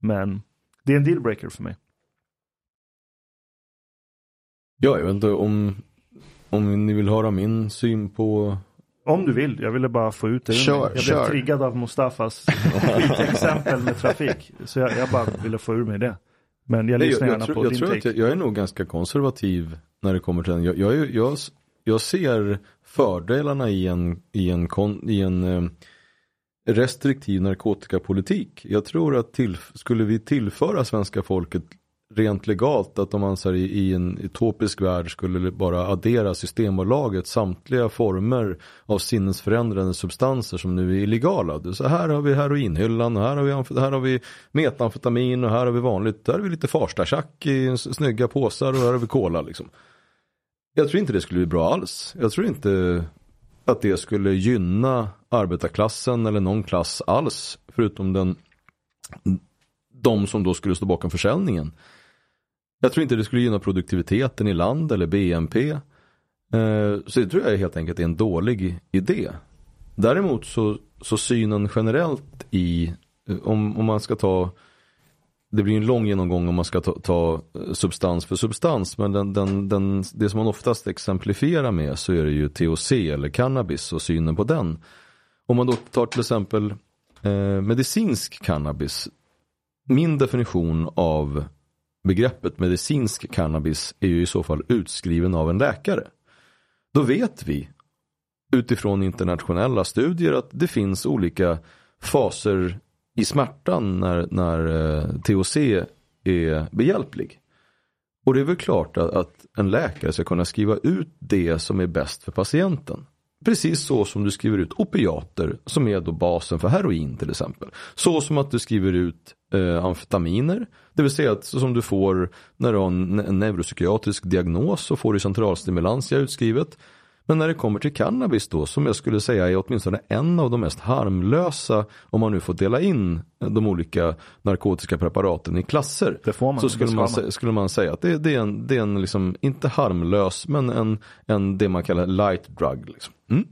Men det är en dealbreaker för mig. Ja, jag vet inte om, om ni vill höra min syn på om du vill, jag ville bara få ut det. Kör, jag blev kör. triggad av Mustafas exempel med trafik. Så jag, jag, bara ville få ur mig det. Men jag lyssnar jag, gärna tror, på jag din tror take. Att jag, jag, är nog ganska konservativ när det kommer till den. Jag, jag, jag, jag ser fördelarna i en, i en, kon, i en eh, restriktiv narkotikapolitik. Jag tror att till, skulle vi tillföra svenska folket rent legalt att om man här, i, i en utopisk värld skulle bara addera Systembolaget samtliga former av sinnesförändrande substanser som nu är illegala. Så här har vi heroinhyllan, här har vi, här har vi metamfetamin och här har vi vanligt, där har vi lite farstachack i snygga påsar och här har vi cola liksom. Jag tror inte det skulle bli bra alls. Jag tror inte att det skulle gynna arbetarklassen eller någon klass alls förutom den de som då skulle stå bakom försäljningen. Jag tror inte det skulle gynna produktiviteten i land eller BNP. Eh, så det tror jag helt enkelt är en dålig idé. Däremot så, så synen generellt i, eh, om, om man ska ta, det blir en lång genomgång om man ska ta, ta eh, substans för substans, men den, den, den, det som man oftast exemplifierar med så är det ju THC eller cannabis och synen på den. Om man då tar till exempel eh, medicinsk cannabis, min definition av begreppet medicinsk cannabis är ju i så fall utskriven av en läkare. Då vet vi utifrån internationella studier att det finns olika faser i smärtan när, när eh, THC är behjälplig. Och det är väl klart att, att en läkare ska kunna skriva ut det som är bäst för patienten. Precis så som du skriver ut opiater som är då basen för heroin till exempel. Så som att du skriver ut eh, amfetaminer. Det vill säga att som du får när du har en, en neuropsykiatrisk diagnos så får du centralstimulantia utskrivet. Men när det kommer till cannabis då, som jag skulle säga är åtminstone en av de mest harmlösa, om man nu får dela in de olika narkotiska preparaten i klasser. Det får man, så skulle, man, man. skulle man säga att det, det, är en, det är en liksom, inte harmlös, men en, en det man kallar light drug. Liksom. Mm.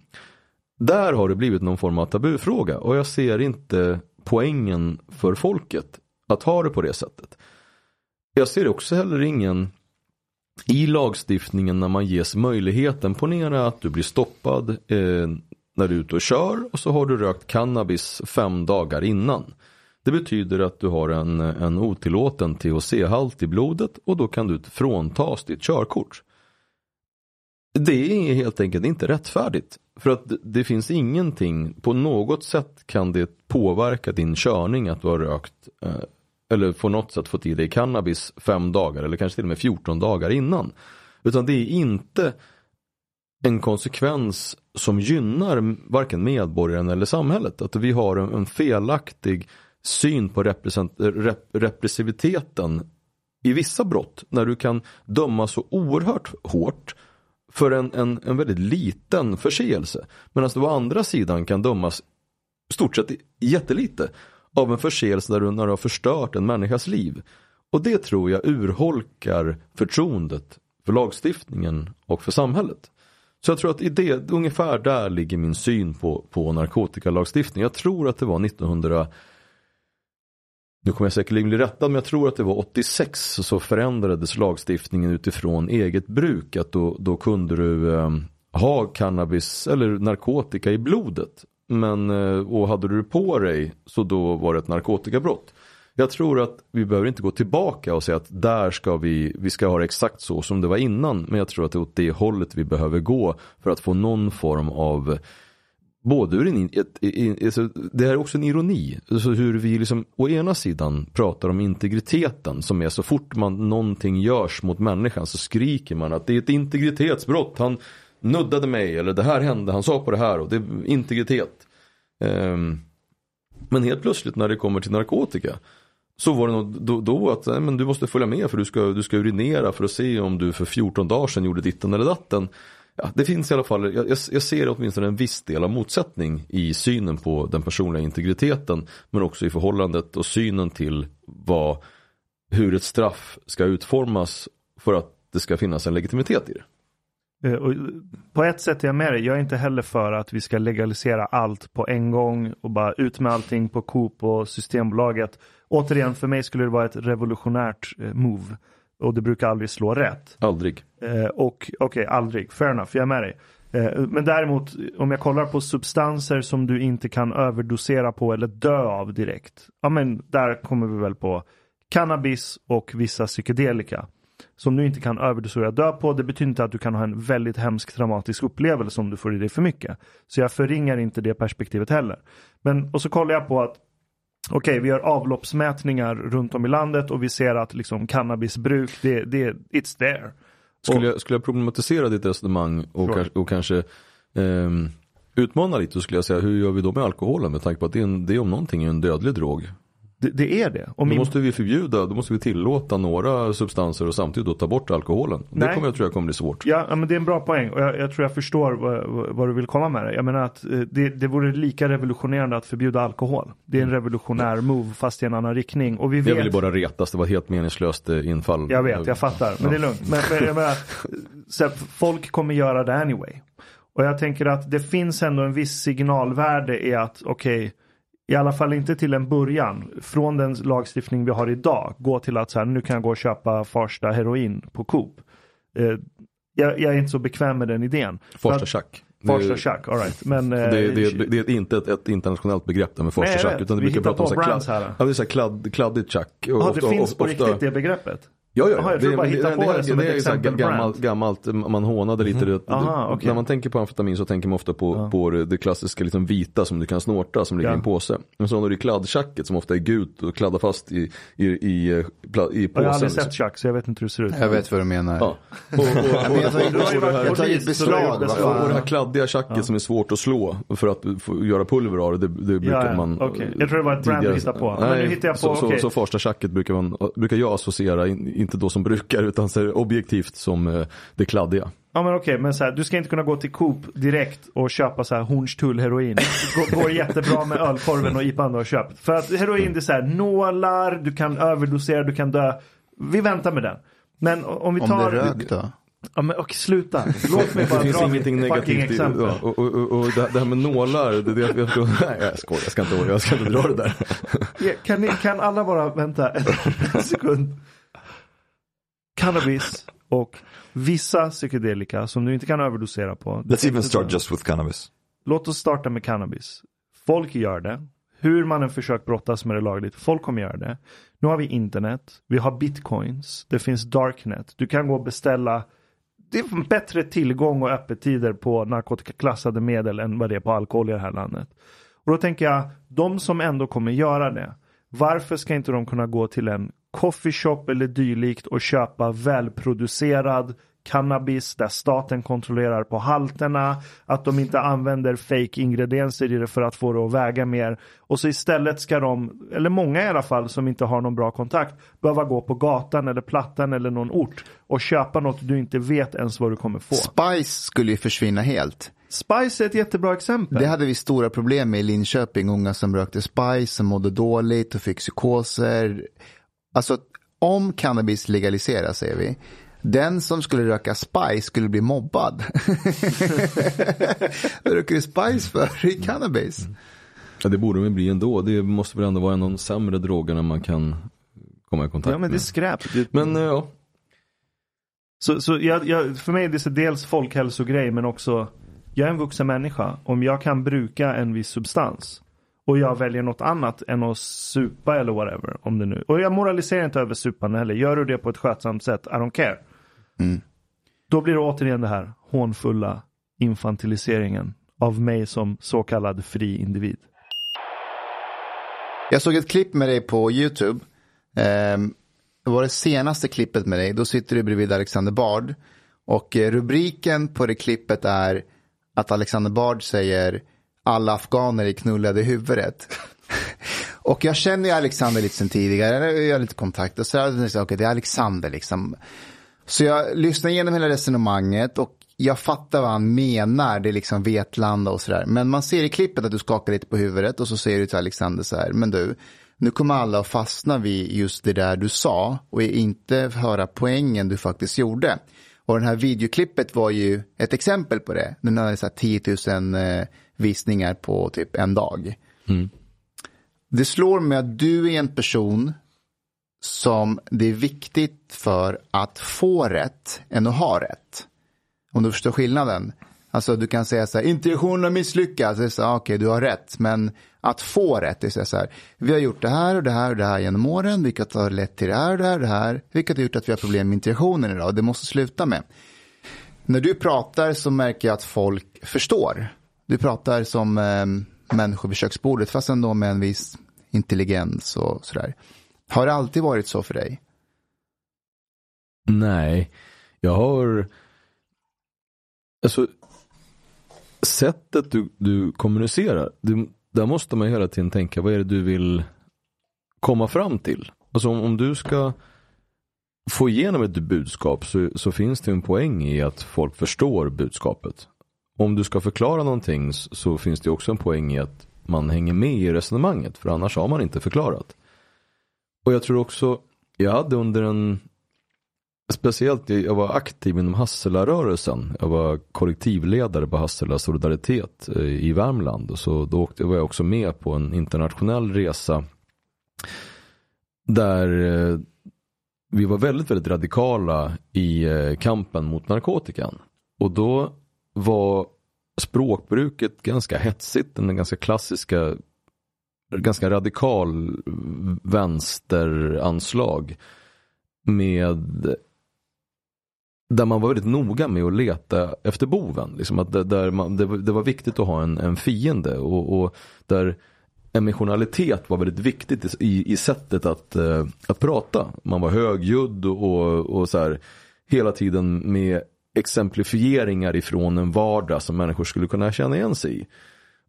Där har det blivit någon form av tabufråga och jag ser inte poängen för folket att ha det på det sättet. Jag ser också heller ingen i lagstiftningen när man ges möjligheten, ponera att du blir stoppad eh, när du är ute och kör och så har du rökt cannabis fem dagar innan. Det betyder att du har en, en otillåten THC-halt i blodet och då kan du fråntas ditt körkort. Det är helt enkelt inte rättfärdigt. För att det, finns ingenting, på något sätt kan det påverka din körning att du har rökt eh, eller på något sätt fått i dig cannabis fem dagar eller kanske till och med 14 dagar innan. Utan det är inte en konsekvens som gynnar varken medborgaren eller samhället. Att vi har en, felaktig syn på rep, repressiviteten i vissa brott när du kan döma så oerhört hårt för en, en, en väldigt liten förseelse. Medan du å andra sidan kan dömas stort sett jättelite av en förseelse där du, när du har förstört en människas liv. Och det tror jag urholkar förtroendet för lagstiftningen och för samhället. Så jag tror att i det, ungefär där ligger min syn på, på narkotikalagstiftning. Jag tror att det var 1900 nu kommer jag säkerligen bli rättad men jag tror att det var 86 så förändrades lagstiftningen utifrån eget bruk. Att då, då kunde du eh, ha cannabis eller narkotika i blodet. Men, eh, och hade du det på dig så då var det ett narkotikabrott. Jag tror att vi behöver inte gå tillbaka och säga att där ska vi, vi ska ha det exakt så som det var innan. Men jag tror att det är åt det hållet vi behöver gå för att få någon form av Både ur en, alltså, det här är också en ironi, så hur vi liksom å ena sidan pratar om integriteten som är så fort man någonting görs mot människan så skriker man att det är ett integritetsbrott, han nuddade mig eller det här hände, han sa på det här och det är integritet. Um, men helt plötsligt när det kommer till narkotika så var det nog då, då att nej, men du måste följa med för du ska, du ska urinera för att se om du för 14 dagar sedan gjorde ditten eller datten. Ja, det finns i alla fall, jag, jag ser åtminstone en viss del av motsättning i synen på den personliga integriteten men också i förhållandet och synen till vad, hur ett straff ska utformas för att det ska finnas en legitimitet i det. Eh, och på ett sätt är jag med dig. Jag är inte heller för att vi ska legalisera allt på en gång och bara ut med allting på Coop och Systembolaget. Återigen, för mig skulle det vara ett revolutionärt eh, move. Och det brukar aldrig slå rätt. Aldrig. Eh, och okej, okay, aldrig. Fair enough, jag är med dig. Eh, men däremot, om jag kollar på substanser som du inte kan överdosera på eller dö av direkt. Ja men där kommer vi väl på cannabis och vissa psykedelika som du inte kan överdosera dö på. Det betyder inte att du kan ha en väldigt hemsk traumatisk upplevelse om du får i dig för mycket. Så jag förringar inte det perspektivet heller. Men, och så kollar jag på att Okej, okay, vi gör avloppsmätningar runt om i landet och vi ser att liksom cannabisbruk, det, det, it's there. Skulle, jag, skulle jag problematisera ditt resonemang och, kanske, och kanske eh, utmana lite så skulle jag säga hur gör vi då med alkoholen med tanke på att det, är en, det om någonting är en dödlig drog. Det, det, är det. Om då måste vi förbjuda, då måste vi tillåta några substanser och samtidigt då ta bort alkoholen. Nej. Det kommer jag tror jag kommer bli svårt. Ja, men det är en bra poäng och jag, jag tror jag förstår vad, vad, du vill komma med det. Jag menar att eh, det, det vore lika revolutionerande att förbjuda alkohol. Det är en revolutionär move fast i en annan riktning. Och vi vet... Jag ville bara retas, det var ett helt meningslöst eh, infall. Jag vet, jag fattar. Men det är lugnt. Men, men jag menar, så folk kommer göra det anyway. Och jag tänker att det finns ändå en viss signalvärde i att okej okay, i alla fall inte till en början, från den lagstiftning vi har idag, gå till att så här, nu kan jag gå och köpa Farsta heroin på Coop. Eh, jag, jag, är inte så bekväm med den idén. Farsta tjack. Farsta tjack, alright. Men, det, det, det, det, är inte ett, ett internationellt begrepp det med farsta tjack. Utan det brukar prata om så kladd, här. Ja, det är så kladd, kladdigt tjack. Ja, det finns på ofta, riktigt det begreppet? Ja, ja, Aha, jag det, bara hitta på det, det, som det, ett är gammalt, gammalt, man hånade lite. Mm. Det, Aha, okay. När man tänker på amfetamin så tänker man ofta på, ja. på det klassiska liksom vita som du kan snorta som ligger ja. i en påse. Men så har du kladdtjacket som ofta är gult och kladdar fast i, i, i, i, påsen. Jag har aldrig sett tjack så jag vet inte hur det ser ut. Jag vet vad du menar. Ja. Och, och, och, och, jag tar ett beslag. Och det här kladdiga tjacket ja. som är svårt att slå för att göra pulver av det, det brukar ja, man. Okay. Jag tror det var ett brand du hittade på. Nej, Men nu hittar jag på, så, okay. så, så första tjacket brukar, man, brukar jag associera, inte då som brukar utan ser objektivt som eh, det kladdiga. Ja men okej, men så här, du ska inte kunna gå till Coop direkt och köpa så här Hornstull heroin. Det går jättebra med ölkorven och IPan du har köpt. För att heroin det är så här nålar, du kan överdosera, du kan dö. Vi väntar med den. Men om vi tar... Om det är rök då? Ja men och sluta. Låt mig bara det finns ingenting negativt i det. Ja, och, och, och, och det, här med nålar, det, det, jag, tror, nej jag skojar, jag ska inte, jag ska inte dra det där. Ja, kan, ni, kan alla bara vänta en sekund? Cannabis och vissa psykedelika som du inte kan överdosera på. Let's even start just with cannabis. Låt oss starta med cannabis. Folk gör det. Hur man än försökt brottas med det lagligt. Folk kommer göra det. Nu har vi internet. Vi har bitcoins. Det finns darknet. Du kan gå och beställa det är bättre tillgång och öppettider på narkotikaklassade medel än vad det är på alkohol i det här landet. Och då tänker jag, de som ändå kommer göra det, varför ska inte de kunna gå till en coffeeshop eller dylikt och köpa välproducerad cannabis där staten kontrollerar på halterna, att de inte använder fake ingredienser i det för att få det att väga mer. Och så istället ska de, eller många i alla fall som inte har någon bra kontakt, behöva gå på gatan eller plattan eller någon ort och köpa något du inte vet ens vad du kommer få. Spice skulle ju försvinna helt. Spice är ett jättebra exempel. Det hade vi stora problem med i Linköping. Unga som rökte Spice, som mådde dåligt och fick psykoser. Alltså, om cannabis legaliseras, säger vi, den som skulle röka Spice skulle bli mobbad. Vad röker du Spice för i cannabis? Ja, det borde väl bli ändå. Det måste väl ändå vara en av de sämre drogerna man kan komma i kontakt Ja, men det är med. skräp. Det, Men eh, ja, Så, så jag, jag, för mig är det så dels folkhälsogrej men också jag är en vuxen människa. Om jag kan bruka en viss substans och jag väljer något annat än att supa eller whatever. Om det nu. Och jag moraliserar inte över supande heller. Gör du det på ett skötsamt sätt, I don't care. Då blir det återigen det här hånfulla infantiliseringen av mig som så kallad fri individ. Jag såg ett klipp med dig på YouTube. Ehm, det var det senaste klippet med dig. Då sitter du bredvid Alexander Bard. Och eh, rubriken på det klippet är att Alexander Bard säger alla afghaner är knullade i huvudet. och jag känner ju Alexander lite sen tidigare. Jag har lite kontakt. Och så jag det, okay, det är Alexander liksom. Så jag lyssnar igenom hela resonemanget och jag fattar vad han menar. Det är liksom Vetlanda och sådär. Men man ser i klippet att du skakar lite på huvudet och så säger du till Alexander så här. Men du, nu kommer alla att fastna vid just det där du sa och inte höra poängen du faktiskt gjorde. Och det här videoklippet var ju ett exempel på det. Den hade så här 10 000 eh, visningar på typ en dag. Det slår mig att du är en person som det är viktigt för att få rätt än att ha rätt. Om du förstår skillnaden. Alltså du kan säga så här, integrationen har misslyckats. Okej, du har rätt. Men att få rätt, det är så här, vi har gjort det här och det här och det här genom åren, vilket har lett till det här och det här och det här, vilket har gjort att vi har problem med integrationen idag. Det måste sluta med. När du pratar så märker jag att folk förstår. Du pratar som eh, människor vid köksbordet, fast ändå med en viss intelligens och sådär. Har det alltid varit så för dig? nej. Jag har... Alltså, sättet du, du kommunicerar, du, där måste man hela tiden tänka, vad är det du vill komma fram till? Alltså om, om du ska få igenom ett budskap så, så finns det en poäng i att folk förstår budskapet. Om du ska förklara någonting så finns det också en poäng i att man hänger med i resonemanget för annars har man inte förklarat. Och jag tror också, jag hade under en Speciellt, jag var aktiv inom Hassela-rörelsen. Jag var kollektivledare på Hassela Solidaritet eh, i Värmland. Och så då åkte, var jag också med på en internationell resa. Där eh, vi var väldigt, väldigt radikala i eh, kampen mot narkotikan. Och då var språkbruket ganska hetsigt. Den ganska klassiska, ganska radikal vänsteranslag. Med där man var väldigt noga med att leta efter boven. Liksom att det, där man, det, var- det var viktigt att ha en, en fiende och, och där emotionalitet var väldigt viktigt i, i sättet att, eh, att prata. Man var högljudd och, och så här, hela tiden med exemplifieringar ifrån en vardag som människor skulle kunna känna igen sig i.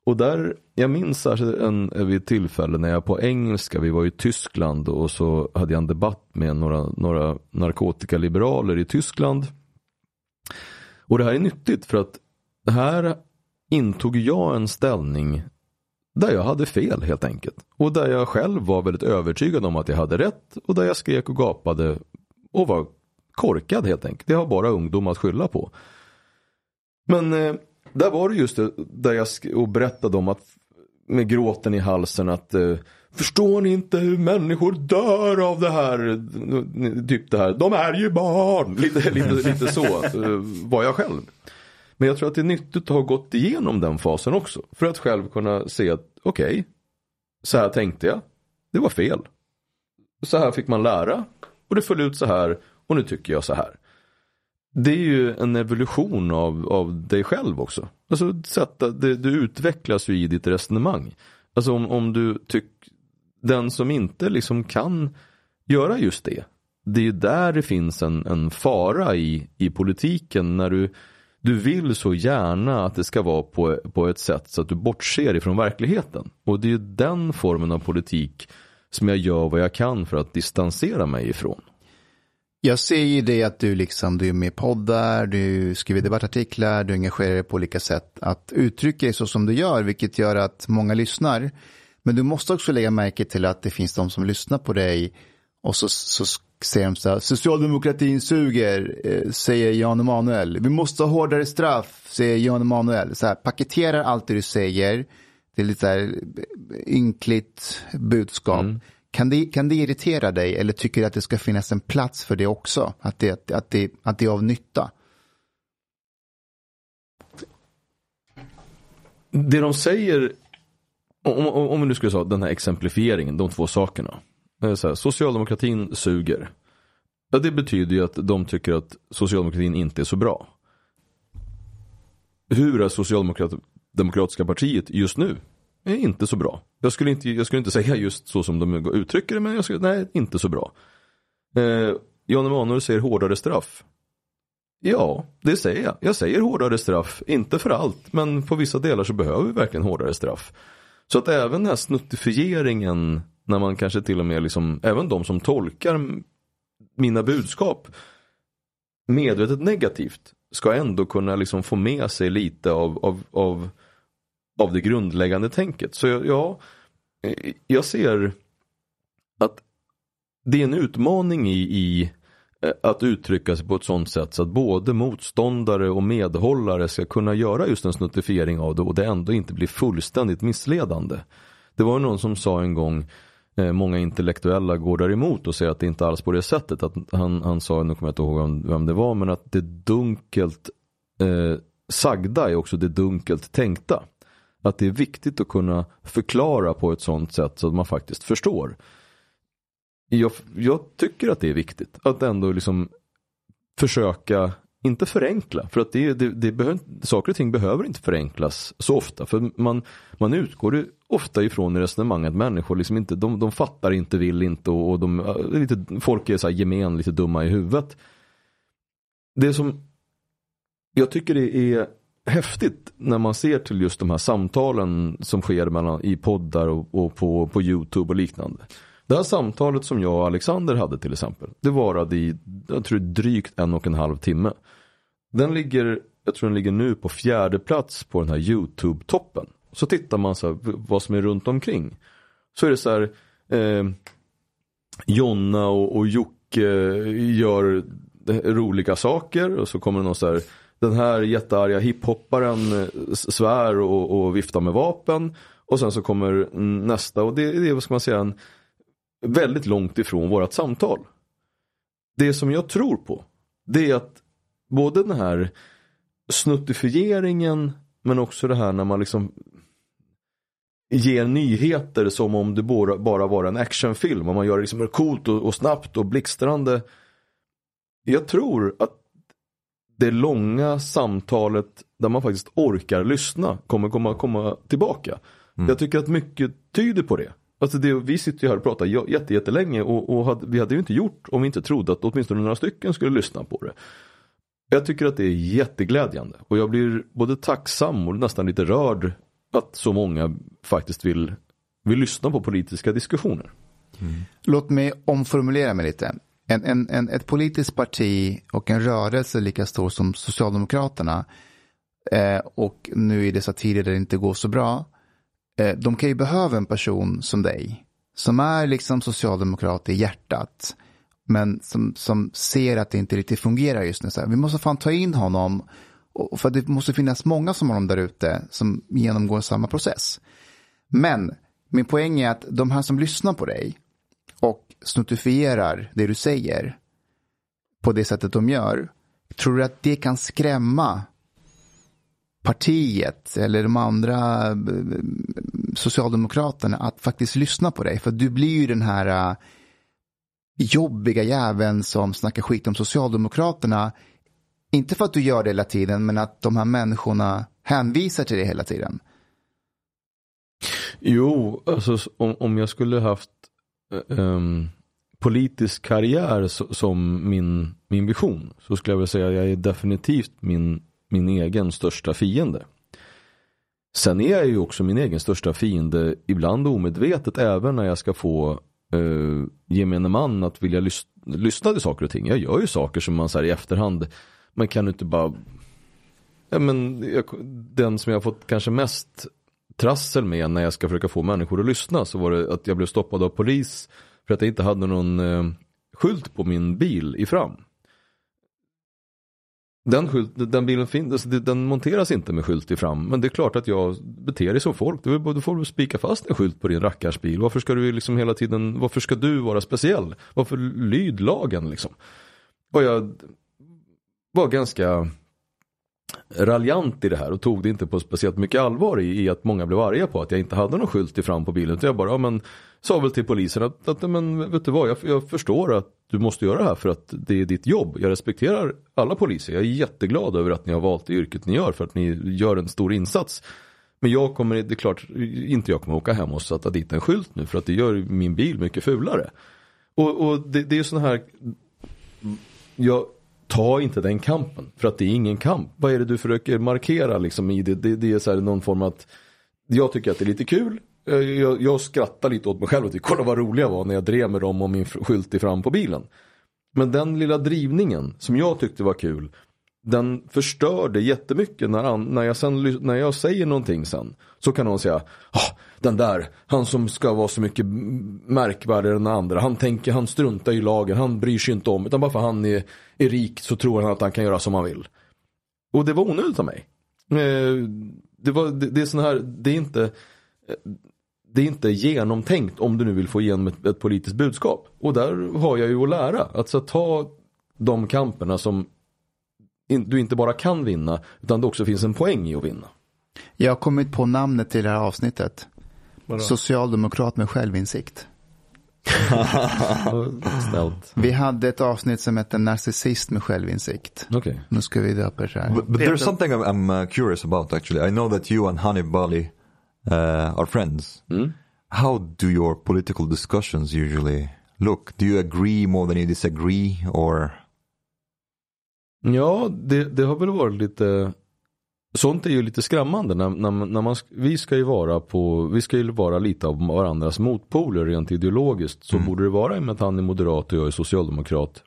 Och där, jag minns särskilt en, vid ett tillfälle när jag på engelska, vi var i Tyskland och så hade jag en debatt med några, några narkotikaliberaler i Tyskland. Och det här är nyttigt för att här intog jag en ställning där jag hade fel helt enkelt. Och där jag själv var väldigt övertygad om att jag hade rätt och där jag skrek och gapade och var korkad helt enkelt. Det har bara ungdom att skylla på. Men eh, där var det just det, där jag och berättade om att med gråten i halsen att eh, Förstår ni inte hur människor dör av det här? Typ det här, de är ju barn. Lite, lite, lite så eh, var jag själv. Men jag tror att det är nyttigt att ha gått igenom den fasen också. För att själv kunna se att okej, så här tänkte jag. Det var fel. Så här fick man lära. Och det föll ut så här. Och nu tycker jag så här. det är ju en evolution av, av dig själv också. Alltså sätta, det, du utvecklas ju i ditt resonemang. Alltså om, om du tycker, den som inte liksom kan göra just det. Det är ju där det finns en, en fara i, i politiken när du, du vill så gärna att det ska vara på, på ett sätt så att du bortser ifrån verkligheten. Och det är ju den formen av politik som jag gör vad jag kan för att distansera mig ifrån. Jag ser ju det att du liksom, du är med i poddar, du skriver debattartiklar, du engagerar dig på olika sätt att uttrycka dig så som du gör, vilket gör att många lyssnar. Men du måste också lägga märke till att det finns de som lyssnar på dig och så, så säger de så här, socialdemokratin suger, eh, säger Jan Emanuel. Vi måste ha hårdare straff, säger Jan Emanuel. Så här, paketerar allt det du säger, det är lite så här eh, ynkligt budskap. Mm. Kan det, kan det irritera dig eller tycker du att det ska finnas en plats för det också? Att det, att det, att det är av nytta? Det de säger, om, om, om vi nu skulle säga den här exemplifieringen, de två sakerna. Så här, socialdemokratin suger. Ja, det betyder ju att de tycker att socialdemokratin inte är så bra. Hur är socialdemokratiska partiet just nu? Är inte så bra. Jag skulle inte, jag skulle inte säga just så som de uttrycker det, men jag skulle, nej, inte så bra. Eh, Jan Emanuel säger hårdare straff. Ja, det säger jag. Jag säger hårdare straff, inte för allt, men på vissa delar så behöver vi verkligen hårdare straff. Så att även den här snuttifieringen, när man kanske till och med liksom, även de som tolkar mina budskap medvetet negativt, ska ändå kunna liksom få med sig lite av, av, av av det grundläggande tänket. Så ja, eh, jag ser att det är en utmaning i, i eh, att uttrycka sig på ett sånt sätt så att både motståndare och medhållare ska kunna göra just en snuttifiering av det och det ändå inte blir fullständigt missledande. Det var någon som sa en gång eh, många intellektuella går däremot och säger att det inte alls på det sättet. Att han, han sa, nu kommer jag inte ihåg vem det var, men att det dunkelt eh, sagda är också det dunkelt tänkta att det är viktigt att kunna förklara på ett sånt sätt så att man faktiskt förstår. Jag, jag tycker att det är viktigt att ändå liksom försöka, inte förenkla, för att det, det, det behöver, saker och ting behöver inte förenklas så ofta. För man, man utgår ofta ifrån i resonemang att människor liksom inte, de, de fattar inte, vill inte och, och de, äh, lite, folk är så här gemen, lite dumma i huvudet. Det som jag tycker det är häftigt när man ser till just de här samtalen som sker mellan, i poddar och, och på, på YouTube och liknande. Det här samtalet som jag och Alexander hade till exempel, det varade i, jag tror drygt en och en halv timme. Den ligger, jag tror den ligger nu på fjärde plats på den här YouTube-toppen. Så tittar man så här, vad som är runt omkring. Så är det så här, eh, Jonna och, och Jocke gör roliga saker och så kommer det någon så här den här jättearga hiphopparen eh, svär och, och viftar med vapen. Och sen så kommer nästa och det, det är vad ska man säga en, väldigt långt ifrån vårat samtal. Det som jag tror på det är att både den här snuttifieringen men också det här när man liksom ger nyheter som om det bara, bara var en actionfilm och man gör det liksom coolt och, och snabbt och blixtrande. Jag tror att det långa samtalet där man faktiskt orkar lyssna kommer komma, komma tillbaka. Mm. Jag tycker att mycket tyder på det. Alltså det, vi sitter ju här och pratar jätte, jättelänge och, och hade, vi hade ju inte gjort om vi inte trodde att åtminstone några stycken skulle lyssna på det. Jag tycker att det är jätteglädjande och jag blir både tacksam och nästan lite rörd att så många faktiskt vill, vill lyssna på politiska diskussioner. Mm. Låt mig omformulera mig lite en, en, en, ett politiskt parti och en rörelse lika stor som Socialdemokraterna eh, och nu i dessa tider där det inte går så bra, eh, de kan ju behöva en person som dig som är liksom socialdemokrat i hjärtat men som, som ser att det inte riktigt fungerar just nu. Så här, vi måste fan ta in honom och, för det måste finnas många som honom där ute som genomgår samma process. Men min poäng är att de här som lyssnar på dig och snuttifierar det du säger på det sättet de gör, tror du att det kan skrämma partiet eller de andra eh, socialdemokraterna att faktiskt lyssna på dig? För du blir ju den här eh, jobbiga jäveln som snackar skit om socialdemokraterna Inte för att du gör det hela tiden, men att de här människorna hänvisar till det hela tiden. Jo, alltså om, om jag skulle haft um, politisk karriär som min, min vision så skulle jag vilja säga att jag är definitivt min, min egen största fiende. Sen är jag ju också min egen största fiende, ibland omedvetet, även när jag ska få uh, gemene man att vilja lys lyssna till saker och ting. Jag gör ju saker som man säger i efterhand, man kan inte bara Ja, men jag, den som jag har fått kanske mest trassel med när jag ska försöka få människor att lyssna så var det att jag blev stoppad av polis för att jag inte hade någon eh, skylt på min bil i fram. Den, skylt, den bilen finns, alltså den monteras inte med skylt i fram. Men det är klart att jag beter dig som folk. Du, du får spika fast en skylt på din rackarsbil. Varför ska du liksom hela tiden, varför ska du vara speciell? Varför lyd lagen liksom? Och jag var ganska raljant i det här och tog det inte på speciellt mycket allvar i, i, att många blev arga på att jag inte hade någon skylt i fram på bilen. Så jag bara, ja, men, sa väl till polisen att, att men, vet du vad, jag, jag, förstår att du måste göra det här för att det är ditt jobb. Jag respekterar alla poliser. Jag är jätteglad över att ni har valt det yrket ni gör för att ni gör en stor insats. Men jag kommer, det är klart, inte jag kommer åka hem och sätta dit en skylt nu för att det gör min bil mycket fulare. Och, och det, det är ju sådana här, jag, ta inte den kampen. För att det är ingen kamp. Vad är det du försöker markera liksom i det? Det, det är så här någon form att jag tycker att det är lite kul. Eh, jag, jag skrattar lite åt mig själv och tycker kolla vad rolig jag var när jag drev med dem och min skylt i fram på bilen. Men den lilla drivningen som jag tyckte var kul den förstörde jättemycket när, när, jag sen, när jag säger någonting sen. Så kan någon säga, oh, den där, han som ska vara så mycket märkvärdigare än andra. Han tänker, han struntar i lagen, han bryr sig inte om. Utan bara för att han är, är rik så tror han att han kan göra som han vill. Och det var onödigt av mig. Eh, det, var, det, det är sån här, det är inte eh, det är inte genomtänkt om du nu vill få igenom ett, ett politiskt budskap. Och där har jag ju att lära. Att så ta de kamperna som du inte bara kan vinna utan det också finns en poäng i att vinna. Jag har kommit på namnet till det här avsnittet. Vadå? Socialdemokrat med självinsikt. Snällt. Vi hade ett avsnitt som hette Narcissist med självinsikt. Okay. Nu ska vi döpa det här. But, but there's something I'm, I'm uh, curious about actually. I know that you and Hanif Bali uh, are friends. Mm. How do your political discussions usually look? Do you agree more than you disagree or? Ja, det, det har väl varit lite Sånt är ju lite skrämmande när, när, när man, vi ska ju vara på, vi ska ju vara lite av varandras motpoler rent ideologiskt. Så mm. borde det vara i och med att han är moderat och jag är socialdemokrat.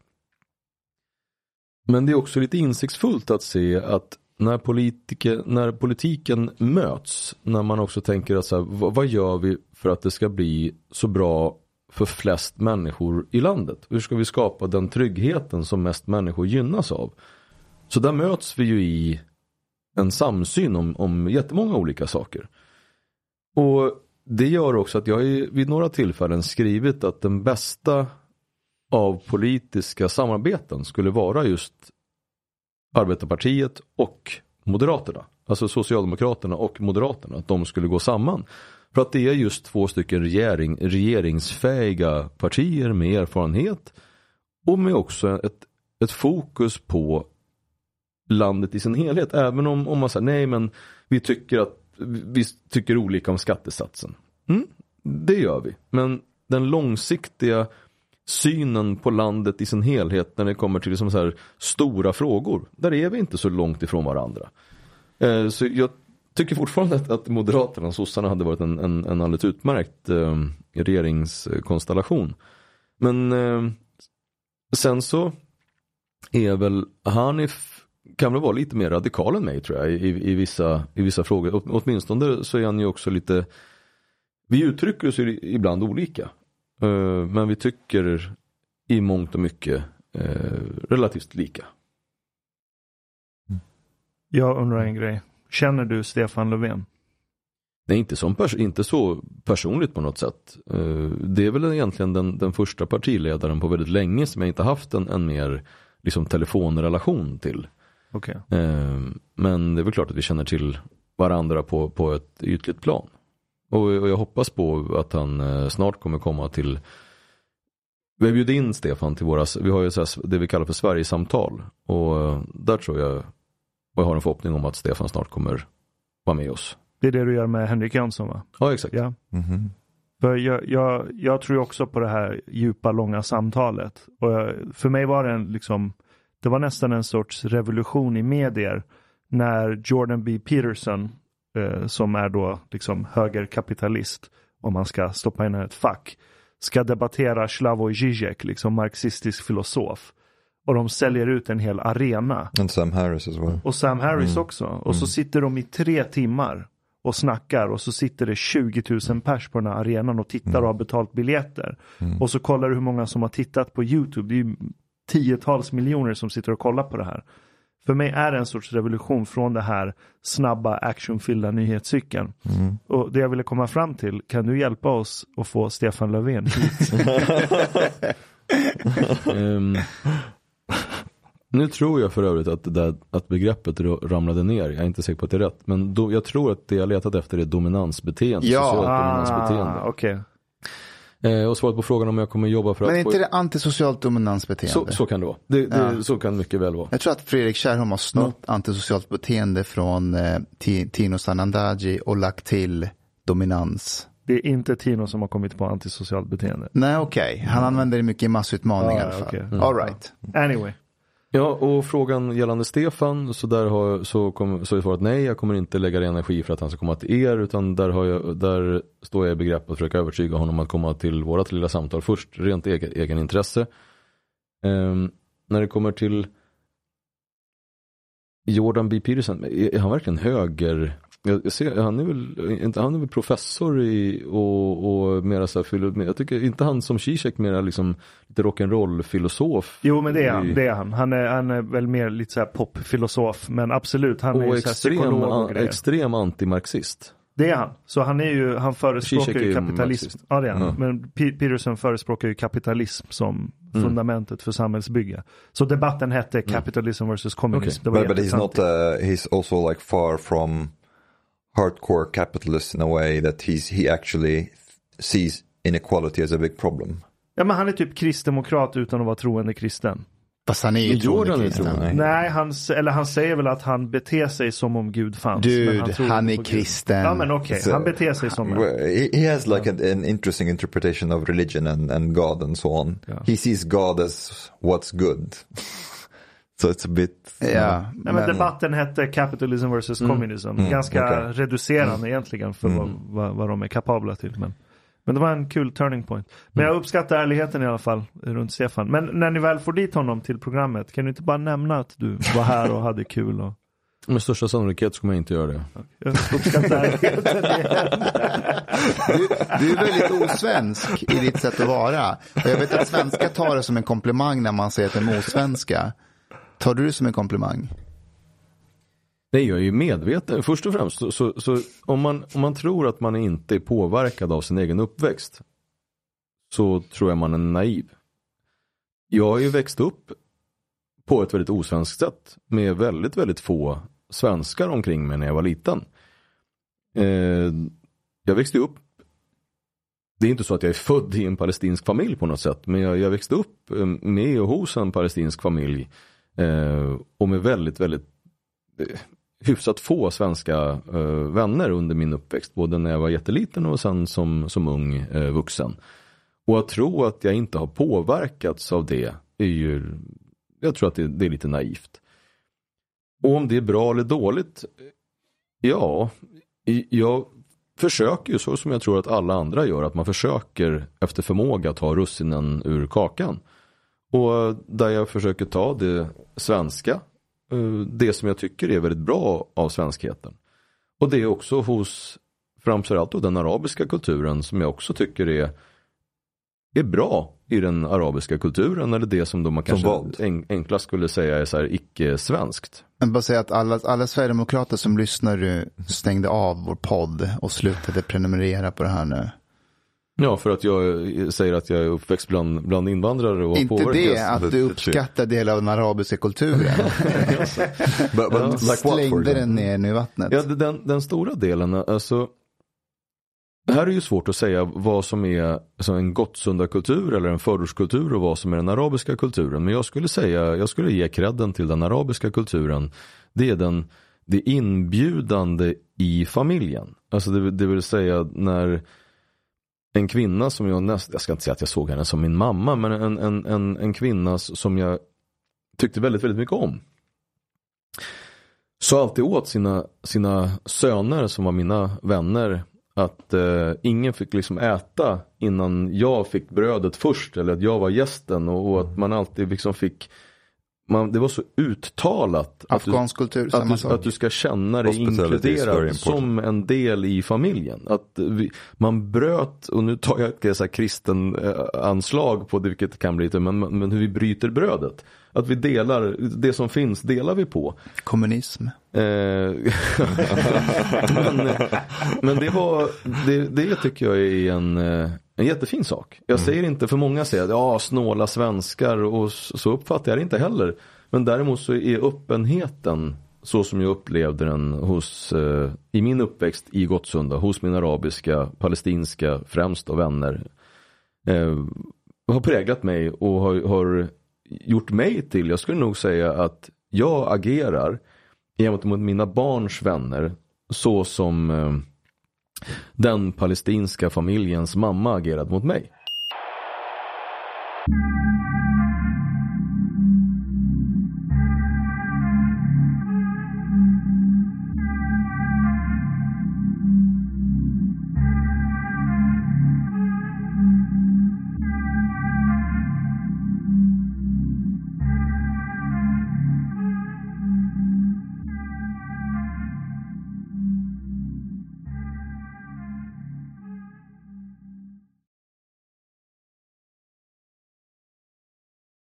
Men det är också lite insiktsfullt att se att när, politiker, när politiken möts, när man också tänker att så här, vad, vad gör vi för att det ska bli så bra för flest människor i landet? Hur ska vi skapa den tryggheten som mest människor gynnas av? Så där möts vi ju i en samsyn om, om jättemånga olika saker. Och det gör också att jag vid några tillfällen skrivit att den bästa av politiska samarbeten skulle vara just Arbetarpartiet och Moderaterna. Alltså Socialdemokraterna och Moderaterna. Att de skulle gå samman. För att det är just två stycken regering, regeringsfähiga partier med erfarenhet och med också ett, ett fokus på landet i sin helhet. Även om, om man säger nej men vi tycker att vi tycker olika om skattesatsen. Mm, det gör vi. Men den långsiktiga synen på landet i sin helhet när det kommer till liksom så här stora frågor. Där är vi inte så långt ifrån varandra. Eh, så jag tycker fortfarande att, att Moderaterna och sossarna hade varit en, en, en alldeles utmärkt eh, regeringskonstellation. Men eh, sen så är väl Hanif kan väl vara lite mer radikal än mig tror jag i, i, vissa, i vissa frågor. Åt, åtminstone så är han ju också lite Vi uttrycker oss ibland olika. Uh, men vi tycker i mångt och mycket uh, relativt lika. Jag undrar en grej. Känner du Stefan Löfven? Nej, inte, som inte så personligt på något sätt. Uh, det är väl egentligen den, den första partiledaren på väldigt länge som jag inte haft en, en mer liksom, telefonrelation till. Okay. Eh, men det är väl klart att vi känner till varandra på, på ett ytligt plan. Och, och jag hoppas på att han eh, snart kommer komma till Vi har bjudit in Stefan till våra, vi har ju så här, det vi kallar för Sverigesamtal. Och eh, där tror jag, och jag har en förhoppning om att Stefan snart kommer vara med oss. Det är det du gör med Henrik Jönsson va? Ja, exakt. Ja. Mhm. För jag, jag, jag tror också på det här djupa, långa samtalet. Och jag, för mig var det en, liksom, det var nästan en sorts revolution i medier när Jordan B. Peterson, eh, som är då liksom högerkapitalist, om man ska stoppa in ett fack, ska debattera Slavoj Žižek, liksom marxistisk filosof. Och de säljer ut en hel arena. And Sam Harris as well. Och Sam Harris också. Och så sitter de i tre timmar och snackar och så sitter det 20 000 pers på den här arenan och tittar och har betalt biljetter. Och så kollar du hur många som har tittat på YouTube. Det är ju tiotals miljoner som sitter och kollar på det här. För mig är det en sorts revolution från det här snabba actionfyllda nyhetscykeln. Och det jag ville komma fram till, kan du hjälpa oss att få Stefan Löfven hit? Ehm, nu tror jag för övrigt att, det där, att begreppet ra- ramlade ner. Jag är inte säker på att det är rätt. Men då, jag tror att det jag letat efter är dominansbeteende. Ja. socialt dominansbeteende. Ah, Okej. Eh, och svaret på frågan om jag kommer jobba för Men att är få... inte det antisocialt dominansbeteende? så, så kan det vara. Det, det, Så kan mycket väl vara. Jag tror att Fredrik Kärrholm har snott antisocialt beteende från eh, Ti- Tino Sanandaji och lagt till dominans. Det är inte Tino som har kommit på antisocialt beteende. Nej, okej. Han använder det mycket i massutmaning i Ja, alla fall. okej. All right. Anyway. Ja, och frågan gällande Stefan, så där har, så, kom, så är svaret nej, jag kommer inte lägga energi för att han ska komma till er, utan där, har jag, där står jag i begrepp att försöka övertyga honom att komma till vårat lilla samtal först, rent egen, egen intresse. Ehm, när det kommer till Jordan B. Peterson, är är han verkligen höger? Jag, jag ser, han är väl, inte, han är väl professor i, och, och mera så här, jag tycker inte han som Zizek mera liksom lite rock'n'roll filosof. Jo men det är han. Det är han. Han, är, han är väl mer lite så här popfilosof. Men absolut, han är Och ju så här extrem, psykolog och an, grejer. extrem antimarxist. Det är han. Så han är ju, han förespråkar är ju kapitalism. marxist. Ja det är han. Ja. Men P- Peterson förespråkar ju kapitalism som Mm. fundamentet för samhällsbygge. Så debatten hette Capitalism versus Communism. Okej. Det var But, but he's not. Uh, he's also like far from hardcore capitalist in a way that he's he actually sees inequality as a big problem. Ja men han är typ kristdemokrat utan att vara troende kristen. Fast han är ju Jordan troende kristen. Nej, han, eller han säger väl att han beter sig som om Gud fanns. Dude, han inte är Gud. kristen. Ja men okej, Så- han beter sig som en. He has like an, an interesting interpretation of religion and, and God and so on. Yeah. He sees God as what's good. so it's a bit. Ja, Nej, men debatten hette Capitalism versus Communism. Ganska okej. reducerande egentligen för vad, vad, vad de är kapabla till. Men, men det var en kul turning point. Men jag uppskattar ärligheten i alla fall runt Stefan. Men när ni väl får dit honom till programmet, kan du inte bara nämna att du var här och hade kul? Och... Med största sannolikhet så kommer jag inte göra det. Jag uppskattar ärligheten. Du, du är väldigt osvensk i ditt sätt att vara. Och jag vet att svenskar tar det som en komplimang när man säger att de är osvenska. Tar du det som en komplimang? Nej, jag är ju medveten. Först och främst, så, så, så om, man, om man tror att man inte är påverkad av sin egen uppväxt, så tror jag man är naiv. Jag har ju växt upp på ett väldigt osvenskt sätt, med väldigt, väldigt få svenskar omkring mig när jag var liten. Eh, jag växte upp det är inte så att jag är född i en palestinsk familj på något sätt. Men jag, jag växte upp eh, med och hos en palestinsk familj. Eh, och med väldigt, väldigt eh, hyfsat få svenska eh, vänner under min uppväxt. Både när jag var jätteliten och sen som, som ung eh, vuxen. Och att tro att jag inte har påverkats av det är ju, jag tror att det, det är lite naivt. Och om det är bra eller dåligt? Eh, ja, jag försöker ju så som jag tror att alla andra gör, att man försöker efter förmåga ta russinen ur kakan. Och där jag försöker ta det svenska, eh, det som jag tycker är väldigt bra av svenskheten. Och det är också hos framförallt då den arabiska kulturen som jag också tycker är, är bra i den arabiska kulturen. Eller det som då man Som kanske en, enklast skulle säga är så här icke-svenskt. Jag bara säga att alla, alla Sverigedemokrater som lyssnar nu stängde av vår podd och slutade prenumerera på det här nu. Ja, för att jag säger att jag är uppväxt bland, bland invandrare och Inte det att du uppskattar delar av den arabiska kulturen. But, but for Slängde den ner nu i vattnet. Ja, det- den, den stora delen, alltså här är ju svårt att säga vad som är alltså en Gottsunda-kultur eller en förortskultur och vad som är den arabiska kulturen. Men jag skulle säga, jag skulle ge credden till den arabiska kulturen. Det är den, det inbjudande i familjen. Alltså det, det vill säga när en kvinna som jag nästan, jag ska inte säga att jag såg henne som min mamma, men en, en, en, en kvinna som jag tyckte väldigt, väldigt mycket om. Sa alltid åt sina, sina söner som var mina vänner att eh, ingen fick liksom äta innan jag fick brödet först eller att jag var gästen och, och att man alltid liksom fick man, det var så uttalat Afghansk att kultur, du, samma att, sak. du, att du ska känna dig inkluderad som en del i familjen. Att vi, man bröt, och nu tar jag ett så här kristen eh, anslag på det, vilket kan bli lite, men, men hur vi bryter brödet. Att vi delar, det som finns delar vi på. Kommunism. Eh, men, men det var, det, det tycker jag är en, eh, en jättefin sak. Jag säger inte, för många säger att ja, snåla svenskar och så så uppfattar jag det inte heller. Men däremot så är öppenheten så som jag upplevde den hos, eh, i min uppväxt i Gottsunda, hos mina arabiska, palestinska främst och vänner. Eh, har präglat mig och har, har gjort mig till, jag skulle nog säga att jag agerar gentemot mina barns vänner så som eh, den palestinska familjens mamma agerat mot mig.